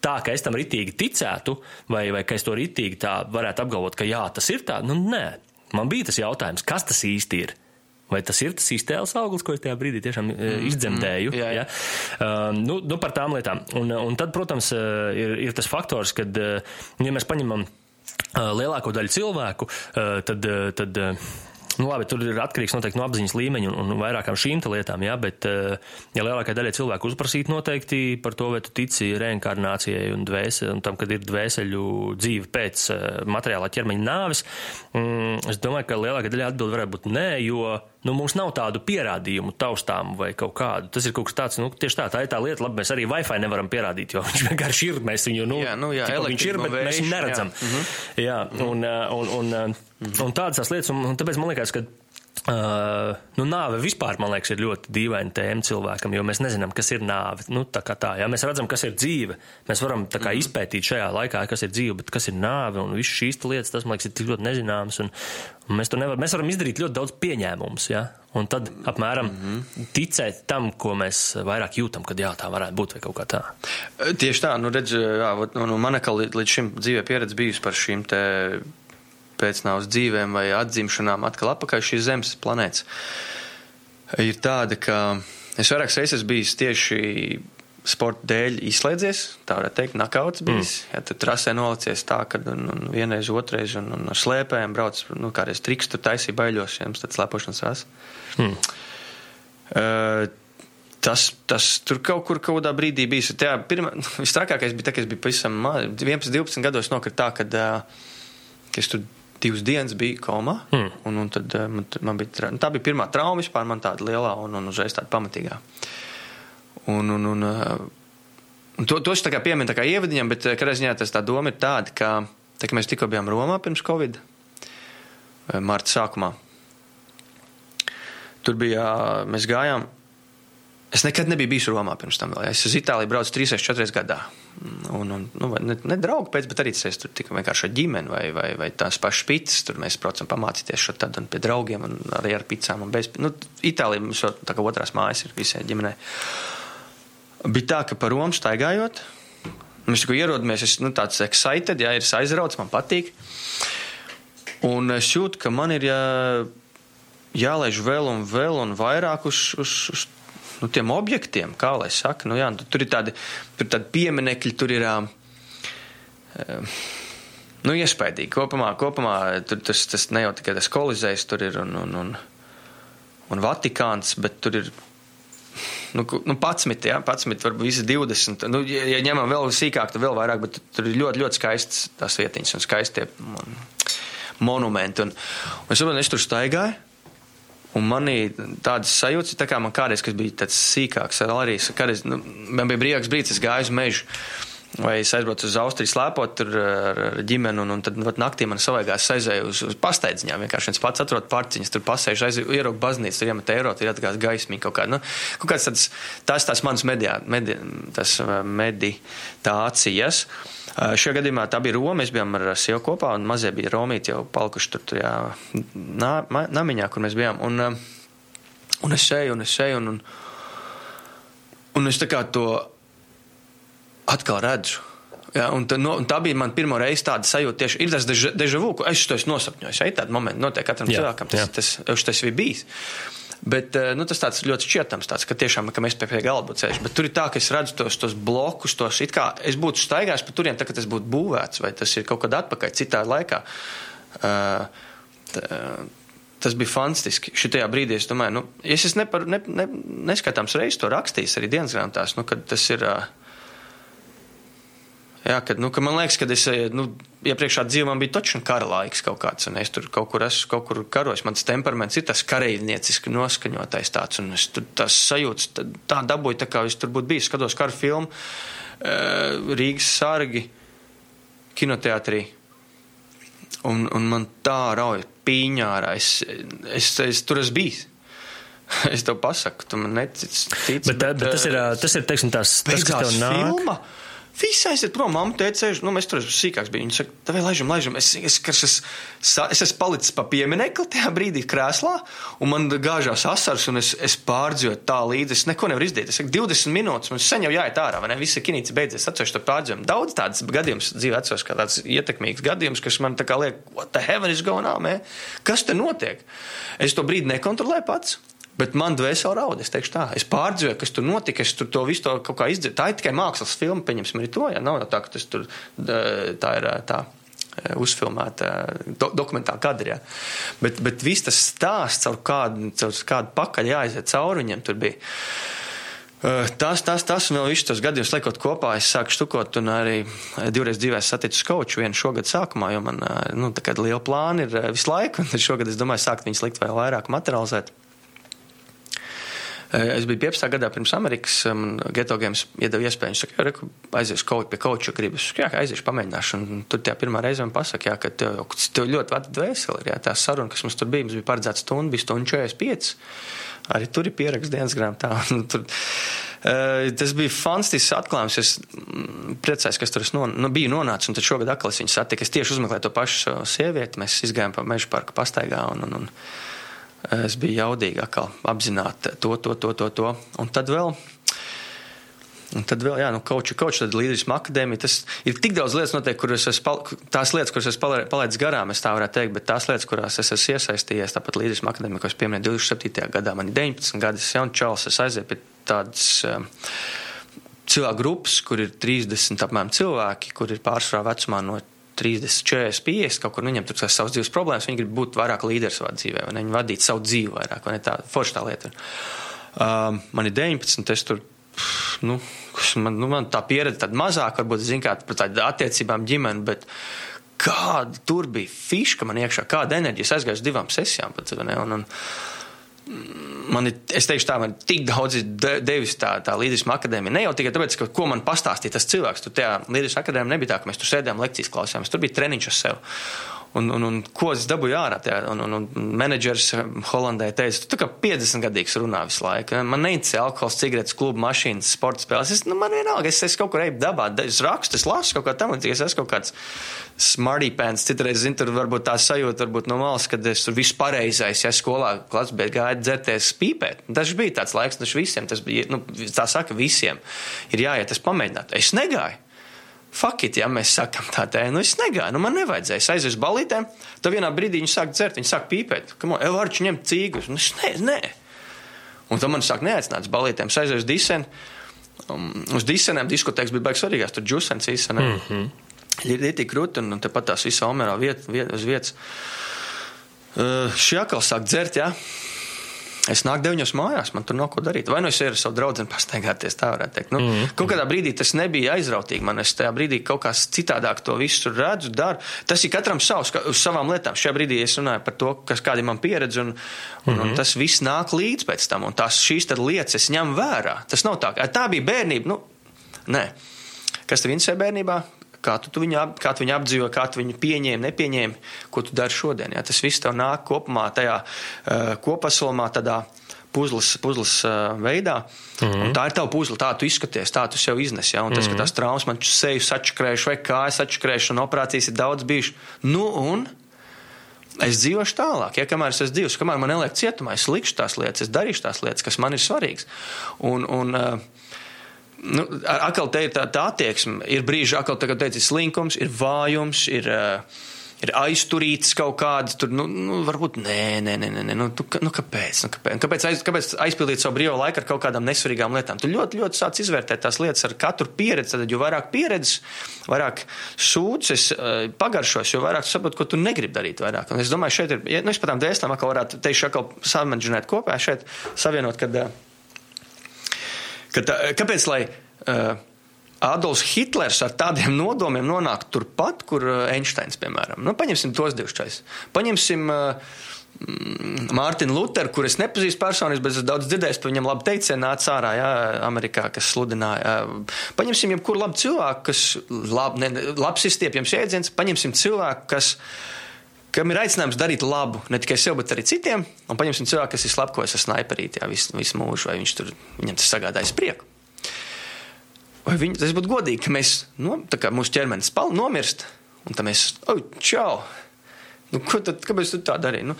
tā, ka es tam ritīgi ticētu, vai, vai ka es to ritīgi tā varētu apgalvot, ka jā, tas ir tā, nu, nē. Man bija tas jautājums, kas tas īsti ir? Vai tas ir tas iztēles auglis, ko es tajā brīdī tiešām mm, izdzemdēju? Mm, jā, jā. Ja? Uh, nu, nu, par tām lietām. Un, un tad, protams, uh, ir, ir tas faktors, kad, ja mēs paņemam lielāko daļu cilvēku, tad. tad Nu, labi, tur ir atkarīgs noteikti no apziņas līmeņa un, un vairākām šīm lietām, jā, bet, ja lielākā daļa cilvēku uzprasīt noteikti par to, vai tu tici reinkarnācijai un, dvēse, un tam, kad ir dvēseļu dzīve pēc materiālā ķermeņa nāves, mm, es domāju, ka lielākā daļa atbild varētu būt nē, jo nu, mums nav tādu pierādījumu taustām vai kaut kādu. Tas ir kaut kas tāds, nu, tieši tā, tā ir tā lieta, labi, mēs arī Wi-Fi nevaram pierādīt, jo *laughs* viņš vienkārši ir, mēs viņu, nu, jā, nu jā, viņš ir, bet mēs viņu neredzam. Jā, mm -hmm. jā un, un, un, un, un tādas lietas, un, un tāpēc man liekas, ka Uh, nu, nāve vispār, man liekas, ir ļoti dīvaina tēma cilvēkam, jo mēs nezinām, kas ir nāve. Nu, tā kā tā, ja mēs redzam, kas ir dzīve, mēs varam kā mm. izpētīt šajā laikā, kas ir dzīve, bet kas ir nāve un visas šīs lietas, tas, man liekas, ir tik ļoti nezināms. Un, un mēs, nevar, mēs varam izdarīt ļoti daudz pieņēmumus, ja? un tad apmēram mm -hmm. ticēt tam, ko mēs vairāk jūtam, kad jā, tā varētu būt vai kaut kā tā. Tieši tā, nu redz, jā, nu, nu, man līdz šim dzīvē pieredze bijusi par šīm te pēcnāvus dzīvēm vai atzimšanām atkal apakaļ šīs zemes planētas, ir tāda, ka es vairākas reizes esmu bijis tieši sporta dēļ izslēdzies, tā varētu teikt, nakauts bijis. Mm. Ja tad trasē nolicies tā, ka un, un vienreiz, otrreiz un, un ar slēpēm brauc, nu, kādreiz triks tur taisīja baiļos, ja jums tad slēpošanas vās. Mm. Uh, Tas, tas tur kaut kur kādā brīdī *laughs* bija. Tā pirmā, visstrakākais bija tas, ka es biju pavisam 11, 12 gados nokrita tā, kad, uh, ka es tur divas dienas biju komā. Mm. Un, un tad, eh, man, man bija, tā bija pirmā trauma vispār, man tāda lielā un, un uzreiz tāda pamatīgā. Un, un, un, eh, un to, to es tā kā pieminu tā kā ievadiņam, bet eh, kādā ziņā tas tā doma ir tāda, ka, tā, mēs tikko bijām Romā pirms Covid, marta sākumā. Tur bija, mēs gājām, es nekad nebiju bijis Romā pirms tam. Es uz Itāliju braucu 3-4 gadā. Un, un, nu, ne, ne draugu pēc, bet arī tas ir tikai vienkārši ar ģimeni vai, vai, vai tās pašas pitas. Tur mēs braucam pamācīties šo tad un pie draugiem un arī ar picām un bez. Nu, Itālija mums jau tā kā otrās mājas ir visai ģimenei. Bija tā, ka par Romu staigājot, mēs tikko ierodamies, es nu, tāds excited, jā, ir aizrauts, man patīk. Un es jūtu, ka man ir jā, jālaiž vēl un vēl un vairāk uz, uz, uz nu, tiem objektiem, kā lai saka, nu, jā, nu, tur ir tādi, tur tādi pieminekļi, tur ir. Uh, nu, iespaidīgi. Kopumā, kopumā tur tas, tas ne jau tikai tas kolizējs, tur ir un, un, un, un Vatikāns, bet tur ir. Nu, nu, 11, jā, 11, varbūt visi 20. Nu, ja, ja ņemam vēl sīkāk, tad vēl vairāk, bet tur ir ļoti, ļoti skaistas tās vietiņas un skaistie monumenti. Un, un es saprotu, es tur staigāju. Un manī tādas sajūtas, tā kā man kādreiz, kas bija tāds sīkāks, arī kādreiz, nu, man bija brīvāks brīdis, es gāju uz mežu. Vai es aizbraucu uz Austriju slēpot tur ar, ar ģimeni, un, un tad vat, naktī man savaigās aizēju uz, uz pasteidziņām. Vienkārši viens pats atrod pārciņas, tur pasēž, aizēju, ieraugu baznīcu, tur iemet eiro, tur ietagās gaismiņa kaut kāda. Nu, kaut kāds tāds, tās tās manas medijā, medi, tas meditācijas. Šajā gadījumā tā bija Roma. Mēs bijām ar sievu kopā, un mazie bija Romīti jau palikuši tur tajā nā, namiņā, kur mēs bijām. Un, un es eju, un es eju, un, un, un es tā kā to atkal redzu. Ja, un tā, no, un tā bija mana pirmā reize tāda sajūta, tieši ir tas deja vu, ko es to esmu nosapņojis. Ja, tāda momenta notiek katram jā, cilvēkam, tas, jā. tas, tas, tas bija bijis. Bet nu, tas tāds ļoti šķietams, tāds, ka tiešām ka mēs pie, pie galda. Bet tur ir tā, ka es redzu tos, tos blokus, tos it kā es būtu staigājis pa turien, tā, kad tas būtu būvēts, vai tas ir kaut kad atpakaļ citā laikā. Uh, tā, tas bija fantastiski. Šitajā brīdī es domāju, nu, es nepar, ne, ne, neskatāms reizes to rakstījis arī dienas grāmatās, nu, kad tas ir. Uh, Jā, kad, nu, ka man liekas, ka es nu, iepriekšā dzīvē man bija točs kara laiks kaut kāds, un es tur kaut kur esmu kaut kur karojis. Mans temperaments ir tas kareivnieciski noskaņotais tāds, un es tur tās sajūtas tā, tā dabūju, tā kā es tur būtu bijis. Skatos karu filmu Rīgas sargi kinoteātrī. Un, un man tā rauja pīņārā. Es, es, es tur esmu bijis. *laughs* Es tev pasaku, tu man netici. Bet, bet, bet tas ir, tas ir teiksim, tās, tas, kas tev nāk. Filma, Visi aiziet prom, mamma teica, sēž, nu, mēs tur esam sīkāks. Bija. Viņa saka, tā vai laižam, laižam. Es, es, es, es, es esmu palicis pa pieminekli tajā brīdī krēslā, un man gāžās asars, un es, es pārdzīvoju tā līdzi. Es neko nevaru izdarīt. Es saku, 20 minūtes, man sen jau jāiet ārā, vai ne? Visi kinīci beidzies, atceros to pārdzīvojumu. Daudz tādas gadījumus dzīvē atceros, kā tāds ietekmīgs gadījums, kas man tā kā liek, what the heaven is going on, man? Kas te notiek? Es to brīdi nekontrolēju pats. Bet man dvēseli raud, es teikšu tā. Es pārdzīvoju, kas tur notika, es tur to visu to kaut kā izdzēru. Tā ir tikai mākslas filma, pieņemsim, arī to, ja nav jau tā, ka tas tur tā ir tā uzfilmēta do, dokumentāla kadrā. Bet, bet viss tas stāsts, caur kādu, caur kādu pakaļ jāiziet cauri viņam, tur bija. Tas, tas, tas un vēl visus tos gadījumus liekot kopā, es sāku štukot un arī divreiz dzīvē satiku skoču vienu šogad sākumā, jo man, nu, tā kā liela plāna ir visu laiku, un šogad es domāju sākt viņus likt vēl vairāk materializēt. Eh, es biju 15. gadā pirms Amerikas, um, Geto Games iedeva iespēju. Viņš saka, ka aizies kaut pie koča gribas. Jā, aiziešu pamēģināšu. Un tur tie pirmā reize man pasaka, jā, ka tev, tev ļoti vada dvēseli. Jā, tā saruna, kas mums tur bija, mums bija paredzēta stunda, bija stunda 45. Arī tur ir pieraksts dienas grāmatā. *laughs* tur, Uh, tas bija fantastisks atklājums. Es mm, priecājos, ka tur non, nu, biju nonācis. Un tad šogad atkal es viņu satiku. Es tieši uzmeklēju to pašu sievieti. Mēs gājām pa meža parka pastaigā. Un, un, un, es biju jaudīgi atkal apzināt to, to, to, to, to. Un tad vēl. Un tad vēl, jā, nu, kauču, kauču, tad līderisma akadēmija. Tas ir tik daudz lietas, notiek, kuras es, pal, tās lietas, kuras es palaidis garām, es tā varētu teikt, bet tās lietas, kurās es esmu iesaistījies, tāpat līderisma akadēmija, ko es pieminēju 27. gadā, man ir 19 gadi, es jau čels, es aizēju pie tādas um, cilvēku grupas, kur ir 30 apmēram cilvēki, kur ir pārsvarā vecumā no 30, 40, 50, kaut kur viņam tur ir savas dzīves problēmas. Viņi grib būt vairāk līderis savā dzīvē, vai ne? Viņi vadīt savu dzīvi vairāk, vai ne? Tā forša tā lieta. Um, man ir 19, es tur. Nu, man, nu, man tā pieredze tāda mazāka, varbūt zinu, kā par tādām attiecībām ģimeni, bet kāda tur bija fiška man iekšā, kāda enerģija. Es aizgāju uz divām sesijām pat? Un, un, man ir, es teikšu, tā man tik daudz de, devis tā, tā līderisma akadēmija. Ne jau tikai tāpēc, ka, ko man pastāstīja tas cilvēks. Tur tajā līderisma akadēmija nebija tā, ka mēs tur sēdējām lekcijas klausījāmies. Tur bija treniņš uz sevi. Un, un, un ko es dabūju ārā? Tajā, un, un, un menedžers Holandē teica, tu kā 50 gadīgs runā visu laiku. Man neinteresē alkohols, cigaretes, klubu mašīnas, sporta spēles. Es, nu, man vienalga, es, es kaut kur eju dabā, es rakstu, es lasu kaut ko tam, es esmu kaut kāds smarty pants. Citreiz, zinu, tur varbūt tā sajūta, varbūt no malas, kad es tur viss pareizais, ja skolā klasē, bet gāju dzerties pīpēt. Tas bija tāds laiks, tas visiem, tas bija, nu, tā saka, visiem ir jāiet, tas pamēģināt. Es negāju. Fakit, ja mēs sakām tā, tā, nu es negāju, nu man nevajadzēja. Aizēju uz balītēm, tad vienā brīdī viņi sāk dzert, viņi sāk pīpēt. Kam on, Evarču ņemt cīgus? Nu, es nē, nē. Un tad man sāk neaicināt uz balītēm. Aizēju uz disenu. Um, uz disenēm diskotēks bija baigs svarīgās, tur džusens īstenībā. Mm -hmm. Ļoti krūti, un, un tepat tās visā omerā viet, viet, uz vietas. Uh, šī atkal sāk dzert, jā. Ja? Es nāku deviņos mājās, man tur nav ko darīt. Vai nu es eju ar savu draugu pastaigāties, tā varētu teikt. Nu, mm -hmm. Kaut kādā brīdī tas nebija aizrautīgi. Man es tajā brīdī kaut kā citādāk to visu redzu, daru. Tas ir katram savs, uz savām lietām. Šajā brīdī es runāju par to, kas kāda ir man pieredze, un, un, mm -hmm. un mhm. tas viss nāk līdz pēc tam. Un tās šīs lietas es ņemu vērā. Tas nav tā, tā bija bērnība. Nu, nē. Kas tev interesē bērnībā? Kā tu, tu viņu, ap, kā tu viņu apdzīvo, kā tu viņu pieņēmi, nepieņēmi, ko tu dari šodien. Ja? Tas viss tev nāk kopumā tajā uh, kopaslomā, tādā puzles, puzles uh, veidā. Mm -hmm. Tā ir tava puzle, tā tu izskaties, tā tu sev iznes. Ja? Un tas, mm -hmm. ka tās traumas man seju sačakrējuši vai kājas sačakrējuši un operācijas ir daudz bijušas. Nu, un es dzīvošu tālāk, ja kamēr es esmu dzīvs, kamēr man neliek cietumā, es likšu tās lietas, es darīšu tās lietas, kas man ir svarīgas. Un, un, uh, nu, atkal te ir tā, tā attieksme. Ir brīži, atkal tā, kad teici, slinkums, ir vājums, ir, ir aizturīts kaut kāds, tur, nu, nu varbūt nē, nē, nē, nē, nu, tu, nu kāpēc? Nu, kāpēc, kāpēc, aiz, kāpēc aizpildīt savu brīvo laiku ar kaut kādām nesvarīgām lietām? Tu ļoti, ļoti sāc izvērtēt tās lietas ar katru pieredzi. Tad, jo vairāk pieredzes, vairāk sūdzes, pagaršos, jo vairāk saproti, ko tu negribi darīt vairāk. Un es domāju, šeit ir, ja, nu, es pat tām dēslām atkal varētu teikt, atkal samanģinēt kopā, šeit savienot, kad uh, Ka tā, kāpēc lai uh, Adolfs Hitlers ar tādiem nodomiem nonāk turpat, kur uh, Einsteins, piemēram? Nu, paņemsim tos divus čais. Paņemsim uh, Mārtiņu Lutheru, kur es nepazīstu personiski, bet es daudz dzirdēju, ka viņam labi teicieni nāca ārā, jā, Amerikā, kas sludināja. Paņemsim jebkuru labu cilvēku, kas lab, ne, labs izstiepjams jēdziens, paņemsim cilvēku, kas kam ir aicinājums darīt labu ne tikai sev, bet arī citiem. Un paņemsim cilvēku, kas ir slepkavojis ar sniperīti visu, visu mūžu, vai viņš tur, viņam tas sagādājas prieku. Vai viņi, tas būtu godīgi, ka mēs, no, kā mūsu ķermenis pal, nomirst, un tad mēs, oh, čau! Nu, ko tad, kāpēc tu tā darīji? Nu,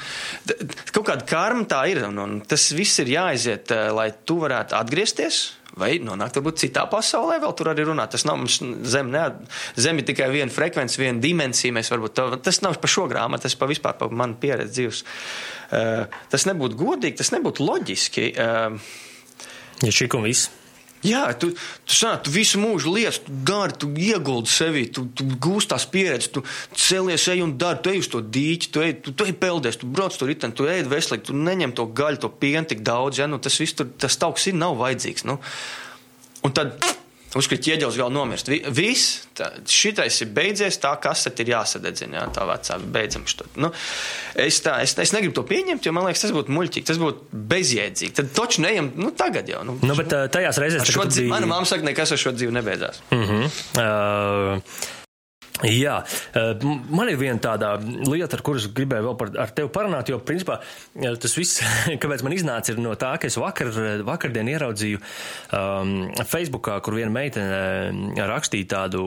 kaut kāda karma tā ir, un, un tas viss ir jāaiziet, eh, lai tu varētu atgriezties vai nonākt varbūt citā pasaulē, vēl tur arī runāt. Tas nav mums zem, ne, zem ir tikai viena frekvence, viena dimensija. Mēs varbūt tā, tas nav par šo grāmatu, tas pa vispār par manu pieredzi dzīves. Uh, tas nebūtu godīgi, tas nebūtu loģiski. Uh, ja šī viss. Jā, tu, tu, sanā, tu visu mūžu lietas, tu dari, tu ieguldi sevi, tu, tu gūsti tās pieredzes, tu celies, ej un dari, tu ej uz to dīķi, tu ej, tu, tu ej peldies, tu brauc tur riteni, tu ej veselīgi, tu neņem to gaļu, to pienu tik daudz, ja, nu tas viss tur, tas tauks ir, nav vajadzīgs, nu. Un tad Uzskatīt, ieģelis vēl nomirst. Viss, tā, šitais ir beidzies, tā kasete ir jāsadedzina, jā, tā vecā, beidzam šo. Nu, es, tā, es, es negribu to pieņemt, jo man liekas, tas būtu muļķīgi, tas būtu bezjēdzīgi. Tad taču neejam, nu, tagad jau. Nu, nu bet tajās reizēs, dzīvi... Mana mamma saka, nekas ar šo dzīvi nebeidzās. Mm -hmm. uh... Jā, eh, man ir viena tāda lieta, ar kuras gribēju vēl par, ar tevi parunāt, jo, principā, eh, tas viss, *laughs* kāpēc man iznāca, ir no tā, ka es vakar, vakardien ieraudzīju um, Facebookā, kur viena meitene eh, rakstīja tādu,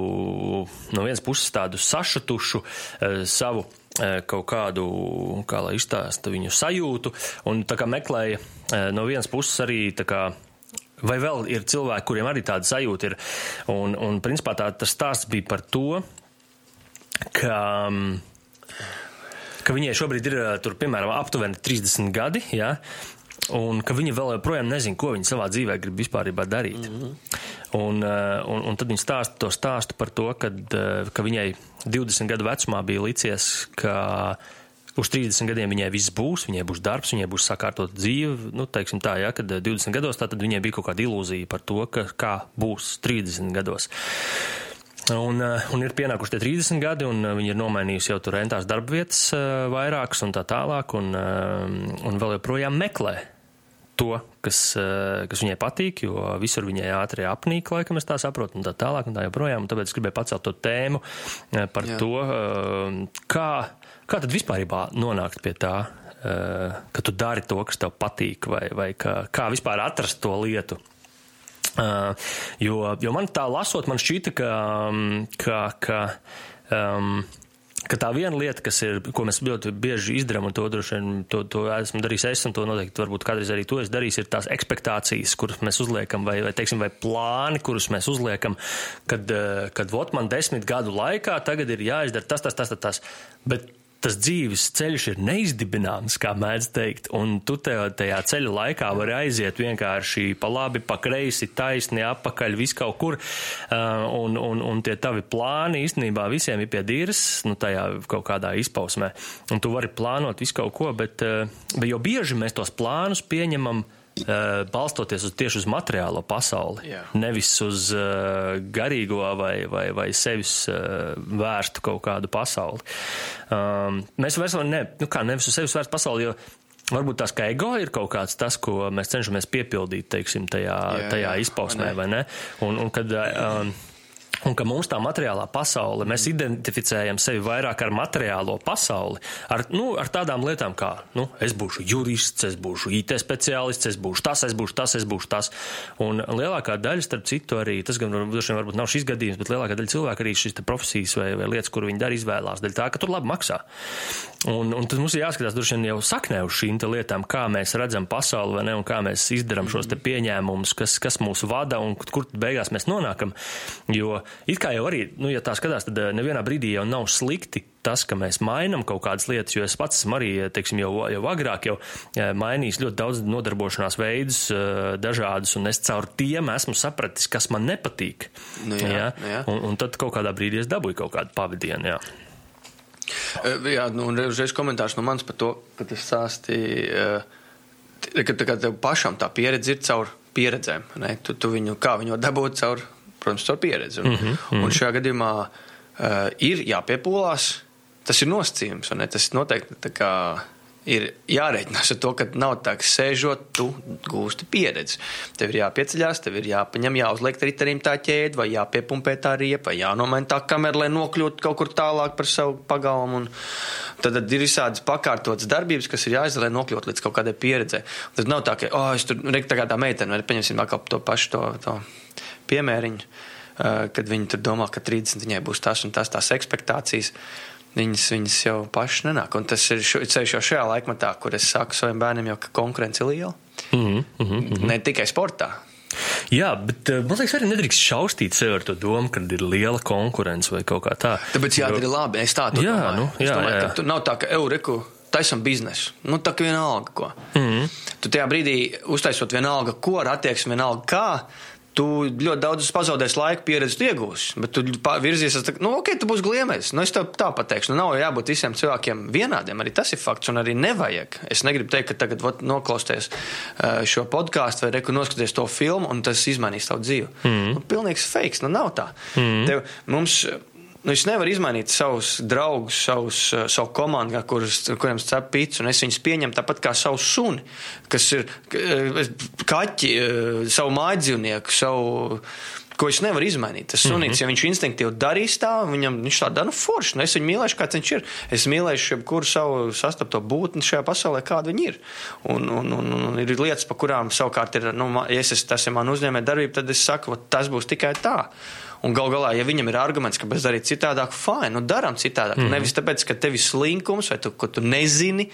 no vienas puses tādu sašutušu uh, savu kaut kādu, kā lai izstāsta viņu sajūtu, un tā kā meklēja no vienas puses arī tā kā Vai vēl ir cilvēki, kuriem arī tāda sajūta ir? Un, un principā tā, tas stāsts bija par to, ka, ka viņai šobrīd ir tur, piemēram, aptuveni 30 gadi, ja, un ka viņa vēl joprojām nezina, ko viņa savā dzīvē grib vispār darīt. Mm -hmm. un, un, un tad viņa stāsta to stāstu par to, kad, ka viņai 20 gadu vecumā bija licies, ka uz 30 gadiem viņai viss būs, viņai būs darbs, viņai būs sakārtot dzīve. Nu, teiksim tā, ja, kad 20 gados tā tad viņai bija kaut kāda ilūzija par to, ka, kā būs 30 gados. Un, eh, un ir pienākuši tie 30 gadi, un eh, viņi ir nomainījusi jau tur rentās darba vietas eh, vairākas un tā tālāk, un, un vēl joprojām meklē to, kas, kas viņai patīk, jo visur viņai ātri apnīk, laikam es tā saprotu, un tā tālāk, un tā joprojām. Un tāpēc es gribēju pacelt to tēmu par Jā. to, kā, kā tad vispārībā nonākt pie tā, ka tu dari to, kas tev patīk, vai, vai kā, kā vispār atrast to lietu, jo, jo man tā lasot, man šķita, ka, um, ka, ka, um, ka tā viena lieta, kas ir, ko mēs ļoti bieži izdarām, un to droši vien to, to esmu darījis es, un to noteikti varbūt kādreiz arī to es darīšu, ir tās expectācijas, kuras mēs uzliekam, vai, vai, teiksim, vai plāni, kurus mēs uzliekam, kad, kad vot man desmit gadu laikā tagad ir jāizdara tas, tas, tas, tas. tas. Bet tas dzīves ceļš ir neizdibināms, kā mēdz teikt, un tu te, tajā ceļa laikā vari aiziet vienkārši pa labi, pa kreisi, taisni, apakaļ, vis kaut kur, un, un, un tie tavi plāni īstenībā visiem ir pie dīras, nu, tajā kaut kādā izpausmē. Un tu vari plānot visu kaut ko, bet, bet jo bieži mēs tos plānus pieņemam balstoties uz tieši uz materiālo pasauli, Jā. nevis uz uh, garīgo vai, vai, vai sevis uh, vērstu kaut kādu pasauli. Um, mēs vairs ne, nu kā, nevis uz sevis vērstu pasauli, jo varbūt tās kā ego ir kaut kāds tas, ko mēs cenšamies piepildīt, teiksim, tajā, Jā, tajā jā, izpausmē, vai vai ne? Un, un kad, um, Un ka mums tā materiālā pasaule, mēs identificējam sevi vairāk ar materiālo pasauli, ar, nu, ar tādām lietām kā, nu, es būšu jurists, es būšu IT speciālists, es būšu tas, es būšu tas, es būšu tas. Un lielākā daļa, starp citu, arī tas gan varbūt nav šis gadījums, bet lielākā daļa cilvēku arī šīs profesijas vai, vai lietas, kur viņi dara, izvēlās dēļ tā, ka tur labi maksā. Un, un tad mums ir jāskatās droši vien jau saknē uz šīm lietām, kā mēs redzam pasauli, vai ne, un kā mēs izdarām šos te pieņēmumus, kas, kas mūs vada un kur beigās mēs nonākam. Jo it kā jau arī, nu, ja tā skatās, tad eh, nevienā brīdī jau nav slikti tas, ka mēs mainām kaut kādas lietas, jo es pats esmu arī, teiksim, jau, jau agrāk jau eh, mainījis ļoti daudz nodarbošanās veidus, eh, dažādus, un es caur tiem esmu sapratis, kas man nepatīk. Nu jā, ja? nu jā. Un, un tad kaut kādā brīdī es dabūju kaut kādu pavadienu, jā. Jā, nu, un uzreiz komentārs no manis par to, ka tas stāstīja, ka tev pašam tā pieredze ir caur pieredzēm. Ne? Tu, tu viņu, kā viņu dabūt caur, protams, caur pieredzi. Un, mm -hmm. un šajā gadījumā uh, ir jāpiepūlās. Tas ir nosacījums, un ne? tas noteikti kā ir jārēķinās ar to, ka nav tā, ka sēžot, tu gūsti pieredzi. Tev ir jāpieceļās, tev ir jāpaņem, jāuzliek ritenim tā ķēde, vai jāpiepumpē tā riepa, vai jānomaina tā kamera, lai nokļūtu kaut kur tālāk par savu pagalmu. Un tad, tad ir visādas pakārtotas darbības, kas ir jāizdara, lai nokļūtu līdz kaut kādai pieredzē. Tad nav tā, ka, oh, es tur, re, tā kā tā meitene, vai paņemsim atkal to pašu to, to piemēriņu, uh, kad viņi tur domā, ka 30 viņai būs tas un tas, tās ekspektācijas viņas, viņas jau pašas nenāk. Un tas ir ceļš jau šajā laikmatā, kur es saku saviem bērniem, jau, ka konkurence ir liela. Mm -hmm. Ne tikai sportā. Jā, bet eh, man liekas, arī nedrīkst šaustīt sevi ar to domu, ka ir liela konkurence vai kaut kā tā. Tāpēc jādara labi. Es tā to Jā, domāju. nu, es jā, domāju, jā. ka tu nav tā, ka euriku taisam biznesu. Nu, tā kā vienalga, ko. Mm. -hmm. Tu tajā brīdī uztaisot vienalga, ko ar attieksmi, vienalga kā. Tu ļoti daudz pazaudēsi laiku, pieredzi iegūsi, bet tu virzies, tā, nu, ok, tu būsi gliemējis. Nu, es tev tā pateikšu, nu, nav jābūt visiem cilvēkiem vienādiem, arī tas ir fakts, un arī nevajag. Es negribu teikt, ka tagad vot, noklausties uh, šo podkāstu vai reku noskaties to filmu, un tas izmainīs tavu dzīvi. Mm. Nu, pilnīgs fakes, nu, nav tā. Mm. Tev, mums, Nu, es nevaru izmainīt savus draugus, savus, uh, savu komandu, kurus, kuriem cep pīcis, un es viņus pieņemu tāpat kā savu suni, kas ir uh, kaķi, uh, savu mājdzīvnieku, savu. Ko es nevaru izmainīt. Tas sunīts, mm -hmm. ja viņš instinktīvi darīs tā, viņam viņš tā dara, nu, forši. Nu, es viņu mīlēšu, kāds viņš ir. Es mīlēšu jebkuru savu sastapto būtni šajā pasaulē, kāda viņi ir. Un, un, un, un ir lietas, pa kurām savukārt ir, nu, ja es, tas ir man uzņēmē darbība, tad es saku, "Vot tas būs tikai tā. Un gal galā, ja viņam ir arguments, ka mēs darām citādāk, fine, nu darām citādāk. Mm -hmm. Nevis tāpēc, ka tev ir slinkums vai tu, ko tu nezini.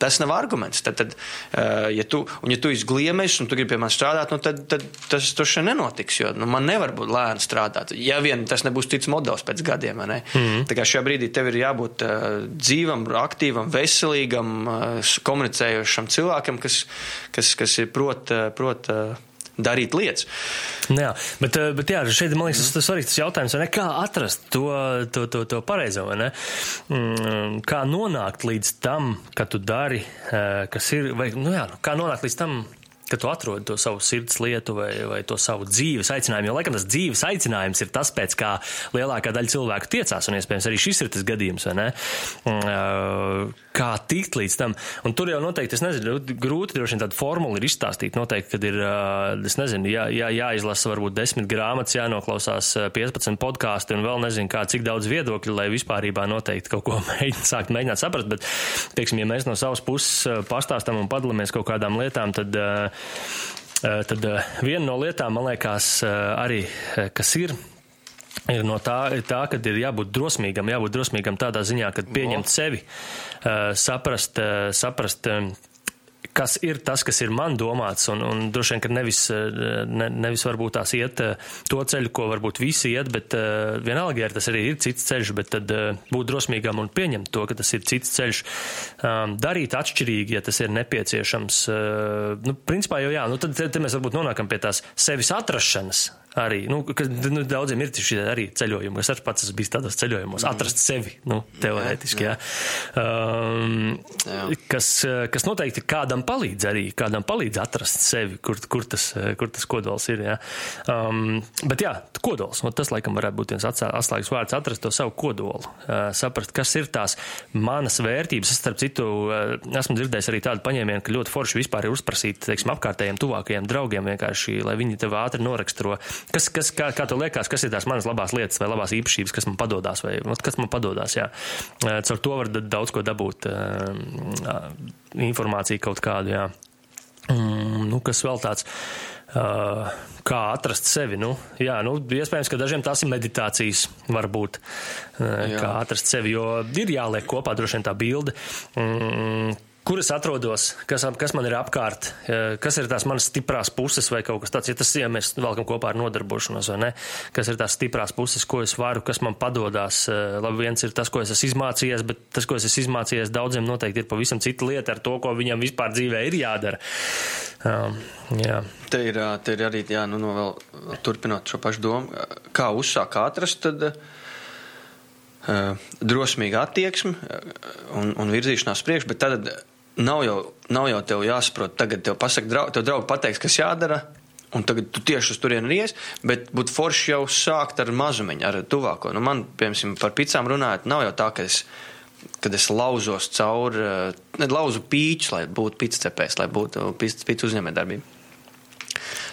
Tas nav arguments. Tad, tad uh, ja tu, un ja tu esi gliemējis un tu gribi pie manis strādāt, nu, tad, tad tas tur šeit nenotiks. Jo nu, man nevar būt lēni strādāt. Ja vien tas nebūs cits modelis pēc gadiem. ne? Mm -hmm. Tā kā šajā brīdī tev ir jābūt uh, dzīvam, aktīvam, veselīgam, uh, komunicējošam cilvēkam, kas, kas, kas ir prot. Prot uh, darīt lietas. Jā, bet, eh, bet jā, šeit man liekas, tas ir svarīgs jautājums, ne? Kā atrast to, to, to, to pareizo, ne? Mm, Kā nonākt līdz tam, ka tu dari, eh, kas ir, vai, nu jā, kā nonākt līdz tam, ka tu atrodi to savu sirds lietu vai, vai to savu dzīves aicinājumu. Jo, laikam, tas dzīves aicinājums ir tas, pēc kā lielākā daļa cilvēku tiecās, un iespējams arī šis ir tas gadījums, vai ne? Kā tikt līdz tam? Un tur jau noteikti, es nezinu, grūti droši vien tādu formulu ir izstāstīt. Noteikti, kad ir, es nezinu, jā, jā, jāizlasa varbūt desmit grāmatas, jānoklausās eh, 15 podkāsti un vēl nezinu, kā cik daudz viedokļu, lai vispārībā noteikti kaut ko *laughs* mēģināt, sākt mēģināt saprast. Bet, teiksim, ja mēs no savas puses pastāstam un padalāmies kaut kādām lietām, tad. eh, Tad eh, viena no lietām, man liekas, eh, arī eh, kas ir, ir no tā, ir tā, ka ir jābūt drosmīgam, jābūt drosmīgam tādā ziņā, ka pieņemt sevi, eh, saprast, eh, saprast, eh, kas ir tas, kas ir man domāts, un, un droši vien, ka nevis, ne, nevis varbūt tās iet to ceļu, ko varbūt visi iet, bet uh, vienalga, ja tas arī ir cits ceļš, bet tad būt drosmīgam un pieņemt to, ka tas ir cits ceļš, um, darīt atšķirīgi, ja tas ir nepieciešams. Nu, principā jau jā, nu tad te, te mēs varbūt nonākam pie tās sevis atrašanas, arī, nu, ka, nu, daudziem ir šie arī ceļojumi. Es arī pats esmu bijis tādos ceļojumos, mm. atrast sevi, nu, teorētiski, jā. jā. Um, jā. Kas, kas noteikti kādam palīdz arī, kādam palīdz atrast sevi, kur, kur, tas, kur tas kodols ir, jā. Um, bet jā, kodols, nu, tas laikam varētu būt viens atslēgas vārds, atrast to savu kodolu, uh, saprast, kas ir tās manas vērtības. Es, starp citu, uh, esmu dzirdējis arī tādu paņēmienu, ka ļoti forši vispār ir uzprasīt, teiksim, apkārtējiem tuvākajiem draugiem vienkārši, lai viņi tev ātri noraksturo Kas, kas, kā, kā tev liekas, kas ir tās manas labās lietas vai labās īpašības, kas man padodas, vai kas man padodas? Jā. Caur to var daudz ko dabūt, informāciju kaut kādu, jā. Mm, nu, kas vēl tāds? Uh, kā atrast sevi. Nu, jā, nu, iespējams, ka dažiem tās ir meditācijas, varbūt, uh, jā. kā atrast sevi, jo ir jāliek kopā droši vien tā bilde. Mm, kur es atrodos, kas, kas man ir apkārt, kas ir tās manas stiprās puses vai kaut kas tāds, ja tas, ja mēs valkam kopā ar nodarbošanos vai ne, kas ir tās stiprās puses, ko es varu, kas man padodas. Labi, viens ir tas, ko es esmu izmācījies, bet tas, ko es esmu izmācījies, daudziem noteikti ir pavisam cita lieta ar to, ko viņam vispār dzīvē ir jādara. Um, jā. Te ir, te ir arī, jā, nu, no vēl turpinot šo pašu domu, kā uzsāk atrast, tad uh, drosmīga attieksme un, un virzīšanās priekš, bet tad nav jau, nav jau tev jāsaprot, tagad tev pasaka, draug, tev draugi pateiks, kas jādara, un tagad tu tieši uz turieni ies, bet būtu forši jau sākt ar mazumiņu, ar tuvāko. Nu, man, piemēram, par picām runājot, nav jau tā, ka es, kad es lauzos cauri, ne, lauzu pīčus, lai būtu pizcepējs, lai būtu pīcis uzņēmē darbība.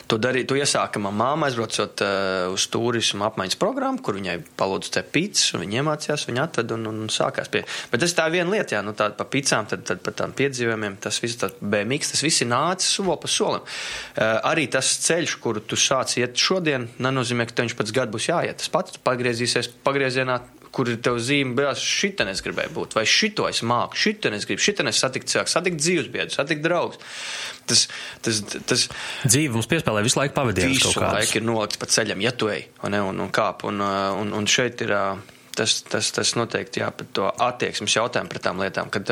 To, darī, to iesāka manā māma, aizbraucot uh, uz turismu apmaiņas programmu, kur viņai palūdza te pīcis, un viņa iemācījās, viņa atveda un, un, un sākās pie. Bet tas tā viena lieta, jā, nu tāda pa pīcām, tad, tad par tām piedzīvojumiem, tas viss tāds BMX, tas viss ir nācis soli pa solim. Uh, arī tas ceļš, kuru tu sāc iet šodien, nenozīmē, ka tev viņš pēc gadu būs jāiet. Tas pats pagriezīsies pagriezienā kur ir tev zīme, bet šitā es gribēju būt, vai šito es māku, šitā es gribu, šitā es satikt cilvēku, satikt dzīvesbiedru, satikt draugus. Tas, tas, tas dzīve mums piespēlē visu laiku pavadīt. Visu laiku ir nolikts pa ceļam, ja tu ej un, un, un kāp. Un, un, un šeit ir. Tas, tas, tas noteikti jā, par to attieksmes jautājumu pret tām lietām. Kad,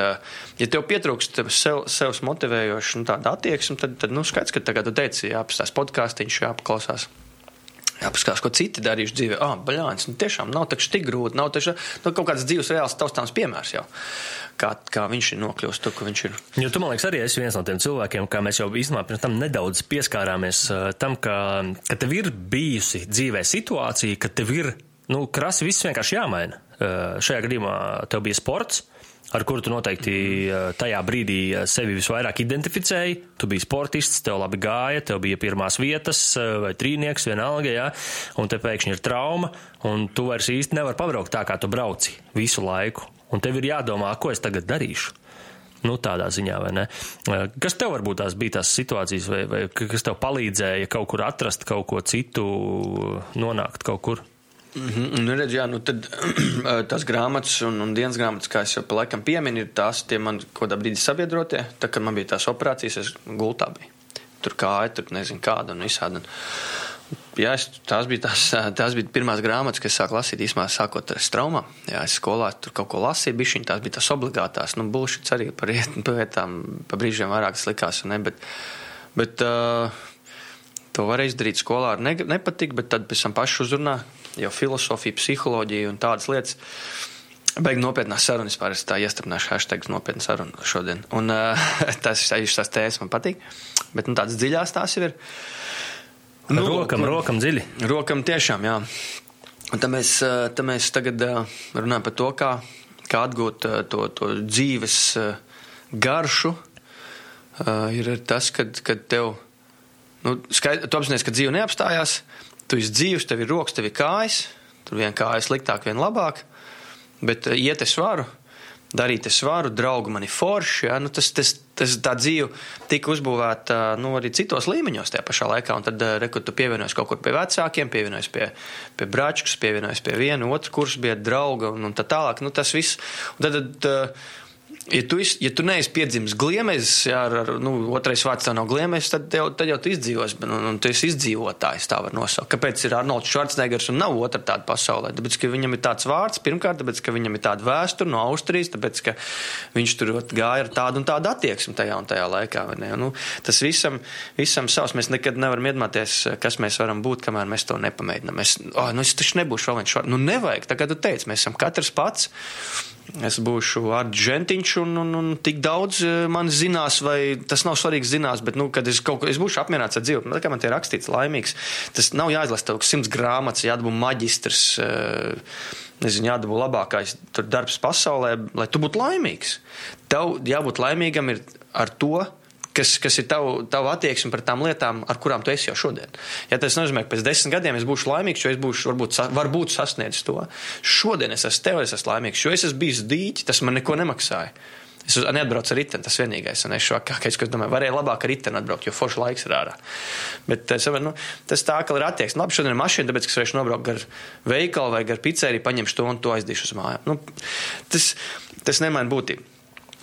ja tev pietrūkst sev, sev motivējoša nu, tāda attieksme, tad, tad nu, skaidrs, ka tagad tu teici, jāapstās podkāstīņš, jāpaklausās jāpaskatās, ko citi darījuši dzīvē. Ah, baļāns, nu tiešām nav tik grūti, nav taču nu, kaut kāds dzīves reāls taustāms piemērs jau. Kā, kā viņš ir nokļuvis tur, kur viņš ir. Jo tu, man liekas, arī esi viens no tiem cilvēkiem, kā mēs jau īstenībā pirms tam nedaudz pieskārāmies uh, tam, ka, ka tev ir bijusi dzīvē situācija, ka tev ir, nu, krasi viss vienkārši jāmaina. Uh, šajā gadījumā tev bija sports ar kuru tu noteikti eh, tajā brīdī eh, sevi visvairāk identificēji. Tu biji sportists, tev labi gāja, tev bija pirmās vietas eh, vai trīnieks, vienalga, jā, un te pēkšņi ir trauma, un tu vairs īsti nevari pabraukt tā, kā tu brauci visu laiku. Un tev ir jādomā, ko es tagad darīšu. Nu, tādā ziņā, vai ne? Kas tev varbūt tās bija tās situācijas, vai, vai kas tev palīdzēja kaut kur atrast kaut ko citu, nonākt kaut kur? Mm -hmm. nu, redz, jā, nu tad *clears throat* tās grāmatas un, un dienas grāmatas, kā jau laikam pieminu, ir tās tie man kaut kādā brīdī sabiedrotie. Tā, kad man bija tās operācijas, es gultā biju. Tur kāja, tur nezinu kāda un visādi. Jā, es, tās, bija tās, tās bija pirmās grāmatas, kas sāk lasīt īsumā sākot ar straumām. Jā, es skolā tur kaut ko lasīju, bišķiņ, tās bija tās obligātās. Nu, būšits arī par lietām, *laughs* pa brīžiem vairāk tas likās, ne, bet, bet uh, to varēja izdarīt skolā ar ne, nepatik, bet tad pēc tam pašu uzrunā jau filozofija, psiholoģija un tādas lietas. Beig nopietnās sarunas, vispār es tā iestrādāšu hashtag nopietnu sarunu šodien. Un uh, *laughs* tas ir tās tēmas, man patīk. Bet nu, tādas dziļās tās ir. Nu, rokam, nu, rokam dziļi. Rokam tiešām, jā. Un tad mēs, tad mēs tagad runājam par to, kā, kā atgūt to, to dzīves garšu. Ir tas, kad, kad tev, nu, skaidrs, ka dzīve neapstājās, tu esi dzīves, tev ir rokas, tev ir kājas, tur viena kāja sliktāk, viena labāk, bet uh, iet es varu, darīt es varu, draugi mani forši, ja? nu, tas, tas, tas tā dzīve tika uzbūvēta nu, arī citos līmeņos tajā pašā laikā, un tad, uh, rekur, tu pievienojies kaut kur pie vecākiem, pievienojies pie, pie bračkas, pievienojies pie viena, otru kursu bija drauga un, un tā tālāk, nu, tas viss, un tad, tad ja tu, is, ja tu neesi piedzimis gliemezis, jā, ar, ar nu, otrais vārds tā nav gliemezis, tad, tev, tad jau tu izdzīvos, un, un tu esi izdzīvotājs, tā var nosaukt. Kāpēc ir Arnolds Švarcnegers un nav otra tāda pasaulē? Tāpēc, ka viņam ir tāds vārds, pirmkārt, tāpēc, ka viņam ir tāda vēsture no Austrijas, tāpēc, ka viņš tur gāja ar tādu un tādu attieksmi tajā un tajā laikā. Nu, tas visam, visam savs, mēs nekad nevaram iedomāties, kas mēs varam būt, kamēr mēs to nepamēģinām. Es, oh, nu, es taču nebūšu vēl viens šāds. Nu, nevajag, tā kā tu teici, mēs esam katrs pats. Es būšu Arģentiņš, un, un, un tik daudz eh, man zinās, vai tas nav svarīgi zinās, bet, nu, kad es kaut ko, es būšu apmierināts ar dzīvi, tā kā man tie rakstīts laimīgs, tas nav jāizlasa tev simts grāmatas, jādabū maģistrs, eh, nezinu, jādabū labākais darbs pasaulē, lai tu būtu laimīgs. Tev jābūt laimīgam ir ar to, kas, kas ir tava tav attieksme pret tām lietām, ar kurām tu esi jau šodien. Ja tas nozīmē, ka pēc desmit gadiem es būšu laimīgs, jo es būšu varbūt, varbūt sasniedzis to. Šodien es esmu tev, es esmu laimīgs, jo es esmu bijis dīķis, tas man neko nemaksāja. Es neatbraucu ar riteni, tas vienīgais. Un es šokākais, ka es domāju, varēja labāk ar riteni atbraukt, jo forši laiks ir ārā. Bet es, nu, tas tā, ka ir attieksme. Labi, šodien ir mašīna, tāpēc, es varēšu nobraukt gar veikalu vai gar pizzeriju, paņemšu to un to aizdīšu uz mājām. Nu, tas, tas nemaina būtību.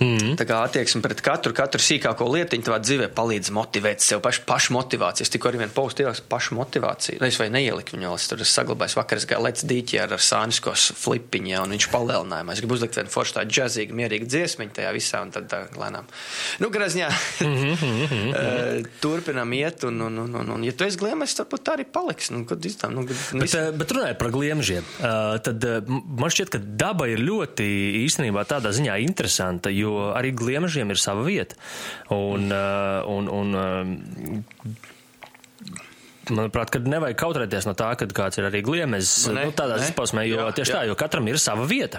Mm. Tā kā attieksme pret katru, katru sīkāko lietiņu tavā dzīvē palīdz motivēt sev pašu, pašu motivāciju. Es tikko arī vienu postu ieliku pašu motivāciju. Es vai neieliku viņu, es tur saglabāju vakar, es gāju lec dīķi ar, ar sāniskos flipiņā, un viņš palielinājumā. Es gribu uzlikt vienu foršu tādu džazīgu, mierīgu dziesmiņu tajā visā, un tad tā lēnām. Nu, grazņā, mm -hmm. *laughs* turpinam iet, un, un, un, un, un, ja tu esi gliemežs, tad tā arī paliks. Nu, kad izdām, nu, kad, bet, uh, bet runājot par gliemežiem, uh, tad uh, man šķiet, ka daba ir ļoti īstenībā tādā ziņā interesanta, jo jo arī gliemežiem ir sava vieta. Un, uh, un, un, uh, Manuprāt, kad nevajag kautrēties no tā, ka kāds ir arī gliemezis. Nu, tādā izpausmē, jo jā, tieši jā. tā, jo katram ir sava vieta.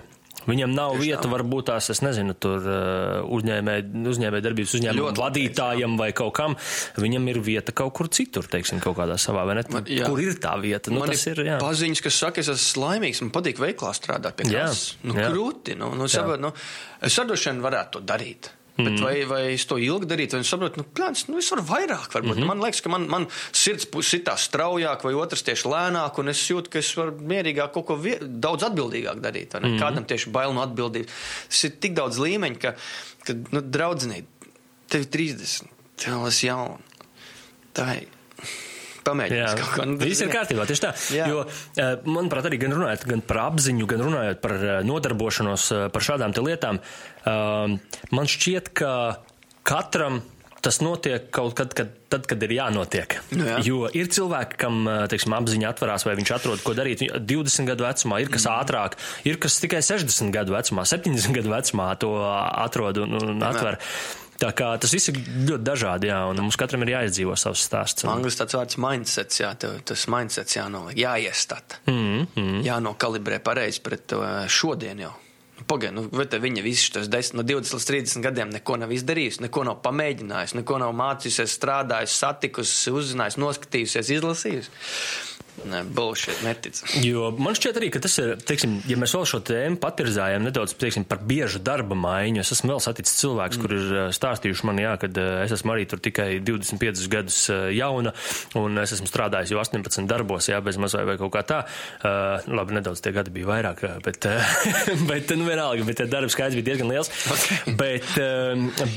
Viņam nav Tieši vieta, tā. varbūt tās, es nezinu, tur uh, uzņēmē, uzņēmē darbības uzņēmuma vadītājam vai kaut kam. Viņam ir vieta kaut kur citur, teiksim, kaut kādā savā, vai ne? Man, jā. kur ir tā vieta? Nu, man tas ir, jā. Paziņas, kas saka, es esmu laimīgs, man patīk veiklā strādāt pie kādas. Nu, jā. krūti, nu, nu, sabat, nu, es sadošanu varētu to darīt. Bet mm. vai, vai es to ilgi darītu, vai es saprotu, nu, plāns, nu, es varu vairāk, varbūt. Mm -hmm. Man liekas, ka man, man sirds sitā straujāk, vai otrs tieši lēnāk, un es jūtu, ka es varu mierīgāk kaut ko daudz atbildīgāk darīt. Mm -hmm. Kādam tieši bail no atbildības. Tas ir tik daudz līmeņu, ka, ka nu, draudzinīt, tev ir 30, tev esi jauna. Tā ir pamēģināt kaut ko. Nu, Viss ir kārtībā, tieši tā. Jā. Jo, eh, manuprāt, arī gan runājot gan par apziņu, gan runājot par eh, nodarbošanos eh, par šādām lietām, man šķiet, ka katram tas notiek kaut kad, kad, tad, kad ir jānotiek. Nu jā. Jo ir cilvēki, kam teiksim, apziņa atverās, vai viņš atrod, ko darīt 20 gadu vecumā, ir kas mm. ātrāk, ir kas tikai 60 gadu vecumā, 70 gadu vecumā to atrod un, un atver. Jā. Tā kā tas viss ir ļoti dažādi, jā, un mums katram ir jāizdzīvo savs stāsts. Angļu tāds vārds mindsets, jā, tas mindsets jānoliek, jāiestata, mm, mm. jānokalibrē pareizi pret to šodien jau. Nu, Pagaid, nu, vai viņa visu šos 10, no 20 līdz 30 gadiem neko nav izdarījusi, neko nav pamēģinājusi, neko nav mācījusies, strādājusi, satikusi, uzzinājusi, noskatījusies, izlasījusi. Nē, bullshit, netic. Jo man šķiet arī, ka tas ir, teiksim, ja mēs vēl šo tēmu patirzājam nedaudz, teiksim, par biežu darba maiņu, es esmu vēl saticis cilvēks, mm. kur ir eh, stāstījuši man, jā, kad eh, es esmu arī tur tikai 25 gadus eh, jauna, un es esmu strādājis jau 18 darbos, jā, bez mazai vai kaut kā tā. Uh, labi, nedaudz tie gadi bija vairāk, bet, *laughs* bet nu vienalga, bet darba skaits bija diezgan liels. Okay. Bet,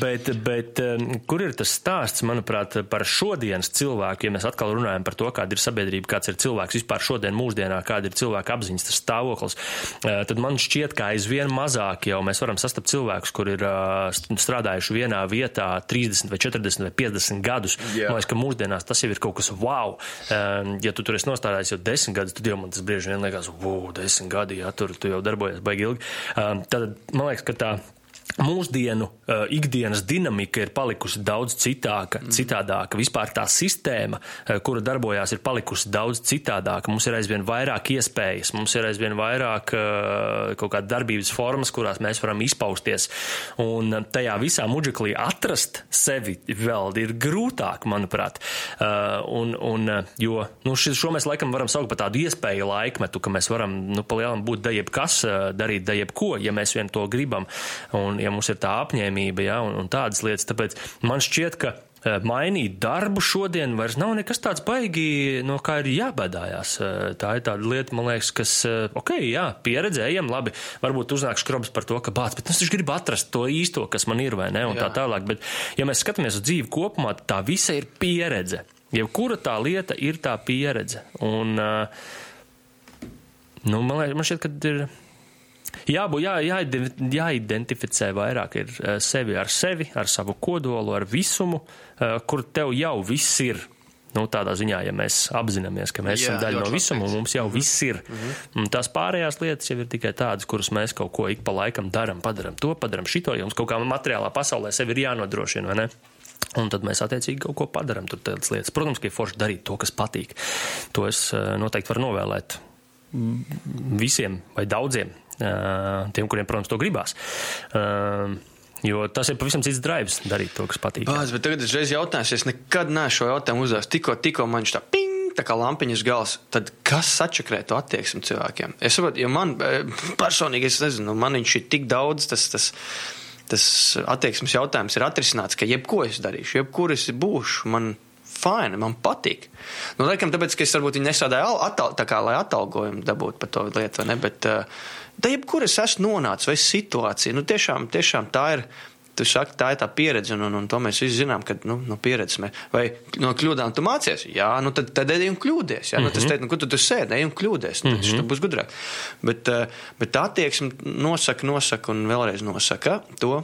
bet, bet, kur ir tas stāsts, manuprāt, par šodienas cilvēku, ja mēs atkal runājam par to, kāda ir sabiedrība, kāds ir cilvēks, cilvēks vispār šodien mūsdienā, kāda ir cilvēka apziņas stāvoklis, tad man šķiet, ka aizvien mazāk jau mēs varam sastapt cilvēkus, kur ir strādājuši vienā vietā 30 vai 40 vai 50 gadus. Yeah. Man liekas, ka mūsdienās tas jau ir kaut kas wow. Ja tu tur esi nostādājis jau 10 gadus, tad jau man tas brīži vien liekas, wow, 10 gadi, ja tur tu jau darbojies baigi ilgi. Tad man liekas, ka tā mūsdienu uh, ikdienas dinamika ir palikusi daudz citāka, mm. citādāka. Vispār tā sistēma, uh, kura darbojās, ir palikusi daudz citādāka. Mums ir aizvien vairāk iespējas, mums ir aizvien vairāk uh, kaut kāda darbības formas, kurās mēs varam izpausties. Un tajā visā muģeklī atrast sevi vēl ir grūtāk, manuprāt. Uh, un, un, jo nu, šis, šo mēs laikam varam saukt par tādu iespēju laikmetu, ka mēs varam nu, palielam būt da jebkas, darīt da jebko, ja mēs vien to gribam. Un, ja mums ir tā apņēmība ja, un, un tādas lietas. Tāpēc man šķiet, ka mainīt darbu šodien vairs nav nekas tāds baigi, no kā ir jābēdājās. Tā ir tāda lieta, man liekas, kas, ok, jā, pieredzējam, labi, varbūt uznāk skrobs par to, ka bāc, bet es taču gribu atrast to īsto, kas man ir vai ne, un jā. tā tālāk. Bet, ja mēs skatāmies uz dzīvi kopumā, tā visa ir pieredze. Jebkura tā lieta ir tā pieredze. Un, nu, man, liekas, man šķiet, ka ir jābūt, jā, jā, jāidentificē vairāk ir eh, sevi ar sevi, ar savu kodolu, ar visumu, eh, kur tev jau viss ir. Nu, tādā ziņā, ja mēs apzināmies, ka mēs jā, esam daļa no visuma, un mums jau mm -hmm. viss ir. Mm -hmm. Un tās pārējās lietas jau ir tikai tādas, kuras mēs kaut ko ik pa laikam darām, padarām to, padarām šito, jo mums kaut kā materiālā pasaulē sevi ir jānodrošina, vai ne? Un tad mēs attiecīgi kaut ko padarām, tur tādas lietas. Protams, ka ir forši darīt to, kas patīk. To es eh, noteikti varu novēlēt visiem vai daudziem tiem, kuriem, protams, to gribās. Jo tas ir pavisam cits drives darīt to, kas patīk. Bāz, bet tagad es reiz jautāju, es nekad neesmu šo jautājumu uzdevis. Tikko, tikko man viņš tā ping! Tā kā lampiņas gals, tad kas atšakrē to attieksmi cilvēkiem? Es saprotu, jo man personīgi, es nezinu, man viņš ir tik daudz, tas, tas, tas attieksmes jautājums ir atrisināts, ka jebko es darīšu, jebkur es būšu, man fine, man patīk. Nu, laikam, tāpēc, ka es varbūt viņu nesādāju atal, tā kā, lai atalgojumu dabūtu par to lietu, vai ne, bet uh, Da jebkur es esmu nonācis, vai situācija, nu tiešām, tiešām tā ir. Tu saki, tā ir tā pieredze, un, un, un to mēs visi zinām, ka nu, no pieredzes mēs, vai no kļūdām tu mācies. Jā, nu tad, tad ej un kļūdies. Jā, mm -hmm. nu, tas mhm. teikt, nu, kur tu tur sēdi, ej un kļūdies. Nu, mm -hmm. Tas būs gudrāk. Bet, eh, bet tā attieksme nosaka, nosaka un vēlreiz nosaka to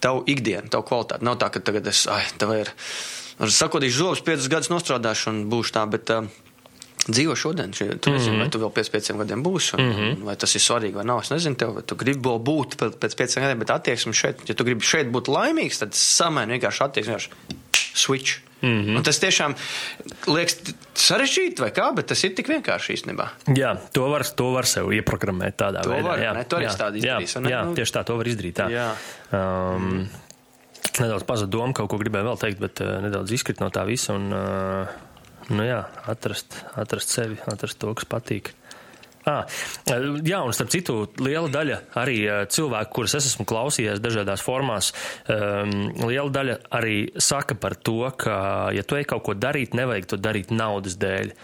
tavu ikdienu, tavu kvalitāti. Nav tā, ka tagad es, ai, tev ir, sakodīšu zobus, piecus gadus nostrādāšu un būšu tā, bet. Uh, dzīvo šodien. Tu nezini, mm -hmm. vai tu vēl pēc pieciem gadiem būsi, un, mm -hmm. vai tas ir svarīgi vai nav. Es nezinu, tev, vai tu gribi vēl būt pēc pieciem gadiem, bet attieksme šeit, ja tu gribi šeit būt laimīgs, tad samaini vienkārši attieksmi, vienkārši switch. Mm -hmm. Un tas tiešām liekas sarežģīti, vai kā, bet tas ir tik vienkārši īstenībā. Jā, to var, to var sev ieprogrammēt tādā to veidā. Var, jā, ne, to arī tādu izdarīs. Jā, jā, nu, tieši tā, to var izdarīt. Tā. Jā. Um, nedaudz pazuda doma, kaut ko gribēju vēl teikt, bet uh, nedaudz izkrit no tā visa. Un, uh, Nu jā, atrast, atrast sevi, atrast to, kas patīk. Ah, jā, un starp citu, liela daļa arī cilvēku, kurus es esmu klausījies dažādās formās, um, liela daļa arī saka par to, ka, ja tu ej kaut ko darīt, nevajag to darīt naudas dēļ.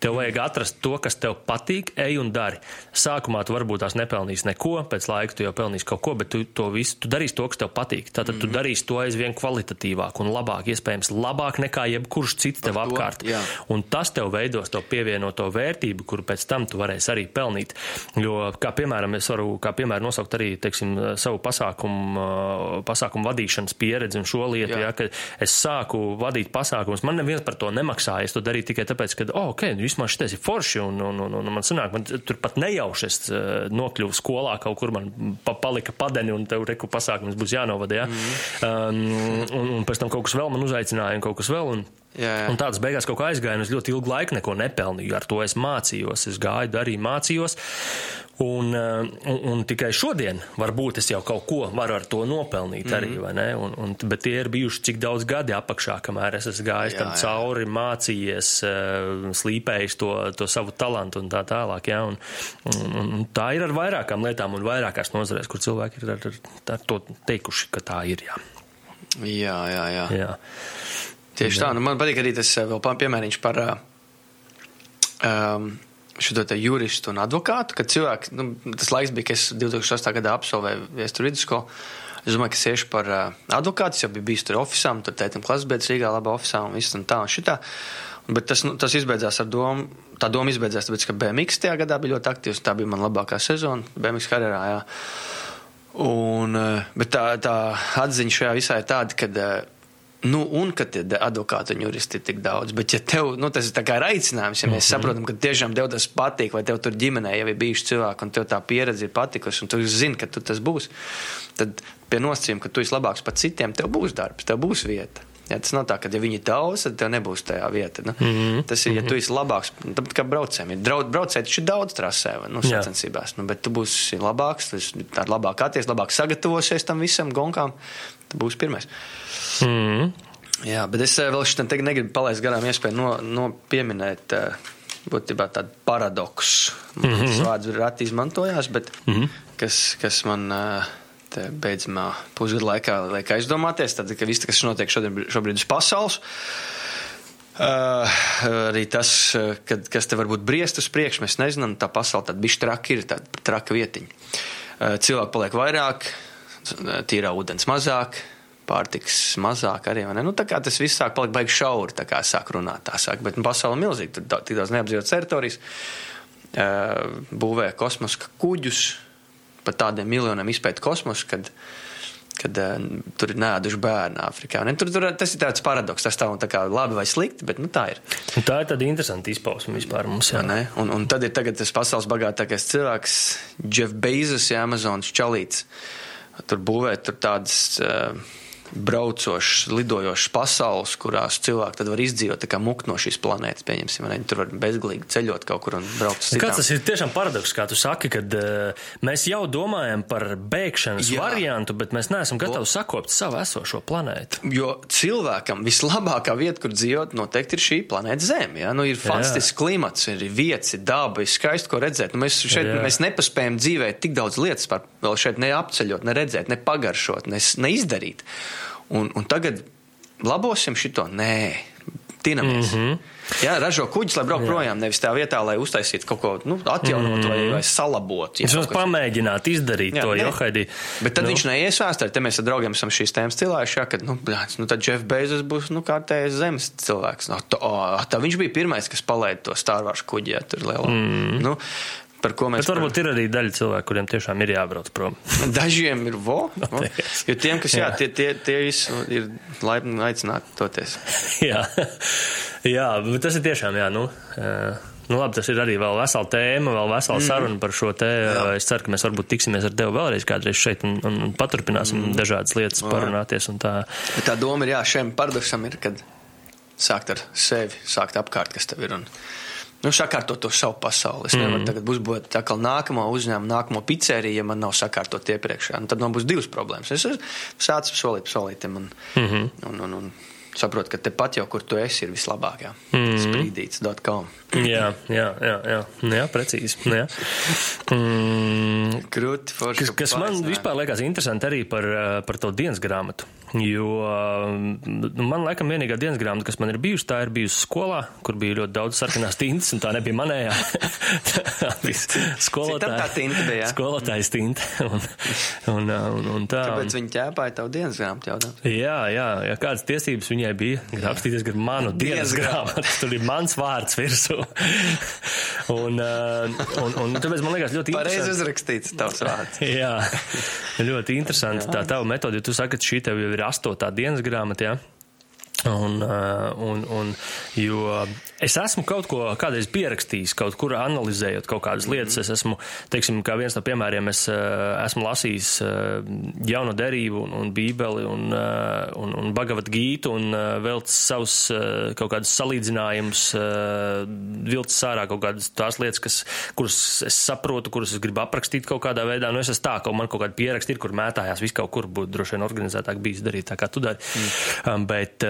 Tev vajag atrast to, kas tev patīk, ej un dari. Sākumā tu varbūt tās nepelnīsi neko, pēc laika tu jau pelnīsi kaut ko, bet tu to visu, tu darīsi to, kas tev patīk. Tātad mm -hmm. tu mhm. darīsi to aizvien kvalitatīvāk un labāk, iespējams, labāk nekā jebkurš cits tev apkārt. Jā. Un tas tev veidos to pievienoto vērtību, kuru pēc tam tu varēsi arī pelnīt. Jo, kā piemēram, es varu, kā piemēram, nosaukt arī, teiksim, savu pasākumu, pasākumu vadīšanas pieredzi un šo lietu, jā. Ja, kad es sāku vadīt pasākumus, man neviens par to nemaksāja, es to darīju tikai tāpēc, ka, oh, ok, nu, vismaz šis ir forši, un, un, un, un man sanāk, man tur pat nejauši es eh, nokļuvu skolā, kaut kur man pa, palika padeni, un tev reku pasākums būs jānovada, ja? mm -hmm. um, un, un pēc tam kaut kas vēl man uzaicināja, un kaut kas vēl. Un, Jā, jā. Un tādas beigās kaut kā aizgāja, un es ļoti ilgu laiku neko nepelnīju. Ar to es mācījos, es gāju, darīju, mācījos. Un, eh, un, un tikai šodien, varbūt es jau kaut ko varu ar to nopelnīt mm -hmm. arī, vai ne? Un, un, bet tie ir bijuši cik daudz gadi apakšā, kamēr es esmu gājis jā, tam jā. cauri, mācījies, eh, slīpējis to, to savu talantu un tā tālāk. Ja? Un, un, un tā ir ar vairākām lietām un vairākās nozarēs, kur cilvēki ir ar, ar, ar to teikuši, ka tā ir. Jā, jā, jā. jā. jā. Tieši jā. tā, nu man patīk arī tas eh, vēl piemēriņš par. Um, šo juristu un advokātu, kad cilvēki, nu, tas laiks bija, kad es 2008. gadā absolvēju viesturu vidusskolu. Es domāju, ka es iešu par uh, advokātu, jau biju bijis tur oficiālā, tur tētim klases beidzas Rīgā, labā oficiālā un viss un tā un šitā. Bet tas, nu, tas izbeidzās ar domu, tā doma izbeidzās, tāpēc, ka BMX tajā gadā bija ļoti aktīvs, tā bija man labākā sezona BMX karjerā, jā. Un, bet tā, tā atziņa šajā visā ir tāda, ka Nu, un ka tie advokāti un juristi ir tik daudz. Bet, ja tev, nu, tas ir kā aicinājums, ja mēs mm -hmm. saprotam, ka tiešām tev tas patīk, vai tev tur ģimenē jau ir bijuši cilvēki, un tev tā pieredze ir patikusi, un tu zini, ka tu tas būs, tad pie nosacījuma, ka tu esi labāks par citiem, tev būs darbs, tev būs vieta. Ja, tas nav tā, ka, ja viņi ir daudz, tad tev nebūs tajā vieta. Nu, mm -hmm. Tas ir, ja tu esi labāks, tāpat kā braucējiem. Ir braucēji taču daudz trasē, nu, sacensībās, nu, bet tu būsi labāks, ar labāk atties, labāk sagatavosies tam visam gonkām, tu būsi pirmais. Mm. Jā, bet es eh, vēl šeit negribu palaist garām iespēju no, no pieminēt. Eh, būtībā tāda paradoksa. Mm -hmm. Vārds ir rati izmantojās, bet mm -hmm. kas, kas man uh, beidzamā pusgada laikā liek aizdomāties, tad, ka viss, kas notiek šodien, šobrīd uz pasaules, uh, arī tas, kad, kas te varbūt briest uz priekšu, mēs nezinām, tā pasaule tad bišķi traki ir, tāda traka vietiņa. Uh, cilvēki paliek vairāk, tīrā ūdens mazāk, pārtiks mazāk arī. Nu, tā kā tas viss sāk palikt baigi šauri, tā kā sāk runāt tā sāk, bet nu, pasaule milzīgi, tur tik daudz neapdzīvotas teritorijas, būvē kosmosa kuģus, pat tādiem miljoniem izpēt kosmosu, kad, kad tur ir nēduši bērni Āfrikā. Un, tur, tur, tas ir tāds paradoks, tas tā un tā kā labi vai slikti, bet nu, tā ir. Un tā ir tāda interesanta izpausme vispār mums. Jā. Ne? Un, un tad ir tas pasaules bagātākais cilvēks, Jeff Bezos, Amazonas čalīts. Tur būvē tur tādas. Uh, braucošs, lidojošs pasaules, kurās cilvēki var izdzīvot kā mukt no šīs planētas. Pieņemsim, ne, tur var bezgalīgi ceļot kaut kur un braukt uz citām. Tas ir tiešām paradoks, kā tu saki, kad uh, mēs jau domājam par bēgšanas Jā. variantu, bet mēs neesam gatavi Lo... sakopt savu esošo planētu. Jo cilvēkam vislabākā vieta, kur dzīvot, noteikti ir šī planēta Zeme. Ja? Nu, ir fantastisks klimats, ir vietas, ir daba, ir skaisti, ko redzēt. Nu, mēs šeit Jā. mēs nepaspējam dzīvēt tik daudz lietas, par vēl šeit neapceļot, ne redzēt, ne pagaršot, ne, ne izdarīt. Un, un tagad labosim šito? Nē, tinamies. Mm -hmm. Jā, ražo kuģis, lai brauktu projām, nevis tā vietā, lai uztaisītu kaut ko nu, atjaunot mm. vai, vai salabotu. Viņš mums pamēģināt izdarīt jā, to, jo Haidī. Bet tad nu. viņš neies vēsturē, te mēs ar draugiem esam šīs tēmas cilājuši, jā, kad, nu, bļāc, nu, tad Jeff Bezos būs, nu, kārtējais zemes cilvēks. No, tā, tā viņš bija pirmais, kas palaida to Wars kuģi, jā, tur lielā. Mm. Nu, par ko mēs. Bet varbūt par... ir arī daļa cilvēku, kuriem tiešām ir jābrauc prom. *laughs* Dažiem ir vo, *laughs* vo. jo tiem, kas jā, jā tie, tie, tie visi ir laipni aicināti toties. *laughs* jā. jā, bet tas ir tiešām, jā, nu. Nu, labi, tas ir arī vēl vesela tēma, vēl vesela mm. saruna par šo te. Jā. Es ceru, ka mēs varbūt tiksimies ar tevi vēlreiz kādreiz šeit un, un, un paturpināsim mm. dažādas lietas, jā. parunāties. Tā. Bet tā doma ir, jā, šiem paradoksam ir, kad sākt ar sevi, sākt apkārt, kas tev ir. Un, nu, sakārtot to savu pasauli. Es mm. nevaru tagad uzbūvēt atkal nākamo uzņēmumu, nākamo pizzeriju, ja man nav sakārtot iepriekšējā. Nu, tad man būs divas problēmas. Es sācu solīt solītam un, mm -hmm. un, un, un saprotu, ka tepat jau, kur tu esi, ir vislabāk. Jā. Mm -hmm. Sprīdīts.com. jā, jā, jā, jā, jā precīzi. Jā. Mm. Krūti, forši. Kas, kas man vispār liekas interesanti arī par, par to dienas grāmatu. Jo nu, man laikam vienīgā dienas grāmata, kas man ir bijusi, tā ir bijusi skolā, kur bija ļoti daudz sarkanās tintas, un tā nebija manējā. *laughs* tā bija skolotāja. Tā tinta bija. Jā. Skolotājas tinta. Un, un, un, un tā. Tāpēc viņi ķēpāja tavu dienas grāmatu jautāt. Jā, jā, jā, kādas tiesības viņai bija rakstīties gar manu dienas, dienas grāmatu. Tur ir mans vārds virsū. *laughs* un, un, un tāpēc man liekas ļoti interesanti. Pareizi uzrakstīts tavs vārds. *laughs* jā, ļoti interesanti jā. tā tava metode, jo tu saki, ka šī tev jau ir ir astotā dienas grāmata. Ja? Un, uh, un, un, jo es esmu kaut ko kādreiz pierakstījis, kaut kur analizējot kaut kādas -hmm. lietas. Es esmu, teiksim, kā viens no piemēriem, es uh, esmu lasījis uh, jauno derību un, un bībeli un, un, un Bhagavad Gītu un vēl savus kaut kādus salīdzinājumus, vilcis sārā kaut kādas tās lietas, kas, kuras es saprotu, kuras es gribu aprakstīt kaut kādā veidā. Nu, es esmu tā, ka man kaut kāda pieraksti ir, kur mētājās viss kaut kur būtu droši vien organizētāk bijis darīt tā, kā tu dari. Mm. Um, bet,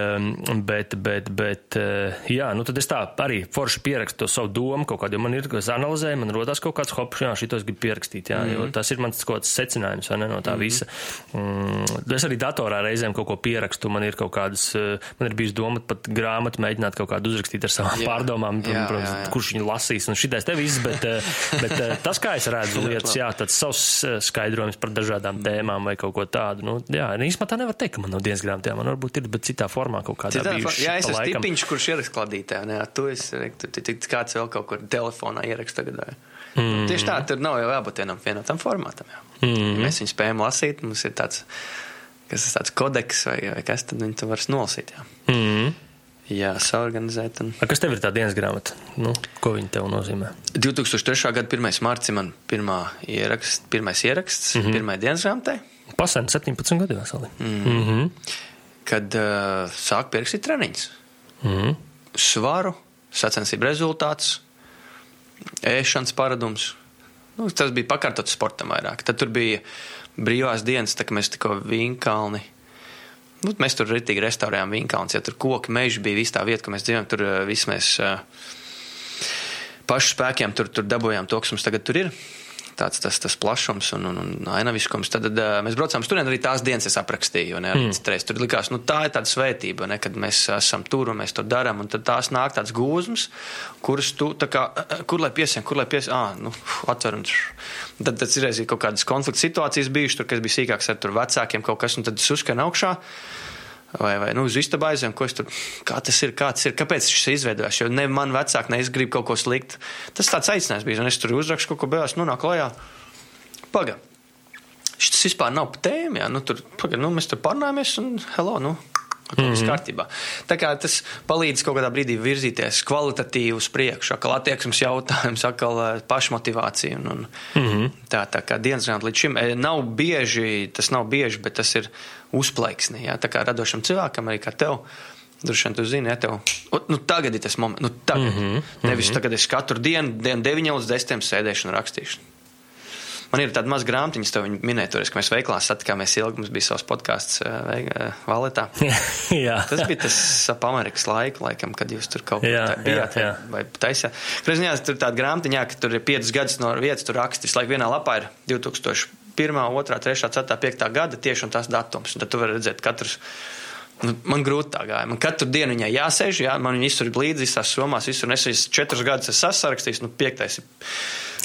bet, bet, bet, uh, jā, nu tad es tā arī forši pierakstu to savu domu kaut kādu, jo man ir, ko es analizēju, man rodās kaut kāds hop, jā, šitos gribu pierakstīt, jā, mm -hmm. jo mhm. tas ir mans kaut kāds secinājums, vai ne, no tā mm -hmm. visa. Mm, es arī datorā reizēm kaut ko pierakstu, man ir kaut kādas, uh, man ir bijis doma pat grāmatu mēģināt kaut kādu uzrakstīt ar savām jā. pārdomām, jā, protams, jā, jā. kurš viņu lasīs, un šitais te viss, bet, uh, *laughs* bet tas, kā es redzu lietas, jā, tāds savs skaidrojums par dažādām tēmām vai kaut ko tādu, nu, jā, īstenībā tā nevar teikt, ka man nav dienas grāmatā, man varbūt ir, bet citā formā kaut kādā bijuši. Jā, es esmu tipiņš, kurš ierakst kladītē, tu esi, tu, tu, kāds vēl kaut kur telefonā ierakst tagad. Mm. Tieši tā, tur nav jau jābūt vienam vienotam formātam. Jā. Mm. Ja mēs viņu spējam lasīt, mums ir tāds, kas ir tāds kodeks vai, vai kas, tad viņi to var nolasīt. Jā. Mm. Jā, saorganizēt. Un... A, kas tev ir tā dienas grāmata? Nu, ko viņa tev nozīmē? 2003. gada 1. mārciņa man pirmā ierakst, pirmais ieraksts, mm -hmm. pirmai dienas grāmatai. Pasen 17 gadi veseli. Mm. Mm -hmm kad uh, sāk pierakstīt treniņus. Mm. Svaru, sacensību rezultāts, ēšanas paradums. Nu, tas bija pakārtots sportam vairāk. Tad tur bija brīvās dienas, tā, kad mēs tikko Vinkalni. Nu, mēs tur ritīgi restaurējām Vinkalns, ja tur koki, meži bija viss tā vieta, kur mēs dzīvojam, tur uh, viss mēs uh, pašu spēkiem tur, tur dabūjām to, kas mums tagad tur ir. Tāds tas, tas plašums un, un, un ainaviskums. Tad, tad mēs braucām tur, arī tās dienas es aprakstīju. Ne, mm. Reiz, tur likās, nu, tā ir tāda svētība, ne, kad mēs esam tur un mēs to darām. Tad tās nāk tāds gūzmas, kuras tu, kā, kur lai piesien, kur lai piesien, ah, nu, atver un tad, tad ir arī kaut kādas konflikta situācijas bijušas, tur, kas bija sīkāks ar vecākiem kaut kas, un tad es uzskanu augšā vai, vai nu, uz istabu aizjām, ko es tur, kā tas ir, kāds ir, kāpēc šis izveidojās, jo ne man vecāki, ne es gribu kaut ko sliktu. Tas tāds aicinājums bija, un es tur uzrakstu kaut ko bēlas, nu, nāk klajā. Paga. Šis vispār nav pa tēmu, jā, nu, tur, paga, nu, mēs tur parunājamies, un hello, nu, mm -hmm. kārtībā. Tā kā tas palīdz kaut kādā brīdī virzīties kvalitatīvi uz priekšu, atkal attieksmes jautājums, atkal eh, pašmotivācija. Un, un mm -hmm. Tā, tā kā dienas grāmata līdz šim eh, nav bieži, tas nav bieži, bet tas ir uzplaiksni. Jā, tā kā radošam cilvēkam, arī kā tev. Droši vien, tu zini, ja tev, nu, tagad ir tas moments, nu, tagad. Mm -hmm. Nevis mm -hmm. tagad es katru dienu, dienu 9 līdz 10 sēdēšu un rakstīšu. Man ir tāda maza grāmatiņa, tev minēja, toreiz, ka mēs veiklā satikāmies ilgi, mums bija savs podkāsts uh, Valetā. *laughs* Tas bija tas ap Amerikas laiku, laikam, kad jūs tur kaut kā bijāt jā, jā. vai taisījāt. Kreizņā tur tāda grāmatiņā, ka tur ir 5 gadus no vietas, tur rakstis, laik vienā lapā ir 2001, 2, 3, 4, 5 gada tieši un tas datums. Un tad tu vari redzēt katrs. Nu, man grūti tā gāja. Man katru dienu viņai jāsēž, jā, man viņa visur līdzi, visās somās, visur. Es esmu četrus gadus esmu sasarakstījis, nu, piektais ir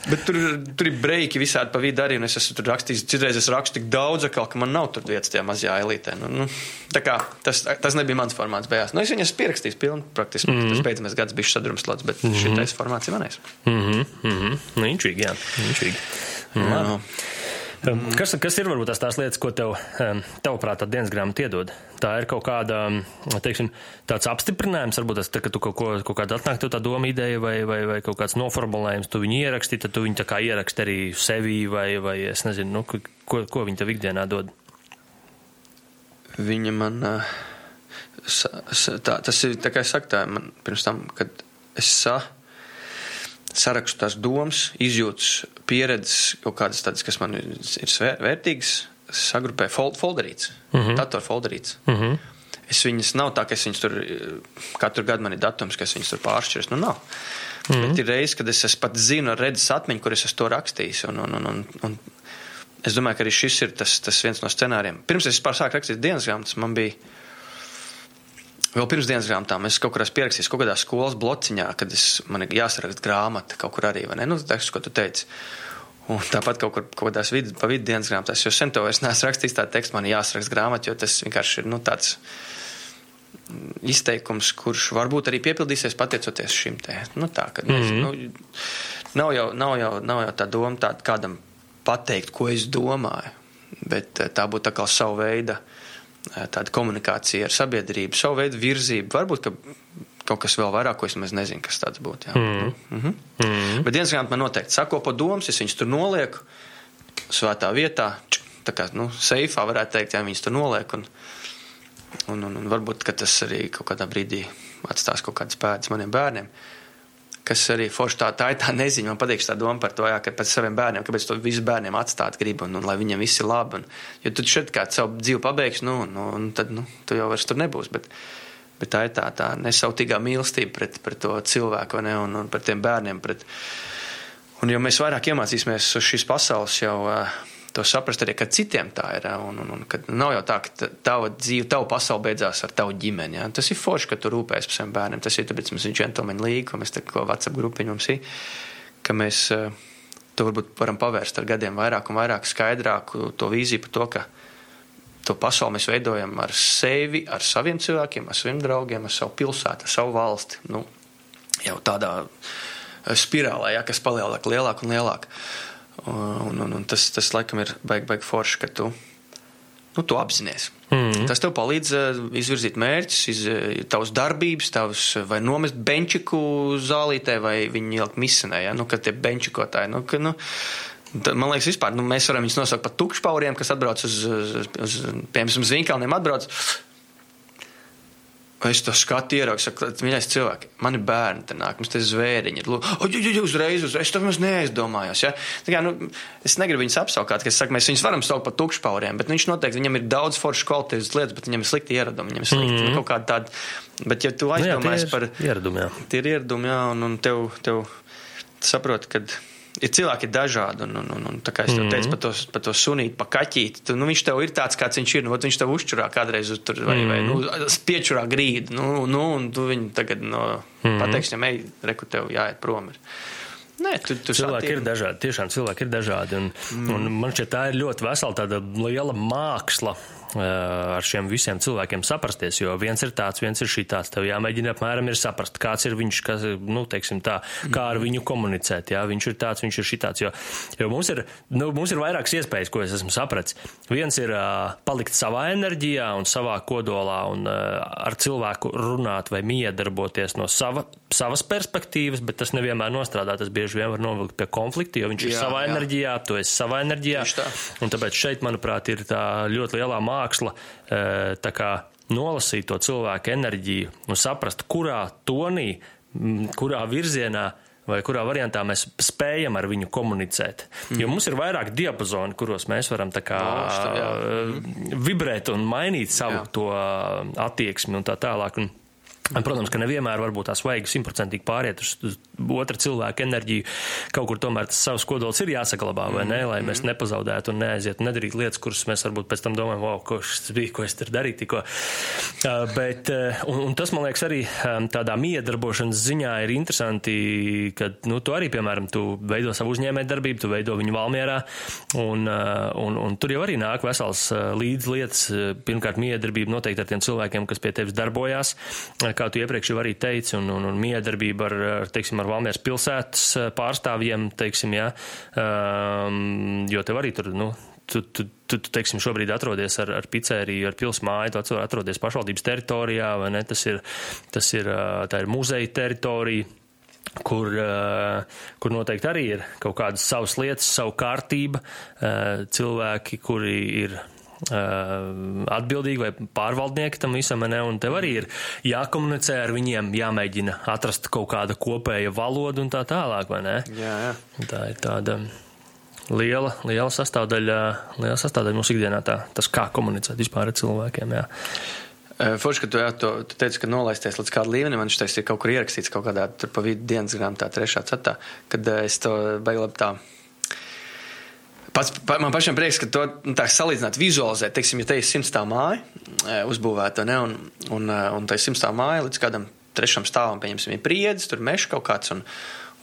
Bet tur, tur ir breiki visādi pa vidu arī, un es esmu tur rakstījis, citreiz es rakstu tik daudz, ka man nav tur vietas tajā mazajā elitē. Nu, nu, tā kā tas, tas nebija mans formāts beigās. Nu, es viņas pierakstīju pilnu praktiski. Mm -hmm. Tas beidzamais gads bija sadrumslots, bet mm -hmm. šitais formāts ir manējis. Mm -hmm. mm -hmm. Nu, inčīgi, jā. Inčīgi. Jā. Um, kas, kas ir varbūt tās, tās lietas, ko tev, tavuprāt, tā dienas grāmata iedod? Tā ir kaut kāda, teiksim, tāds apstiprinājums, varbūt tas, tā, ka tu kaut, ko, kaut kāda atnāk tev tā doma ideja vai, vai, vai kaut kāds noformulējums, tu viņu ieraksti, tad tu viņu tā kā ieraksti arī sevī vai, vai es nezinu, nu, ko, ko viņi tev ikdienā dod? Viņa man, sa, tā, tas ir, tā kā es saku, tā man pirms tam, kad es sa, sarakstu tās domas, izjūtas, pieredzes, kaut kādas tādas, kas man ir, ir vērtīgas, sagrupēju fold, folderīts, mm -hmm. datorfolderīts. Mm -hmm. Es viņas nav tā, ka es viņas tur katru gadu man ir datums, ka es viņas tur pāršķiros. Nu, nav. Mm -hmm. Bet ir reizes, kad es, es pat zinu, redzes atmiņu, kur es to rakstījis. Un, un, un, un, un es domāju, ka arī šis ir tas, tas viens no scenārijiem. Pirms es sāku rakstīt dienas grāmatas, man bija Vēl pirms dienas grāmatām es kaut kur esmu pierakstījis kaut kādā skolas blociņā, kad es, man ir jāsaraksta grāmata kaut kur arī, vai ne? Nu, tas, ko tu teici. Un tāpat kaut kur kaut kādās vidu, pa vidu dienas grāmatās, jo sen to vairs neesmu rakstījis tādu tekstu, man jāsaraksta grāmata, jo tas vienkārši ir, nu, tāds izteikums, kurš varbūt arī piepildīsies pateicoties šim te. Nu, tā, ka, mm -hmm. nu, nav, jau, nav, jau, nav jau tā doma tāda kādam pateikt, ko es domāju, bet eh, tā būtu tā kā savu veidu tāda komunikācija ar sabiedrību, savu veidu virzību. Varbūt kaut kas vēl vairāk, ko es nezinu, kas tāds būtu. Mm. Mm -hmm. mm. Bet dienas grāmatā man noteikti sakopo domas, es viņus tur nolieku svētā vietā, tā kā nu, seifā varētu teikt, ja viņus tur nolieku. Un, un, un, un varbūt tas arī kaut kādā brīdī atstās kaut kādas pēdas maniem bērniem. Uh, kas arī forši tā, tā ir tā neziņa. Man patīk tā doma par to, jā, ka pēc saviem bērniem, kāpēc to visu bērniem atstāt gribu un, un lai viņiem viss ir labi. Un, jo tu šeit kā savu dzīvi pabeigsi, nu, nu, un tad nu, tu jau vairs tur nebūsi. Bet, bet tā ir tā, tā nesautīgā mīlestība pret, pret to cilvēku ne, un, un pret tiem bērniem. Pret, un jo mēs vairāk iemācīsimies šīs pasaules jau. Uh, to saprast arī, ka citiem tā ir. Un, un, un nav jau tā, ka tava dzīve, tava pasaule beidzās ar tavu ģimeni. Ja? Tas ir forši, ka tu rūpējies par saviem bērniem. Tas ir tāpēc, mums ir džentlmeņa līga, ko mēs te ko WhatsApp grupiņu mums ir, ka mēs eh, to varbūt varam pavērst ar gadiem vairāk un vairāk skaidrāku to vīziju par to, ka to pasauli mēs veidojam ar sevi, ar saviem cilvēkiem, ar saviem draugiem, ar savu pilsētu, ar savu valsti. Nu, jau tādā spirālē, ja, kas palielāk, lielāk un lielāk. Un, un, un tas, tas laikam ir baigi, baigi forši, ka tu, nu, tu apzinājies. Mm. Tas tev palīdz uh, izvirzīt mērķus, iz, uh, tavas darbības, tavas vai nomest benčiku zālītē, vai viņu ielikt misinē, ja? nu, kad tie benčikotāji. Nu, ka, nu, Man liekas, vispār nu, mēs varam viņus nosaukt par tukšpauriem, kas atbrauc uz, uz, uz piemēram, Zvinkalniem, atbrauc Es to skatu ieraugu, saku, mīļais cilvēki, man ir bērni, te nāk, mums te zvēriņi ir. Jū, uzreiz, uzreiz, to mums neaizdomājās. Ja? Tā kā, nu, es negribu viņus apsaukāt, ka es saku, mēs viņus varam saukt par tukšpauriem, bet viņš noteikti, viņam ir daudz foršas kvalitātes lietas, bet viņam ir slikti ieradumi, viņam ir slikti mm -hmm. kaut kāda tāda. Bet, ja tu aizdomājies nu, jā, par ieradumi, jā. tie ir ieradumi, jā, un, un tev, tev saproti, ka ir cilvēki ir dažādi. Un, un, un, un kā es tev teicu par to, par to sunīti, pa kaķīti, tu, nu, viņš tev ir tāds, kāds viņš ir. Nu, viņš tev uzčurā kādreiz uz tur, vai, vai nu, piečurā grīdu. Nu, nu, un tu viņu tagad no, pateiksi, ja ej, reku tev jāiet prom. Ir. Nē, tu, tu cilvēki ir dažādi. Tiešām cilvēki ir dažādi. Un, mm. un man šķiet, tā ir ļoti vesela tāda liela māksla ar šiem visiem cilvēkiem saprasties, jo viens ir tāds, viens ir šī tāds. Tev jāmēģina apmēram ir saprast, kāds ir viņš, kas, nu, teiksim tā, kā ar viņu komunicēt, jā, viņš ir tāds, viņš ir šitāds, jo, jo mums ir, nu, mums ir vairākas iespējas, ko es esmu sapratis. Viens ir uh, palikt savā enerģijā un savā kodolā un uh, ar cilvēku runāt vai miedarboties no sava, savas perspektīvas, bet tas nevienmēr nostrādā, tas bieži vien var novilkt pie konflikta, jo viņš jā, ir savā jā. enerģijā, tu esi savā enerģijā. Un tāpēc šeit, manuprāt, ir tā ļoti lielā māksla māksla e, kā, nolasīt to cilvēku enerģiju un saprast, kurā tonī, kurā virzienā vai kurā variantā mēs spējam ar viņu komunicēt. Mm. Jo mums ir vairāk diapazoni, kuros mēs varam kā Valstu, mm. vibrēt un mainīt savu jā. to attieksmi un tā tālāk. Un Protams, ka nevienmēr varbūt tās vajag simtprocentīgi pāriet uz, uz otra cilvēka enerģiju. Kaut kur tomēr tas savs kodols ir jāsaglabā, vai ne, lai mēs nepazaudētu un neaizietu un nedarītu lietas, kuras mēs varbūt pēc tam domājam, wow, ko šis bija, ko es tur darīju tikko. Uh, bet, uh, un, un tas, man liekas, arī um, tādā miedarbošanas ziņā ir interesanti, ka, nu, tu arī, piemēram, tu veido savu uzņēmē darbību, tu veido viņu Valmierā, un, uh, un, un tur jau arī nāk vesels līdz lietas, pirmkārt, miedarbība noteikti ar tiem cilvēkiem, kas pie tevis darbojās kā tu iepriekš jau arī teici, un, un, un miedarbība ar, teiksim, ar Valmieras pilsētas eh, pārstāvjiem, teiksim, jā, um, jo tev arī tur, nu, tu, tu, tu, tu teiksim, šobrīd atrodies ar, ar pizzeriju, ar pilsmāju, tu atrodies pašvaldības teritorijā, vai ne? Tas ir, tas ir, tā ir muzeja teritorija. Kur, uh, kur noteikti arī ir kaut kādas savas lietas, savu kārtību, cilvēki, kuri ir atbildīgi vai pārvaldnieki tam visam, ne? un tev arī ir jākomunicē ar viņiem, jāmēģina atrast kaut kāda kopēja valoda un tā tālāk, vai ne? Jā, jā. Tā ir tāda liela, liela sastāvdaļa, liela sastāvdaļa mūsu ikdienā, tā, tas kā komunicēt vispār ar cilvēkiem, jā. Forši, ka tu, jā, to, tu teici, ka nolaisties līdz kādu līmeni, man šis ir kaut kur ierakstīts kaut kādā tur pa vidu dienas grāmatā, trešā cetā, kad es to beiglabi tā Pats, pa, man pašam prieks, ka to nu, tā salīdzināt, vizualizēt, teiksim, ja te ir simtstā māja e, uzbūvēta, ne, un, un, e, un tā ir simtstā māja līdz kādam trešam stāvam, pieņemsim, ir priedzi, tur mežs kaut kāds, un,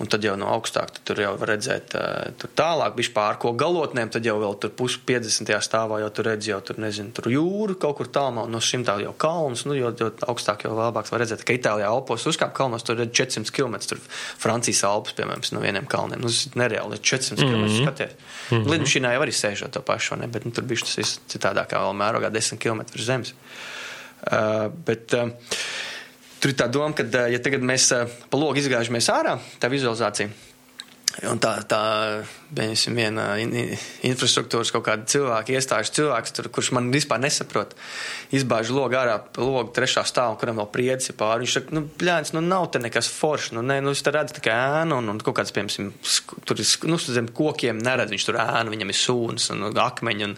Un tad jau no augstāk tur jau var redzēt, tur tālāk, bija pār ko galotnēm, tad jau vēl tur pus 50. stāvā jau tur redz, jau tur nezinu, tur jūru kaut kur tālumā, no šimtā jau kalns, nu, jo, jo augstāk jau labāk var redzēt, ka Itālijā Alpos uzkāp kalnos, tur redz 400 km, tur Francijas Alpes, piemēram, no vieniem kalniem. Nu, tas ir nereāli, 400 mm -hmm. km skaties. Mm -hmm. Lidmašīnā jau arī sēžot to pašu, ne? bet nu, tur bija tas citādāk, kā vēl mērogā 10 km zemes. Uh, bet, uh, Tur ir tā doma, ka, ja tagad mēs pa logu izgāžamies ārā, tā vizualizācija. Un tā, tā piemēram, viena infrastruktūras kaut kāda cilvēka, iestāžu cilvēks, tur, kurš man vispār nesaprot, izbāž logu ārā, logu trešā stāvā, kuram vēl priedzi pāri. Viņš saka, nu, bļāns, nu, nav te nekas foršs, nu, ne, nu, es te redzu tikai ēnu, un, un kaut kāds, piemēram, tur ir, nu, zem kokiem neredz, viņš tur ēnu, viņam ir sūns un akmeņi, un,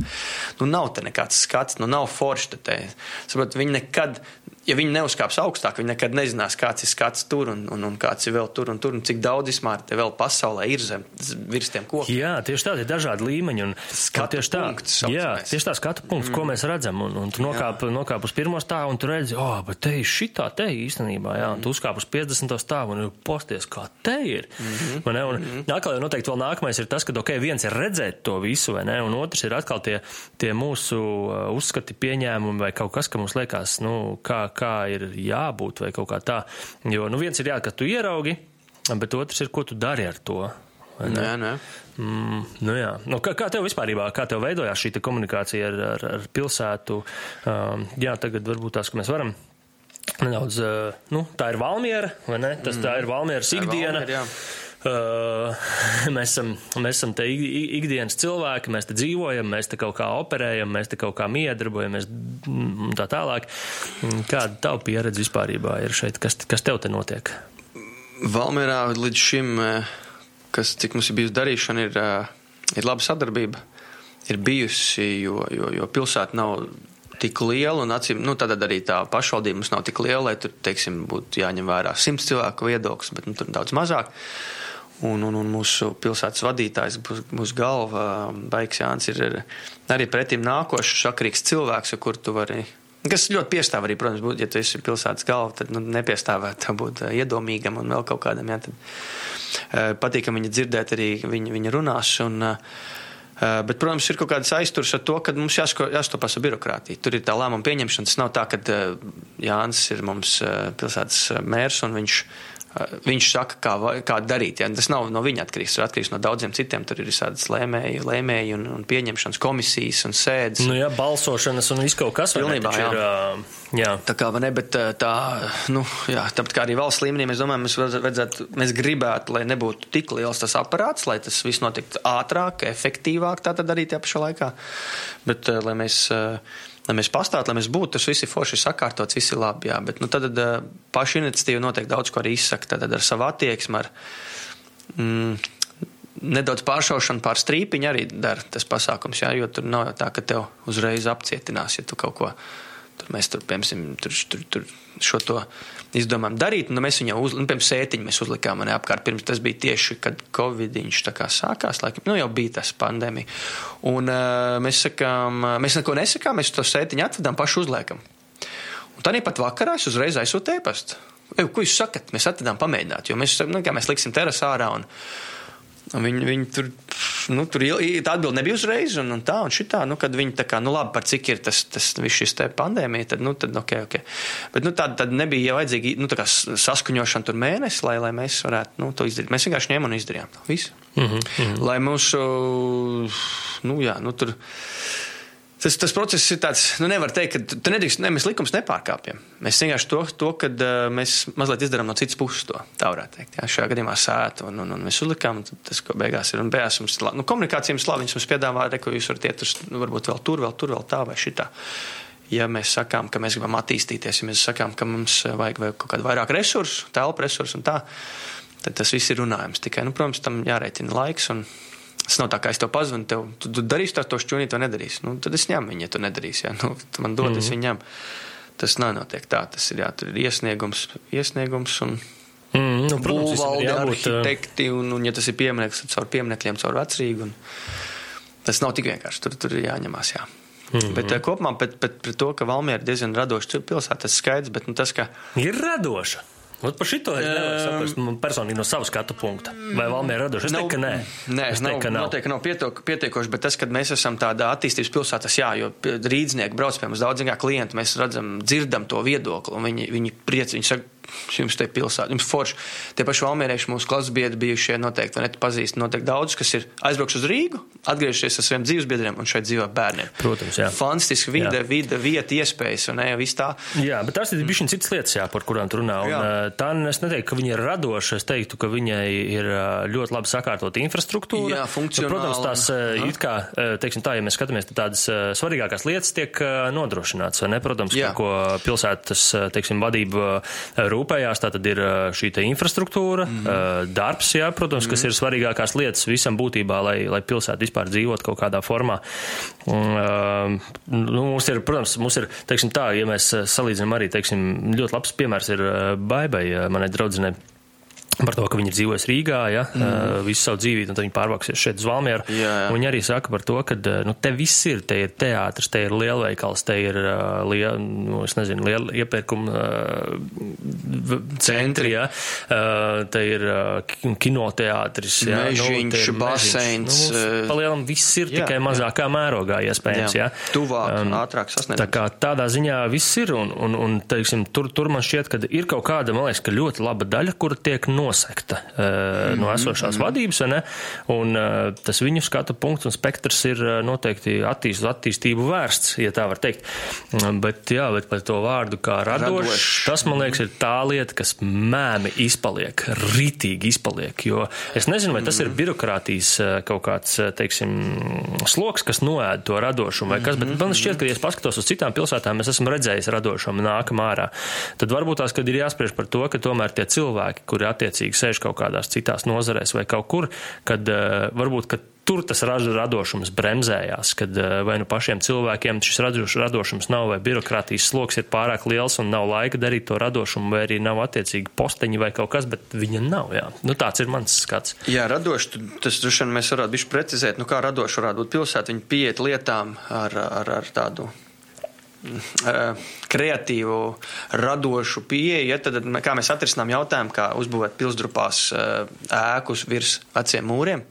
nu, nav te nekāds skats, nu, nav foršs te te. Saprot, viņi nekad ja viņi neuzkāps augstāk, viņi nekad nezinās, kāds ir skats tur un, un, un kāds ir vēl tur un tur, un cik daudz vispār te vēl pasaulē ir zem virs tiem kokiem. Jā, tieši tā, ir dažādi līmeņi. Un, skatu tieši tā, punkts, jā, tieši tā skatu punkts, mm. ko mēs redzam. Un, un tu nokāp, nokāp uz pirmo stāvu un tu redzi, oh, bet te ir šitā te īstenībā, jā, un tu uzkāp uz 50. stāvu un posties, kā te ir. Mm -hmm. ne, un, mm -hmm. Atkal jau noteikti vēl nākamais ir tas, ka, ok, viens ir redzēt to visu, vai ne, un otrs ir atkal tie, tie mūsu uh, uzskati, pieņēmumi vai kaut kas, ka mums liekas, nu, kā, kā ir jābūt vai kaut kā tā. Jo, nu, viens ir jā, ka tu ieraugi, bet otrs ir, ko tu dari ar to. Nē, nē. Mm, nu jā. Nu, kā, kā tev vispār, kā tev veidojās šī komunikācija ar, ar, ar pilsētu? Um, jā, tagad varbūt tās, ka mēs varam nedaudz, uh, nu, tā ir Valmiera, vai ne? Tas mm. tā ir Valmieras ikdiena. Valmiera, Uh, *laughs* mēs, esam, mēs esam te ikdienas cilvēki, mēs te dzīvojam, mēs te kaut kā operējam, mēs te kaut kā miedarbojamies un tā tālāk. Kāda tava pieredze vispārībā ir šeit? Kas, kas tev te notiek? Valmērā līdz šim, kas, cik mums ir bijusi darīšana, ir, ir laba sadarbība. Ir bijusi, jo, jo, jo pilsēta nav tik liela, un acīm, nu, tad arī tā pašvaldība mums nav tik liela, lai tur, teiksim, būtu jāņem vērā simts cilvēku viedoklis, bet nu, tur daudz mazāk. Un, un, un mūsu pilsētas vadītājs būs galva. Baigs Jānis ir arī pretim nākošs, sakrīgs cilvēks, kur tu vari. Kas ļoti piestāv arī, protams, būt, ja tu esi pilsētas galva, tad nu, nepiestāvēt būt iedomīgam un vēl kaut kādam. Jā, tad, patīkam viņa dzirdēt arī viņa, viņa runās. Un, Bet, protams, ir kaut kādas aizturs ar to, ka mums jāstopas ar birokrātiju. Tur ir tā lēmuma pieņemšana. Tas nav tā, ka Jānis ir mums pilsētas mērs un viņš viņš saka, kā, kā darīt. Ja? Tas nav no viņa atkarīgs, tas atkarīgs no daudziem citiem. Tur ir visādas lēmēji, lēmēji un, un pieņemšanas komisijas un sēdes. Nu, jā, balsošanas un viss kaut kas Pilnībā, jā. Ir, jā. Tā kā, ne, bet tā, nu, jā, tāpat kā arī valsts līmenī, mēs domājam, mēs vajadzētu, mēs gribētu, lai nebūtu tik liels tas aparāts, lai tas viss notiktu ātrāk, efektīvāk tā tad arī tajā pašā laikā. Bet, lai mēs lai mēs pastāvētu, lai mēs būtu, tas viss ir forši sakārtots, viss ir labi. Jā, bet nu, tad uh, paša iniciatīva noteikti daudz ko arī izsaka. Tad ar savu attieksmi, ar mm, nedaudz pāršaušanu pār strīpiņu arī dara tas pasākums. Jā, jo tur nav tā, ka tev uzreiz apcietinās, ja tu kaut ko tur mēs tur, piemēram, tur, tur, tur šo to izdomājām darīt. Nu, mēs viņu uz, nu, piemēram, sētiņu mēs uzlikām man apkārt. Pirms tas bija tieši, kad Covid sākās, laikam, nu, jau bija tas pandēmija. Un uh, mēs sakām, mēs neko nesakām, mēs to sētiņu atvedām, paši uzliekam. Un tad pat vakarā es uzreiz aizsūtu e-pastu. Ko jūs sakat? Mēs atvedām pamēģināt, jo mēs, nu, mēs liksim terasā ārā. Un, Viņi, viņi tur, nu, tur tā atbilde nebija uzreiz, un, un tā, un šitā, nu, kad viņi tā kā, nu, labi, par cik ir tas, tas viss šis te pandēmija, tad, nu, tad, ok, ok. Bet, nu, tāda, tad nebija jau vajadzīga, nu, tā kā saskaņošana tur mēnesi, lai, lai mēs varētu, nu, to izdarīt. Mēs vienkārši ņēmām un izdarījām. Visu. Mm -hmm. Lai mūsu, nu, jā, nu, tur tas, tas process ir tāds, nu, nevar teikt, ka tu nedrīkst, ne, mēs likums nepārkāpjam. Mēs vienkārši to, to ka uh, mēs mazliet izdarām no citas puses to, tā varētu teikt. Jā, šajā gadījumā sētu, un, un, un mēs uzlikām, un tas, ko beigās ir, un beigās mums, nu, komunikācija mums labi, viņš mums piedāvā, re, ko jūs varat iet uz, nu, varbūt vēl tur, vēl tur, vēl tā vai šitā. Ja mēs sakām, ka mēs gribam attīstīties, ja mēs sakām, ka mums vajag vai kaut kādu vairāk resursu, telpu resursu un tā, tad tas viss ir runājums. Tikai, nu, protams, tam jārēķina laiks. Un, Tas nav tā, kā es tev pazvanu, tev, tu, tu darīsi to šķūnīt, vai nedarīsi. Nu, tad es ņemu viņu, ja tu nedarīsi. Ja? Nu, man dod, mm -hmm. es viņu ņemu. Tas nav notiek tā. Tas ir, jā, ir iesniegums, iesniegums un mm, nu, protams, būvvalde, arhitekti. Un, un, ja tas ir piemineklis, tad caur pieminekļiem, caur vecrīgu. Tas nav tik vienkārši. Tur, tur ir jāņemās. Jā. Mm -hmm. Bet uh, kopumā pret, pret, pret to, ka Valmiera ir diezgan radoša pilsēta, tas skaidrs. Bet nu, tas, ka... Ir radoša. Ot par šito es nevaru saprast man personīgi no sava skatu punkta. Vai Valmiera radoši? Es teiktu, ka nē. Nē, es teiktu, ka nav. Noteikti nav pietiekoši, bet tas, kad mēs esam tādā attīstības pilsētā, jā, jo rīdznieki brauc pie mums daudz klientu, mēs redzam, dzirdam to viedokli, un viņi, viņi priec, viņi saka, jums te pilsētā, jums forši. Tie paši valmierieši, mūsu klases biedri bijušie noteikti, ne pazīst, noteikti daudz, kas ir aizbraukuši uz Rīgu, atgriežušies ar saviem dzīves biedriem un šeit dzīvo bērniem. Protams, jā. Fantastiski vide, jā. vide, vieta, iespējas un ne, viss tā. Jā, bet tās ir bišķiņ citas lietas, jā, par kurām tu runā. Un, jā. tā es neteiktu, ka viņa ir radoša, es teiktu, ka viņai ir ļoti labi sakārtot infrastruktūra. Jā, funkcionāli. Nu, protams, tās Aha. it kā, teiksim tā, ja mēs skatāmies, tad tādas svarīgākās lietas tiek nodrošināts, vai ne? Protams, par ko pilsētas, teiksim, vadība rūpējās, tā tad ir šī infrastruktūra, mm -hmm. darbs, jā, protams, kas mm -hmm. ir svarīgākās lietas visam būtībā, lai, lai pilsēta vispār dzīvot kaut kādā formā. Un, nu, mums ir, protams, mums ir, teiksim tā, ja mēs salīdzinām arī, teiksim, ļoti labs piemērs ir Baibai, manai draudzenei par to, ka viņi ir dzīvojis Rīgā, ja, mm. visu savu dzīvību, un tad viņi pārvāksies šeit uz Valmieru. Jā, jā. Viņi arī saka par to, ka, nu, te viss ir, te ir teātris, te ir lielveikals, te ir, liel, nu, nezinu, liela iepirkuma centri, ja, te ir kinoteātris, ja, Mežiņš, nu, baseins. Nu, palielam viss ir jā, tikai mazākā jā. mērogā, iespējams, jā. ja. Tuvāk, um, ātrāk sasniegt. Tā kā tādā ziņā viss ir, un, un, un teiksim, tur, tur man šķiet, ka ir kaut kāda, man liekas, ka ļoti laba daļa, kur tiek no nosekta mm -hmm. no esošās mm -hmm. vadības, ne? un uh, tas viņu skatu punkts un spektrs ir uh, noteikti attīst, attīstību vērsts, ja tā var teikt. Um, bet, jā, bet par to vārdu kā radošs, radošs. tas, man liekas, ir tā lieta, kas mēmi izpaliek, ritīgi izpaliek, jo es nezinu, vai tas ir mhm. birokrātijas kaut kāds, teiksim, sloks, kas noēd to radošumu vai kas, bet mhm. man šķiet, ka, ja es paskatos uz citām pilsētām, es esmu redzējis radošumu nākamā ārā, tad varbūt tās, kad ir jāspriež par to, ka tomēr tie cilvēki, kuri attiec attiecīgi sēž kaut kādās citās nozarēs vai kaut kur, kad uh, varbūt, kad tur tas radošums bremzējās, kad vai nu pašiem cilvēkiem šis radošums nav, vai birokrātijas sloks ir pārāk liels un nav laika darīt to radošumu, vai arī nav attiecīgi posteņi vai kaut kas, bet viņa nav. Jā. Nu, tāds ir mans skats. Jā, radoši, tas droši vien mēs varētu bišķi precizēt, nu kā radoši varētu būt pilsēta, viņi pieiet lietām ar, ar, ar tādu Eh, *clears throat* kreatīvu, radošu pieeju. Ja, tad, kā mēs atrisinām jautājumu, kā uzbūvēt pilsdrupās eh, ēkus virs veciem mūriem,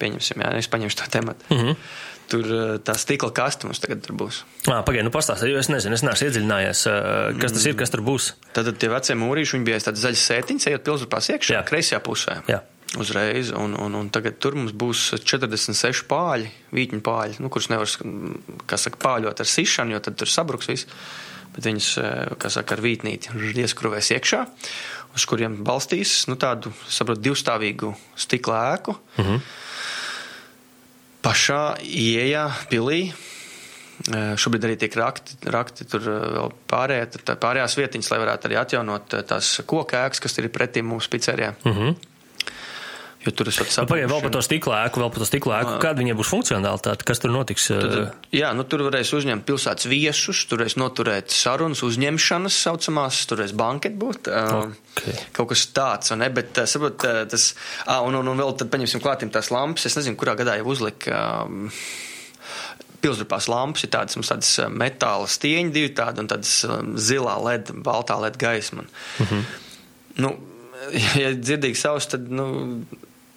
pieņemsim, ja es paņemšu to tematu. Mm -hmm. Tur eh, tā stikla kaste mums tagad būs. Pagaidiet, nu pastāstiet, jo es nezinu, es neesmu iedziļinājies, kas tas ir, kas tur būs. Tad, tad tie vecie mūrīši, viņi bija tāds zaļs sētiņš, ejot pilsdrupās iekšā, kreisajā pusē. Jā uzreiz. Un, un, un tagad tur mums būs 46 pāļi, vītņu pāļi, nu, kurus nevar saka, pāļot ar sišanu, jo tad tur sabruks viss. Bet viņas, kā saka, ar vītnīti ieskrūvēs iekšā, uz kuriem balstīs nu, tādu, saprotu, divstāvīgu stikla ēku. Mm -hmm. Pašā ieejā pilī Šobrīd arī tiek rakti, rakti tur vēl pārējā, pārējās vietiņas, lai varētu arī atjaunot tās koku ēkas, kas ir pretī mums picerijā. Mm -hmm. Jo tur esat sapratuši. Nu, Pagaidiet, vēl par to stikla ēku, vēl par to stikla ēku. Kāda viņai būs funkcionalitāte? Kas tur notiks? Tad, jā, nu tur varēs uzņemt pilsētas viesus, tur varēs noturēt sarunas, uzņemšanas saucamās, tur varēs banket būt. Okay. Kaut kas tāds, ne? Bet, saprot, tas, un, un, un vēl tad paņemsim klātim tās lampas. Es nezinu, kurā gadā jau uzlika. Um, Pilsdrupās lampas ir tādas, tādas metāla stieņi, divi tādi un tādas zilā led, baltā led gaisma. Mm -hmm. Nu, *laughs* ja dzirdīgi savs, tad, nu,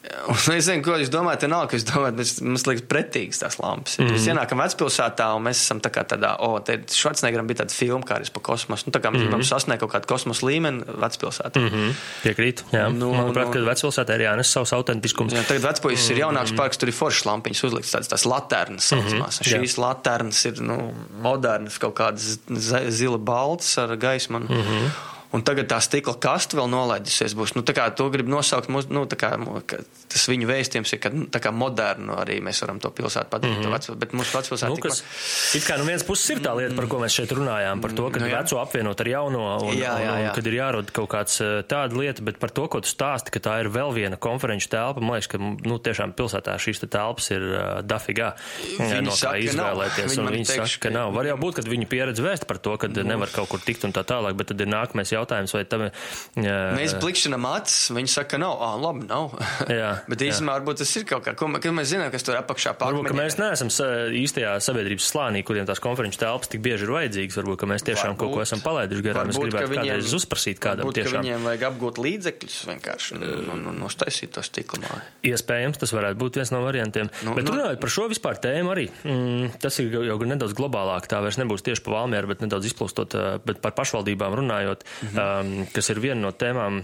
Un es zinu, ko jūs domājat, nav, ka jūs domājat, bet mums liekas pretīgas tās lampas. Mm -hmm. Mēs ienākam vecpilsētā un mēs esam tā tādā, o, te Švarcnegeram bija tāda filma, kā arī pa kosmosu. Nu, tā kā mēs mm -hmm. gribam sasniegt kaut kādu kosmosa līmeni vecpilsētā. Mm -hmm. Piekrīt, jā. Nu, Manuprāt, nu, ka vecpilsētā ir jānes savs autentiskums. Jā, tagad vecpuisis mm -hmm. ir jaunāks mhm. parks, tur ir foršas lampiņas uzlikts tādas tās laternas. Mm -hmm. Šīs laternas ir, nu, modernas, kaut kādas zila baltas ar gaismu. Mm -hmm. Un tagad tā stikla kaste vēl nolaidusies. Būs. Nu, to grib nosaukt. Nu, kā, tas viņu vēstījums ir, ka nu, modernu arī mēs varam to pilsētu padarīt. Mm -hmm. veco, bet mūsu vecpilsēta nu, kas, it kā no nu vienas puses ir tā lieta, par ko mēs šeit runājām, par to, ka nu, veco apvienot ar jauno, un, jā, jā, jā. un kad ir jārod kaut kāds eh, tāda lieta, bet par to, ko tu stāsti, ka tā ir vēl viena konferenču telpa, man liekas, ka nu, tiešām pilsētā šīs te telpas ir uh, dafigā. Viņi no kā izvēlēties, un viņi saka, ka nav. Var jau būt, ka viņi pieredz vēst par to, ka nevar kaut kur tikt un tā tālāk, bet tad ir nākamais jautājums jautājums, vai tam ir. Uh, mēs blikšķinām acis, viņi saka, nav, ah, labi, nav. *laughs* Jā, Bet īstenībā varbūt tas ir kaut kā, ko, ko mēs zinām, kas tur apakšā pārāk. Varbūt, mēs neesam īstajā sabiedrības slānī, kuriem tās konferenču telpas tik bieži ir vajadzīgas. Varbūt, mēs tiešām varbūt, kaut ko esam palaiduši garām. Mēs gribētu viņiem, kādreiz uzprasīt kādam varbūt, tiešām. Viņiem vajag apgūt līdzekļus vienkārši un, un, un uztaisīt to stiklu māju. Iespējams, tas varētu būt viens no variantiem. Nu, bet nu, runājot par šo vispār tēmu arī, mm, tas ir jau nedaudz globālāk. Tā vairs nebūs tieši pa Valmieru, bet nedaudz izplūstot, bet par pašvaldībām runājot, mm. Um, kas ir viena no tēmām.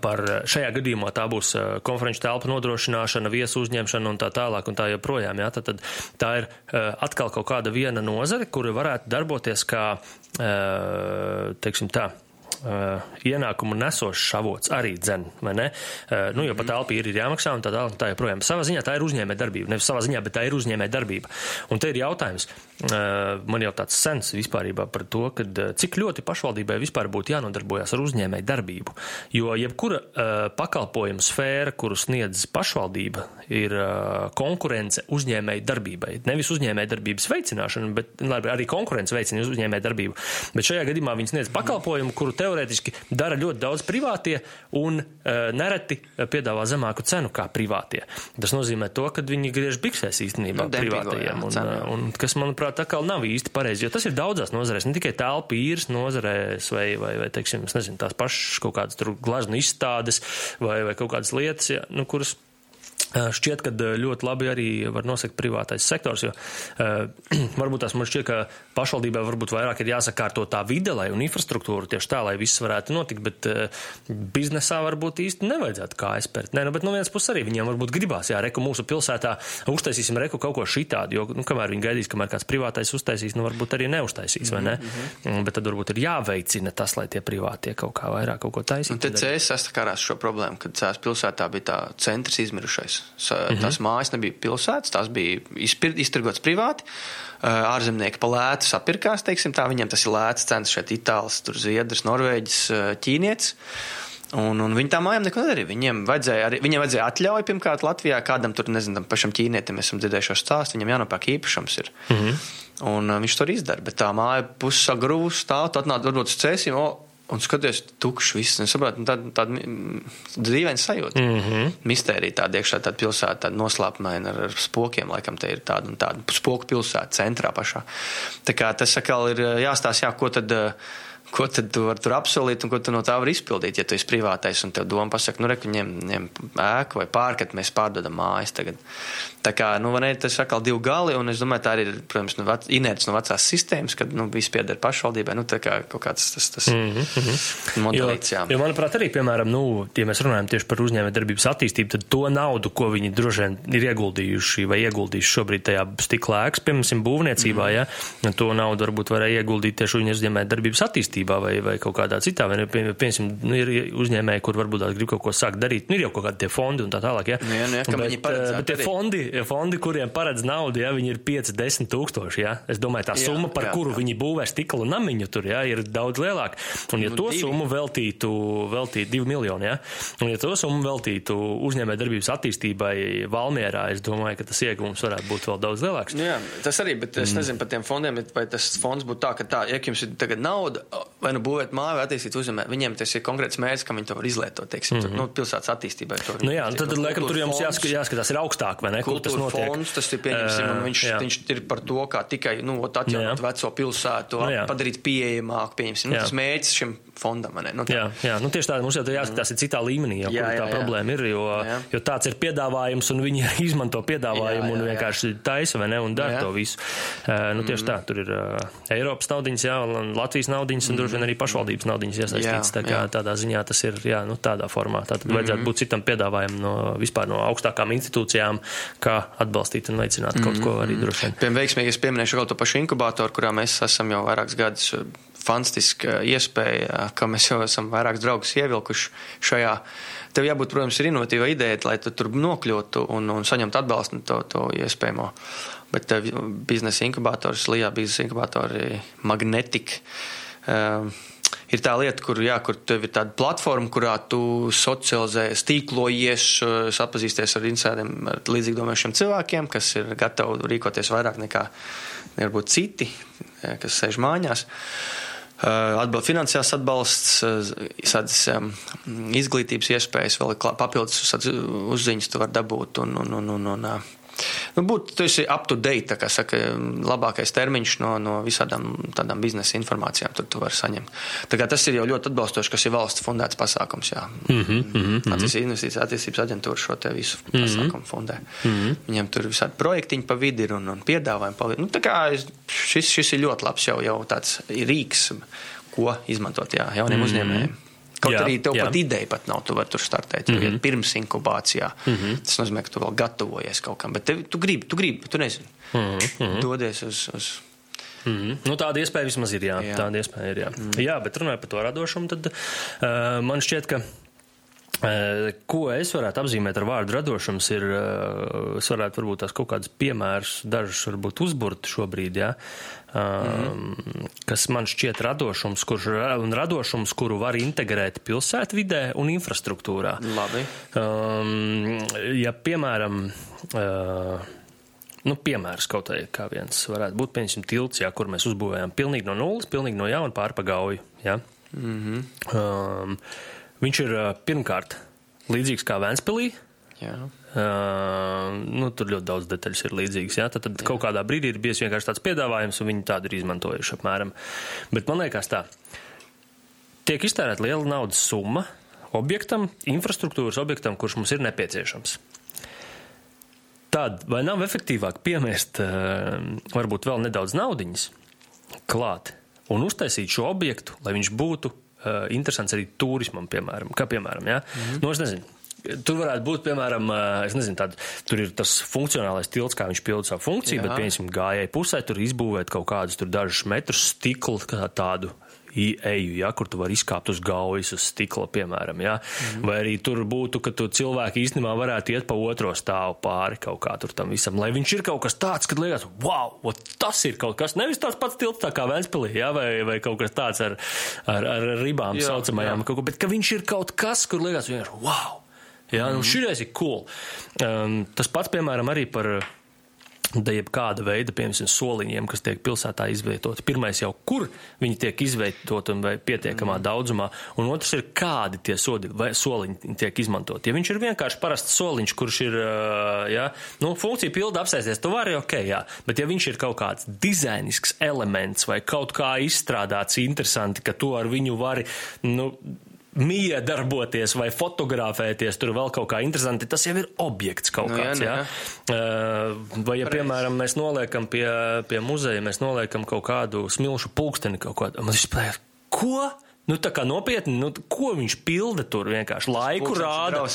Par šajā gadījumā tā būs uh, konferenču telpu nodrošināšana, viesu uzņemšana un tā tālāk un tā joprojām. Jā, tad, tad tā ir uh, atkal kaut kāda viena nozare, kura varētu darboties kā, uh, teiksim tā, uh, ienākumu nesošs avots arī dzen, vai ne? Uh, nu, jo pat telpa ir, ir jāmaksā un tā tālāk, tā joprojām. Savā ziņā tā ir uzņēmē darbība, nevis savā ziņā, bet tā ir uzņēmē darbība. Un te ir jautājums, uh, man jau tāds sens vispārībā par to, ka uh, cik ļoti pašvaldībai vispār būtu jānodarbojas ar uzņēmē darbību. Jo jebkura uh, pakalpojumu sfēra, kuru sniedz pašvaldība, ir uh, konkurence uzņēmēji darbībai. Nevis uzņēmēji darbības veicināšana, bet labi, arī konkurence veicina uzņēmēji darbību. Bet šajā gadījumā viņi sniedz pakalpojumu, kuru tev teorētiski dara ļoti daudz privātie un uh, nereti piedāvā zemāku cenu kā privātie. Tas nozīmē to, ka viņi griež biksēs īstenībā nu, privātajiem, jā, un, cenu. un kas, manuprāt, atkal nav īsti pareizi, jo tas ir daudzās nozarēs, ne tikai telpu īres nozarēs vai, vai, vai, teiksim, es nezinu, tās pašas kaut kādas tur glaznu izstādes vai, vai kaut kādas lietas, ja, nu, kuras Šķiet, ka ļoti labi arī var nosekt privātais sektors, jo uh, *clears throat* varbūt tas man šķiet, ka pašvaldībai varbūt vairāk ir jāsakārto tā vide, lai un infrastruktūra tieši tā, lai viss varētu notikt, bet uh, biznesā varbūt īsti nevajadzētu kā aizpērt. Nē, nu, bet no vienas puses arī viņiem varbūt gribās, jā, reku mūsu pilsētā uztaisīsim reku kaut ko šitādu, jo, nu, kamēr viņi gaidīs, kamēr kāds privātais uztaisīs, nu, varbūt arī neuztaisīs, vai ne? Mm -hmm. Bet tad varbūt ir jāveicina tas, lai tie privātie kaut kā vairāk kaut ko taisītu. Un te CS sastakārās šo problēmu, kad CS pilsētā bija tā centrs izmirušais. Mm -hmm. Tās mājas nebija pilsētas, tās bija iztirgotas privāti. Ārzemnieki pa lētu sapirkās, teiksim tā, viņiem tas ir lēts cenas šeit Itālijas, tur Zviedrs, Norvēģis, Ķīnietis. Un, un viņi tā mājām neko nedarīja. Viņiem vajadzēja, arī, viņiem vajadzēja atļauju pirmkārt Latvijā, kādam tur, nezinu, tam pašam ķīnietim, esam dzirdējuši šo stāstu, viņam jānopērk īpašums. Ir. Mm -hmm. Un uh, viņš to izdara, bet tā māja pussagrūst stāv, tad nāk varbūt uz cēsīm, oh, un skaties, tukšs viss. Es saprotu, nu, tāda, tāda dzīvaina sajūta. Mm -hmm. Mistērija tāda iekšā, tāda pilsēta, tāda noslēpumaina ar, ar spokiem, laikam te ir tāda un tāda spoku pilsēta centrā pašā. Tā kā tas atkal ir jāstāsta, jā, ko tad. Uh, ko tad tu vari tur apsolīt un ko tu no tā vari izpildīt. Ja tu esi privātais un tev doma pasaka, nu, reku, ņem, ņem ēku vai pārkat, mēs pārdodam mājas tagad. Tā kā, nu, ne, tas atkal divi gali, un es domāju, tā arī ir, protams, nu, vec, inerts no vecās sistēmas, kad, nu, viss pieder pašvaldībai, nu, tā kā kaut kāds tas, tas mm -hmm. modelīts, jā. Jo, jo, manuprāt, arī, piemēram, nu, ja mēs runājam tieši par uzņēmē darbības attīstību, tad to naudu, ko viņi droši vien ir ieguldījuši vai ieguldījuši šobrīd tajā stikla ēkas, piemēram, būvniecībā, mm -hmm. ja, to naudu varbūt varēja ieguldīt tieši uzņēmē darbības attīstībā attīstībā vai, vai kaut kādā citā. Vai, piemēram, nu, ir uzņēmēji, kur varbūt grib kaut ko sākt darīt. Nu, ir jau kaut kādi fondi un tā tālāk. Ja? Nu, jā, nu, jā, bet, eh, bet tie fondi, fondi, kuriem paredz naudu, ja viņi ir 5, 10 tūkstoši. Ja? Es domāju, tā summa, par jā, kuru jā. viņi būvē stikla namiņu, tur ja, ir daudz lielāka. Un, ja nu, to divi. summu veltītu, veltītu 2 miljoni, ja? un ja to summu veltītu uzņēmē darbības attīstībai Valmierā, es domāju, ka tas iegūms varētu būt vēl daudz lielāks. Nu, jā, tas arī, bet es mm. nezinu par tiem fondiem, vai tas fonds būtu tā, ka tā, ja jums ir tagad nauda, vai nu būvēt māju, vai attīstīt uzņēmumu. Viņiem tas ir konkrēts mērķis, ka viņi to var izlietot, teiksim, mm -hmm. tur, nu, pilsētas attīstībai. Nu, jā, nu, tad, tad laikam, tur jums jāskat, jāskatās, ir augstāk, vai ne? Kur tas notiek? Fonds, tas ir pieņemsim, un viņš, jā. viņš ir par to, kā tikai, nu, atjaunot veco pilsētu, nu, padarīt pieejamāku, pieņemsim. Nu, tas mērķis šim fondam. Nu, tā. Jā, jā, nu tieši tā mums jau jāskatās mm. citā līmenī, jau, jā, jā, tā jā. problēma ir. Jo, jā. jo tāds ir piedāvājums, un viņi *laughs* izmanto piedāvājumu jā, jā, un vienkārši taisa vai ne un dara to visu. Uh, nu, tieši mm. tā, tur ir uh, Eiropas naudiņas, jā, Latvijas naudiņas, un droši vien arī pašvaldības naudiņas iesaistīts. Tā kā jā. tādā ziņā tas ir, jā, nu, tādā formā. Tātad mm. vajadzētu būt citam piedāvājumam no vispār no augstākām institūcijām, kā atbalstīt un veicināt mm. kaut ko arī droši vien. Piemēram, veiksmīgi es pieminēšu vēl to pašu inkubātoru, kurā mēs esam jau vairākus gadus fantastiska iespēja, ka mēs jau esam vairākus draugus ievilkuši šajā. Tev jābūt, protams, ir inovatīva ideja, lai tu tur nokļūtu un, un saņemtu atbalstu to, to iespējamo. Bet biznesa inkubators, Lijā biznesa inkubatori, Magnetic. Uh, ir tā lieta, kur, jā, kur tev ir tāda platforma, kurā tu socializējies, tīklojies, sapazīsties ar insēdiem, ar līdzīgi domājušiem cilvēkiem, kas ir gatavi rīkoties vairāk nekā varbūt citi, kas sēž mājās. Uh, atbalsts, finansiāls atbalsts, tādas eh, izglītības iespējas, vēl papildus uzziņas tu vari dabūt. Un, un, un, un, un, Nu, būt, tu esi up to date, tā kā saka, labākais termiņš no, no visādām tādām biznesa informācijām, tad tu vari saņemt. Tas ir jau ļoti atbalstoši, kas ir valsts fundēts pasākums, jā. Mm -hmm, mm -hmm. Attīstības investīcijas attīstības aģentūra šo te visu mm -hmm. pasākumu fundē. Mm -hmm. Viņiem tur visādi projektiņi pa vidu ir un, un piedāvājumi pa vidu. Nu, kā šis, šis ir ļoti labs jau, jau tāds rīks, ko izmantot, jā, jauniem mm -hmm. uzņēmējiem. Kaut jā, arī tev jā. pat ideja pat nav, tu vari tur startēt. Mm -hmm. Pirms inkubācijā. Mm -hmm. Tas nozīmē, ka tu vēl gatavojies kaut kam. Bet tev, tu gribi, tu gribi, tu nezini. Mm -hmm. Dodies uz. uz Mm -hmm. nu, tāda iespēja vismaz ir. Jā, jā. tāda iespēja ir. Jā, mm jā bet runājot par to radošumu, tad uh, man šķiet, ka. Ko es varētu apzīmēt ar vārdu radošums, ir, es varētu varbūt tās kaut kādas piemērs, dažus varbūt uzburt šobrīd, jā. Mm. kas man šķiet radošums, kurš, un radošums, kuru var integrēt pilsētvidē un infrastruktūrā. Labi. Um, ja, piemēram, uh, nu, piemērs kaut kā, kā viens varētu būt, piemēram, tilts, jā, kur mēs uzbūvējām pilnīgi no nulles, pilnīgi no jauna pārpagauju. Jā. Mm -hmm. um, viņš ir pirmkārt līdzīgs kā Vēnspilī. Jā. Uh, nu, tur ļoti daudz detaļas ir līdzīgas. Ja? Tad, tad jā. kaut kādā brīdī ir bijis vienkārši tāds piedāvājums, un viņi tādu ir izmantojuši apmēram. Bet man liekas, tā tiek iztērēta liela naudas summa objektam, infrastruktūras objektam, kurš mums ir nepieciešams. Tad vai nav efektīvāk piemēst uh, varbūt vēl nedaudz naudiņas klāt un uztaisīt šo objektu, lai viņš būtu uh, interesants arī turismam, piemēram, kā piemēram, ja? mm -hmm. nu, es nezinu, Tur varētu būt, piemēram, es nezinu, tād, tur ir tas funkcionālais tilts, kā viņš pilda savu funkciju, Jā. bet, piemēram, gājēji pusē tur izbūvēt kaut kādus tur dažus metrus stiklu, kā tādu eju, ja, kur tu vari izkāpt uz gaujas, uz stikla, piemēram, ja. Mm. vai arī tur būtu, ka tu cilvēki īstenībā varētu iet pa otro stāvu pāri kaut kā tur tam visam, lai viņš ir kaut kas tāds, kad liekas, wow, ot, tas ir kaut kas, nevis tāds pats tilts tā kā Ventspilī, ja, vai, vai kaut kas tāds ar, ar, ar ribām jā, saucamajām, jā. Kaut, bet ka viņš ir kaut kas, kur liekas, vienkārši, wow, ja, mm. nu šireiz ir cool. Um, tas pats, piemēram, arī par da jebkāda veida, piemēram, soliņiem, kas tiek pilsētā izvietoti. Pirmais jau, kur viņi tiek izvietoti un vai pietiekamā mm. daudzumā, un otrs ir, kādi tie sodi vai soliņi tiek izmantoti. Ja viņš ir vienkārši parasts soliņš, kurš ir, jā, nu, funkcija pilda apsēsties, tu vari, ok, jā, bet ja viņš ir kaut kāds dizainisks elements vai kaut kā izstrādāts interesanti, ka tu ar viņu vari, nu, mīja darboties vai fotografēties, tur vēl kaut kā interesanti, tas jau ir objekts kaut nu, kāds. Jā, nu, jā. Vai, ja, piemēram, mēs noliekam pie, pie muzeja, mēs noliekam kaut kādu smilšu pulksteni kaut kādu, man vispār, ko? Nu, tā kā nopietni, nu, ko viņš pilda tur vienkārši laiku rāda.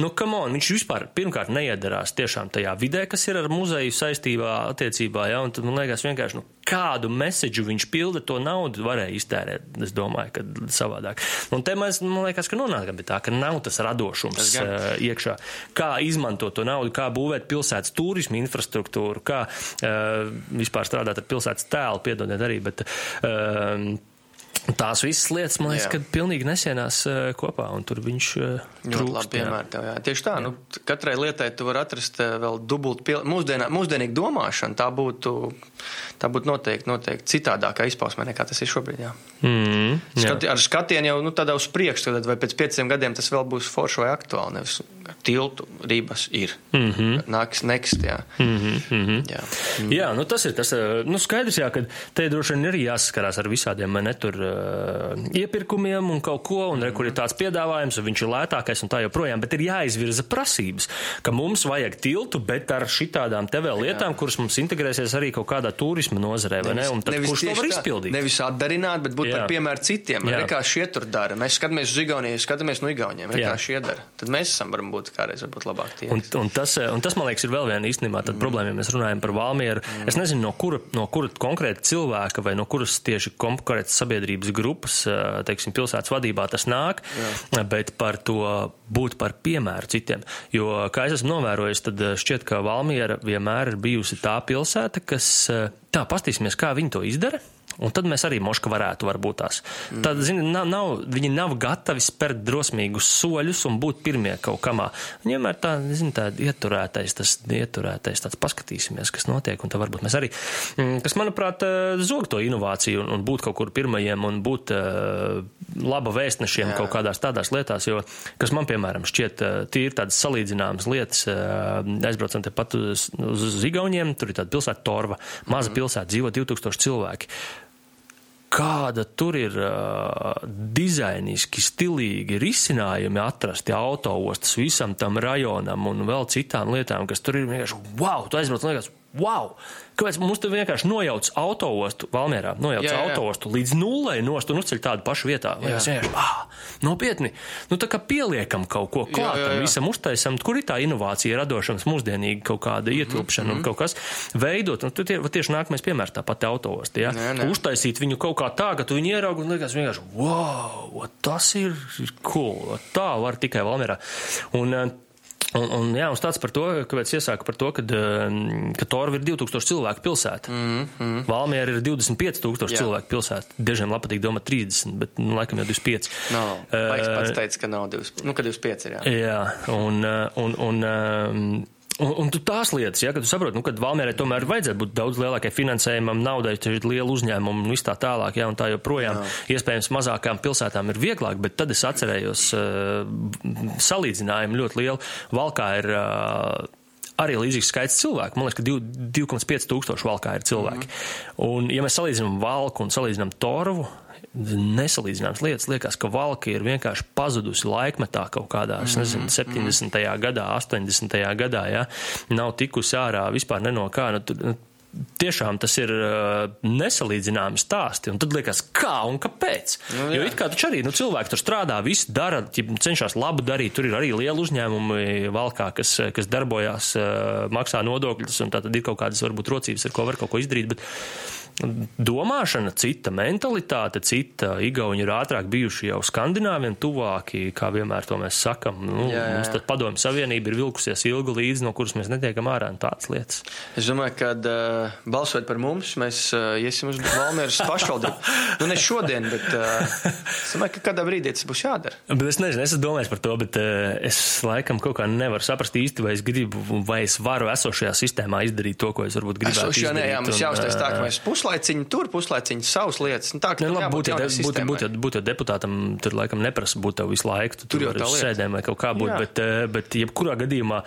Nu, come on, viņš vispār pirmkārt neiedarās tiešām tajā vidē, kas ir ar muzeju saistībā, attiecībā, ja, un tad man liekas vienkārši, nu, kādu mēsīju viņš pilda, to naudu varēja iztērēt. Es domāju, ka savādāk. Un te mēs, man liekas, ka nonākam pie tā, ka nav tas radošums uh, iekšā. Kā izmantot to naudu, kā būvēt pilsētas turismu infrastruktūru, kā uh, vispār strādāt ar pilsētas tēlu, piedodiet arī, bet. Uh, Tās visas lietas, man liekas, ka pilnīgi nesienās uh, kopā, un tur viņš uh, ļoti labi piemēra tev. Jā. Tieši tā, jā. nu, katrai lietai tu vari atrast uh, vēl dubult, pil... mūsdienā, mūsdienīgi domāšana, tā būtu, tā būtu noteikti, noteikti citādākā izpausmē nekā tas ir šobrīd, jā. Mm, jā. Skati, ar skatienu jau, nu, tādā uz priekšu, tad vai pēc pieciem gadiem tas vēl būs forši vai aktuāli, nevis tiltu ribas ir. Mm -hmm. Nāks next, jā. Mm -hmm. jā. Mm. jā, nu tas ir tas, nu skaidrs, jā, ka te droši vien ir jāsaskarās ar visādiem, ne tur uh, iepirkumiem un kaut ko, un re, kur ir tāds piedāvājums, un viņš ir lētākais un tā joprojām, bet ir jāizvirza prasības, ka mums vajag tiltu, bet ar šitādām te vēl lietām, Jā. kuras mums integrēsies arī kaut kādā turisma nozarē, vai nevis, ne? Un tad kurš to var izpildīt? Nevis atdarināt, bet būt Jā. par piemēru citiem. Re, kā šie tur dara. Mēs skatāmies uz Igauniju, skatāmies no Igauniem, re, kā šie dara. Tad mēs esam varam būt kādreiz varbūt labāk tie. Un, un, tas, un tas, man liekas, ir vēl viena īstenībā mm. problēma, ja mēs runājam par Valmieru. Mm. Es nezinu, no kura, no kura konkrēta cilvēka vai no kuras tieši konkrētas sabiedrības grupas teiksim, pilsētas vadībā tas nāk, Jā. bet par to būt par piemēru citiem. Jo, kā es esmu novērojis, tad šķiet, ka Valmiera vienmēr ir bijusi tā pilsēta, kas tā pastīsimies, kā viņi to izdara. Un tad mēs arī moška varētu varbūt tās. Mm. Tad, zini, nav, nav, viņi nav gatavi spērt drosmīgus soļus un būt pirmie kaut kamā. Viņi vienmēr tā, zini, tā ieturētais, tas ieturētais, tāds paskatīsimies, kas notiek, un tad varbūt mēs arī, mm, kas, manuprāt, eh, zog to inovāciju un, un būt kaut kur pirmajiem un būt uh, laba vēstnešiem Jā. kaut kādās tādās lietās, jo, kas man, piemēram, šķiet, tie ir tādas salīdzināmas lietas, uh, aizbraucam te pat uz, uz, uz Igauniem, tur ir tāda pilsēta Torva, maza mm. pilsēta, dzīvo 2000 cilvēki kāda tur ir uh, dizainiski, stilīgi risinājumi atrasti autoostas visam tam rajonam un vēl citām lietām, kas tur ir vienkārši wow, tu aizbrauc un liekas, wow! Kāpēc mums te vienkārši nojauc autoostu Valmierā, nojauc jā, jā. autoostu līdz nulai nost un uzceļ tādu pašu vietā? Mēs vienkārši, ah, nopietni, nu tā kā pieliekam kaut ko klātam, visam uztaisam, kur ir tā inovācija, radošums, mūsdienīgi kaut kāda ietilpšana mm -hmm. un kaut kas veidot, un tu tie, tieši nākamais piemērs tā pati autoosti, jā, nē, nē. uztaisīt viņu kaut kā tā, ka tu viņu ieraugi un liekas vienkārši, wow, tas ir cool, tā var tikai Valmierā. Un, uh, Un, un, jā, un stāsts par to, kāpēc iesāka par to, kad, ehm, ka Torva ir 2000 cilvēku pilsēta. Mm, mm. Valmiera ir 25 tūkstoši cilvēku pilsēta. Dažiem patīk domāt 30, bet, nu, laikam jau 25. No, uh, pats teica, ka nav 25, nu, ka 25 ir, jā. Jā, un, eh, un, un, un Un, un tu tās lietas, ja, kad tu saproti, nu, ka Valmierai tomēr vajadzētu būt daudz lielākai finansējumam, naudai, ir liela uzņēmuma un viss tā tālāk, ja, un tā joprojām. Jā. Iespējams, mazākām pilsētām ir vieglāk, bet tad es atcerējos uh, salīdzinājumu ļoti lielu. Valkā ir. Uh, arī līdzīgs skaits cilvēku. Man liekas, ka 2,5 tūkstoši valkā ir cilvēki. Mm -hmm. Un, ja mēs salīdzinām valku un salīdzinām torvu, nesalīdzināmas lietas. Liekas, ka valka ir vienkārši pazudusi laikmetā kaut kādā, es nezinu, 70. Mm. gadā, 80. gadā, ja nav tikusi ārā vispār ne no kā. Nu, nu, Tiešām tas ir uh, nesalīdzināms stāsti. Un tad liekas, kā un kāpēc? Nu, jā. jo it kā taču arī nu, cilvēki tur strādā, visi dara, cenšas labu darīt. Tur ir arī liela uzņēmumi valkā, kas, kas darbojās, uh, maksā nodokļus, un tā tad ir kaut kādas varbūt rocības, ar ko var kaut ko izdarīt. Bet, domāšana, cita mentalitāte, cita. Igauni ir ātrāk bijuši jau skandināviem tuvāki, kā vienmēr to mēs sakam. Nu, jā, jā. Mums tad padomju savienība ir vilkusies ilgi līdzi, no kuras mēs netiekam ārā un tādas lietas. Es domāju, ka uh, balsot par mums, mēs uh, iesim uz Valmieras pašvaldību. nu, ne šodien, bet uh, es domāju, ka kādā brīdī tas būs jādara. Bet es nezinu, es domāju par to, bet uh, es laikam kaut kā nevaru saprast īsti, vai es gribu, vai es varu esošajā sistēmā izdarīt to, ko es varbūt gribētu. Esošajā, nē, jā, mums jāuztais tā, ka mēs puslaiciņu tur, puslaiciņu savas lietas. Nu, tā, ne, labi, būt, ja, būt, būt, būt, deputātam, tur laikam neprasa būt tev visu laiku. Tu tur jau tur sēdēm vai kaut kā būt, jā. bet, bet jebkurā gadījumā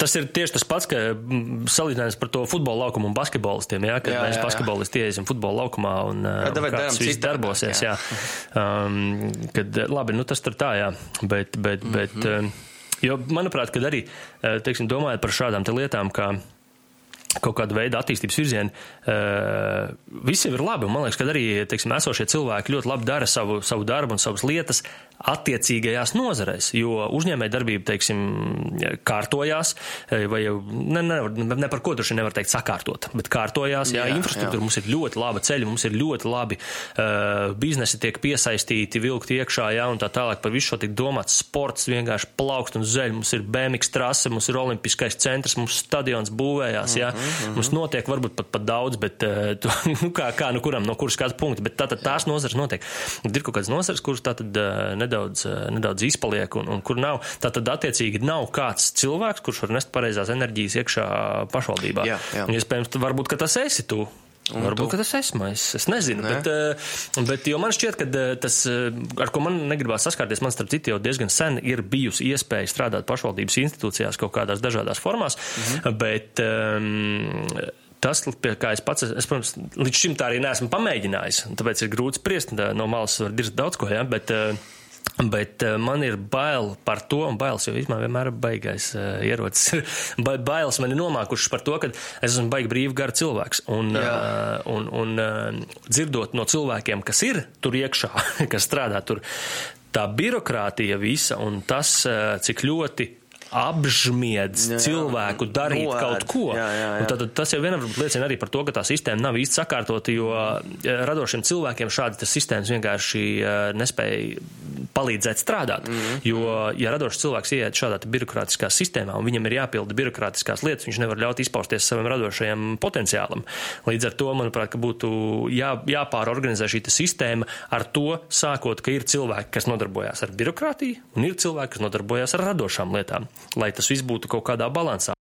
tas ir tieši tas pats, ka salīdzinājums par to futbola laukumu un basketbolistiem, jā, kad jā, mēs basketbolisti iesim futbola laukumā un, un kāds viss darbosies, jā. jā. Um, kad, labi, nu tas tur tā, jā, bet, bet, mm -hmm. bet Jo, manuprāt, kad arī, teiksim, domājot par šādām te lietām, kā kaut kāda veida attīstības virzieni, uh, visiem ir labi. Man liekas, ka arī teiksim, esošie cilvēki ļoti labi dara savu, savu darbu un savas lietas attiecīgajās nozarēs, jo uzņēmē darbība, teiksim, kārtojās, vai jau ne, ne, ne par ko šī nevar teikt sakārtot, bet kārtojās, jā, jā infrastruktūra jā. mums ir ļoti laba ceļa, mums ir ļoti labi uh, biznesi tiek piesaistīti, vilkt iekšā, jā, un tā tālāk par visu šo tik domāts sports vienkārši plaukst un zeļ, mums ir BMX trase, mums ir olimpiskais centrs, mums stadions būvējās, jā, mm -hmm. mums notiek varbūt pat, pat daudz, bet *laughs* uh, nu, kā, kā, nu kuram, no kuras kāds punkts, bet tātad tās nozares notiek. Ir kaut kādas nozares, kuras tātad uh, nedaudz, eh, nedaudz izpaliek un, un kur nav. Tātad, attiecīgi, nav kāds cilvēks, kurš var nest pareizās enerģijas iekšā pašvaldībā. Jā, jā. Un, iespējams, varbūt, ka tas esi tu. Un Varbūt tu... tas esmu. Es, es nezinu. Ne? Bet, eh, bet man šķiet, ka eh, tas, ar ko man negribās saskarties, man starp citu jau diezgan sen ir bijusi iespēja strādāt pašvaldības institūcijās kaut kādās dažādās formās. Mhm. Bet, um, tas, pie kā es pats, es, protams, līdz šim tā arī neesmu pamēģinājis, tāpēc ir grūti spriest, no malas var dirzt daudz ko, ja, bet uh, Bet uh, man ir bail par to, un bailes jau vienmēr ir baigais uh, ierocis. *laughs* ba bailes man ir nomākušas par to, ka es esmu baigi brīvi gara cilvēks. Un, uh, un, un uh, dzirdot no cilvēkiem, kas ir tur iekšā, *laughs* kas strādā tur, tā birokrātija visa un tas, uh, cik ļoti apžmiedz jā, jā. cilvēku darīt Noēd. kaut ko. Jā, jā, jā. Tad, tas jau vienam liecina arī par to, ka tā sistēma nav īsti sakārtota, jo radošiem cilvēkiem šādi sistēmas vienkārši nespēja palīdzēt strādāt. Mm -hmm. Jo, ja radošs cilvēks ieiet šādā birokrātiskā sistēmā un viņam ir jāpilda birokrātiskās lietas, viņš nevar ļaut izpausties savam radošajam potenciālam. Līdz ar to, manuprāt, būtu jā, jāpārorganizē šī sistēma ar to, sākot, ka ir cilvēki, kas nodarbojas ar birokrātiju, un ir cilvēki, kas nodarbojas ar radošām lietām, lai tas viss būtu kaut kādā balansā.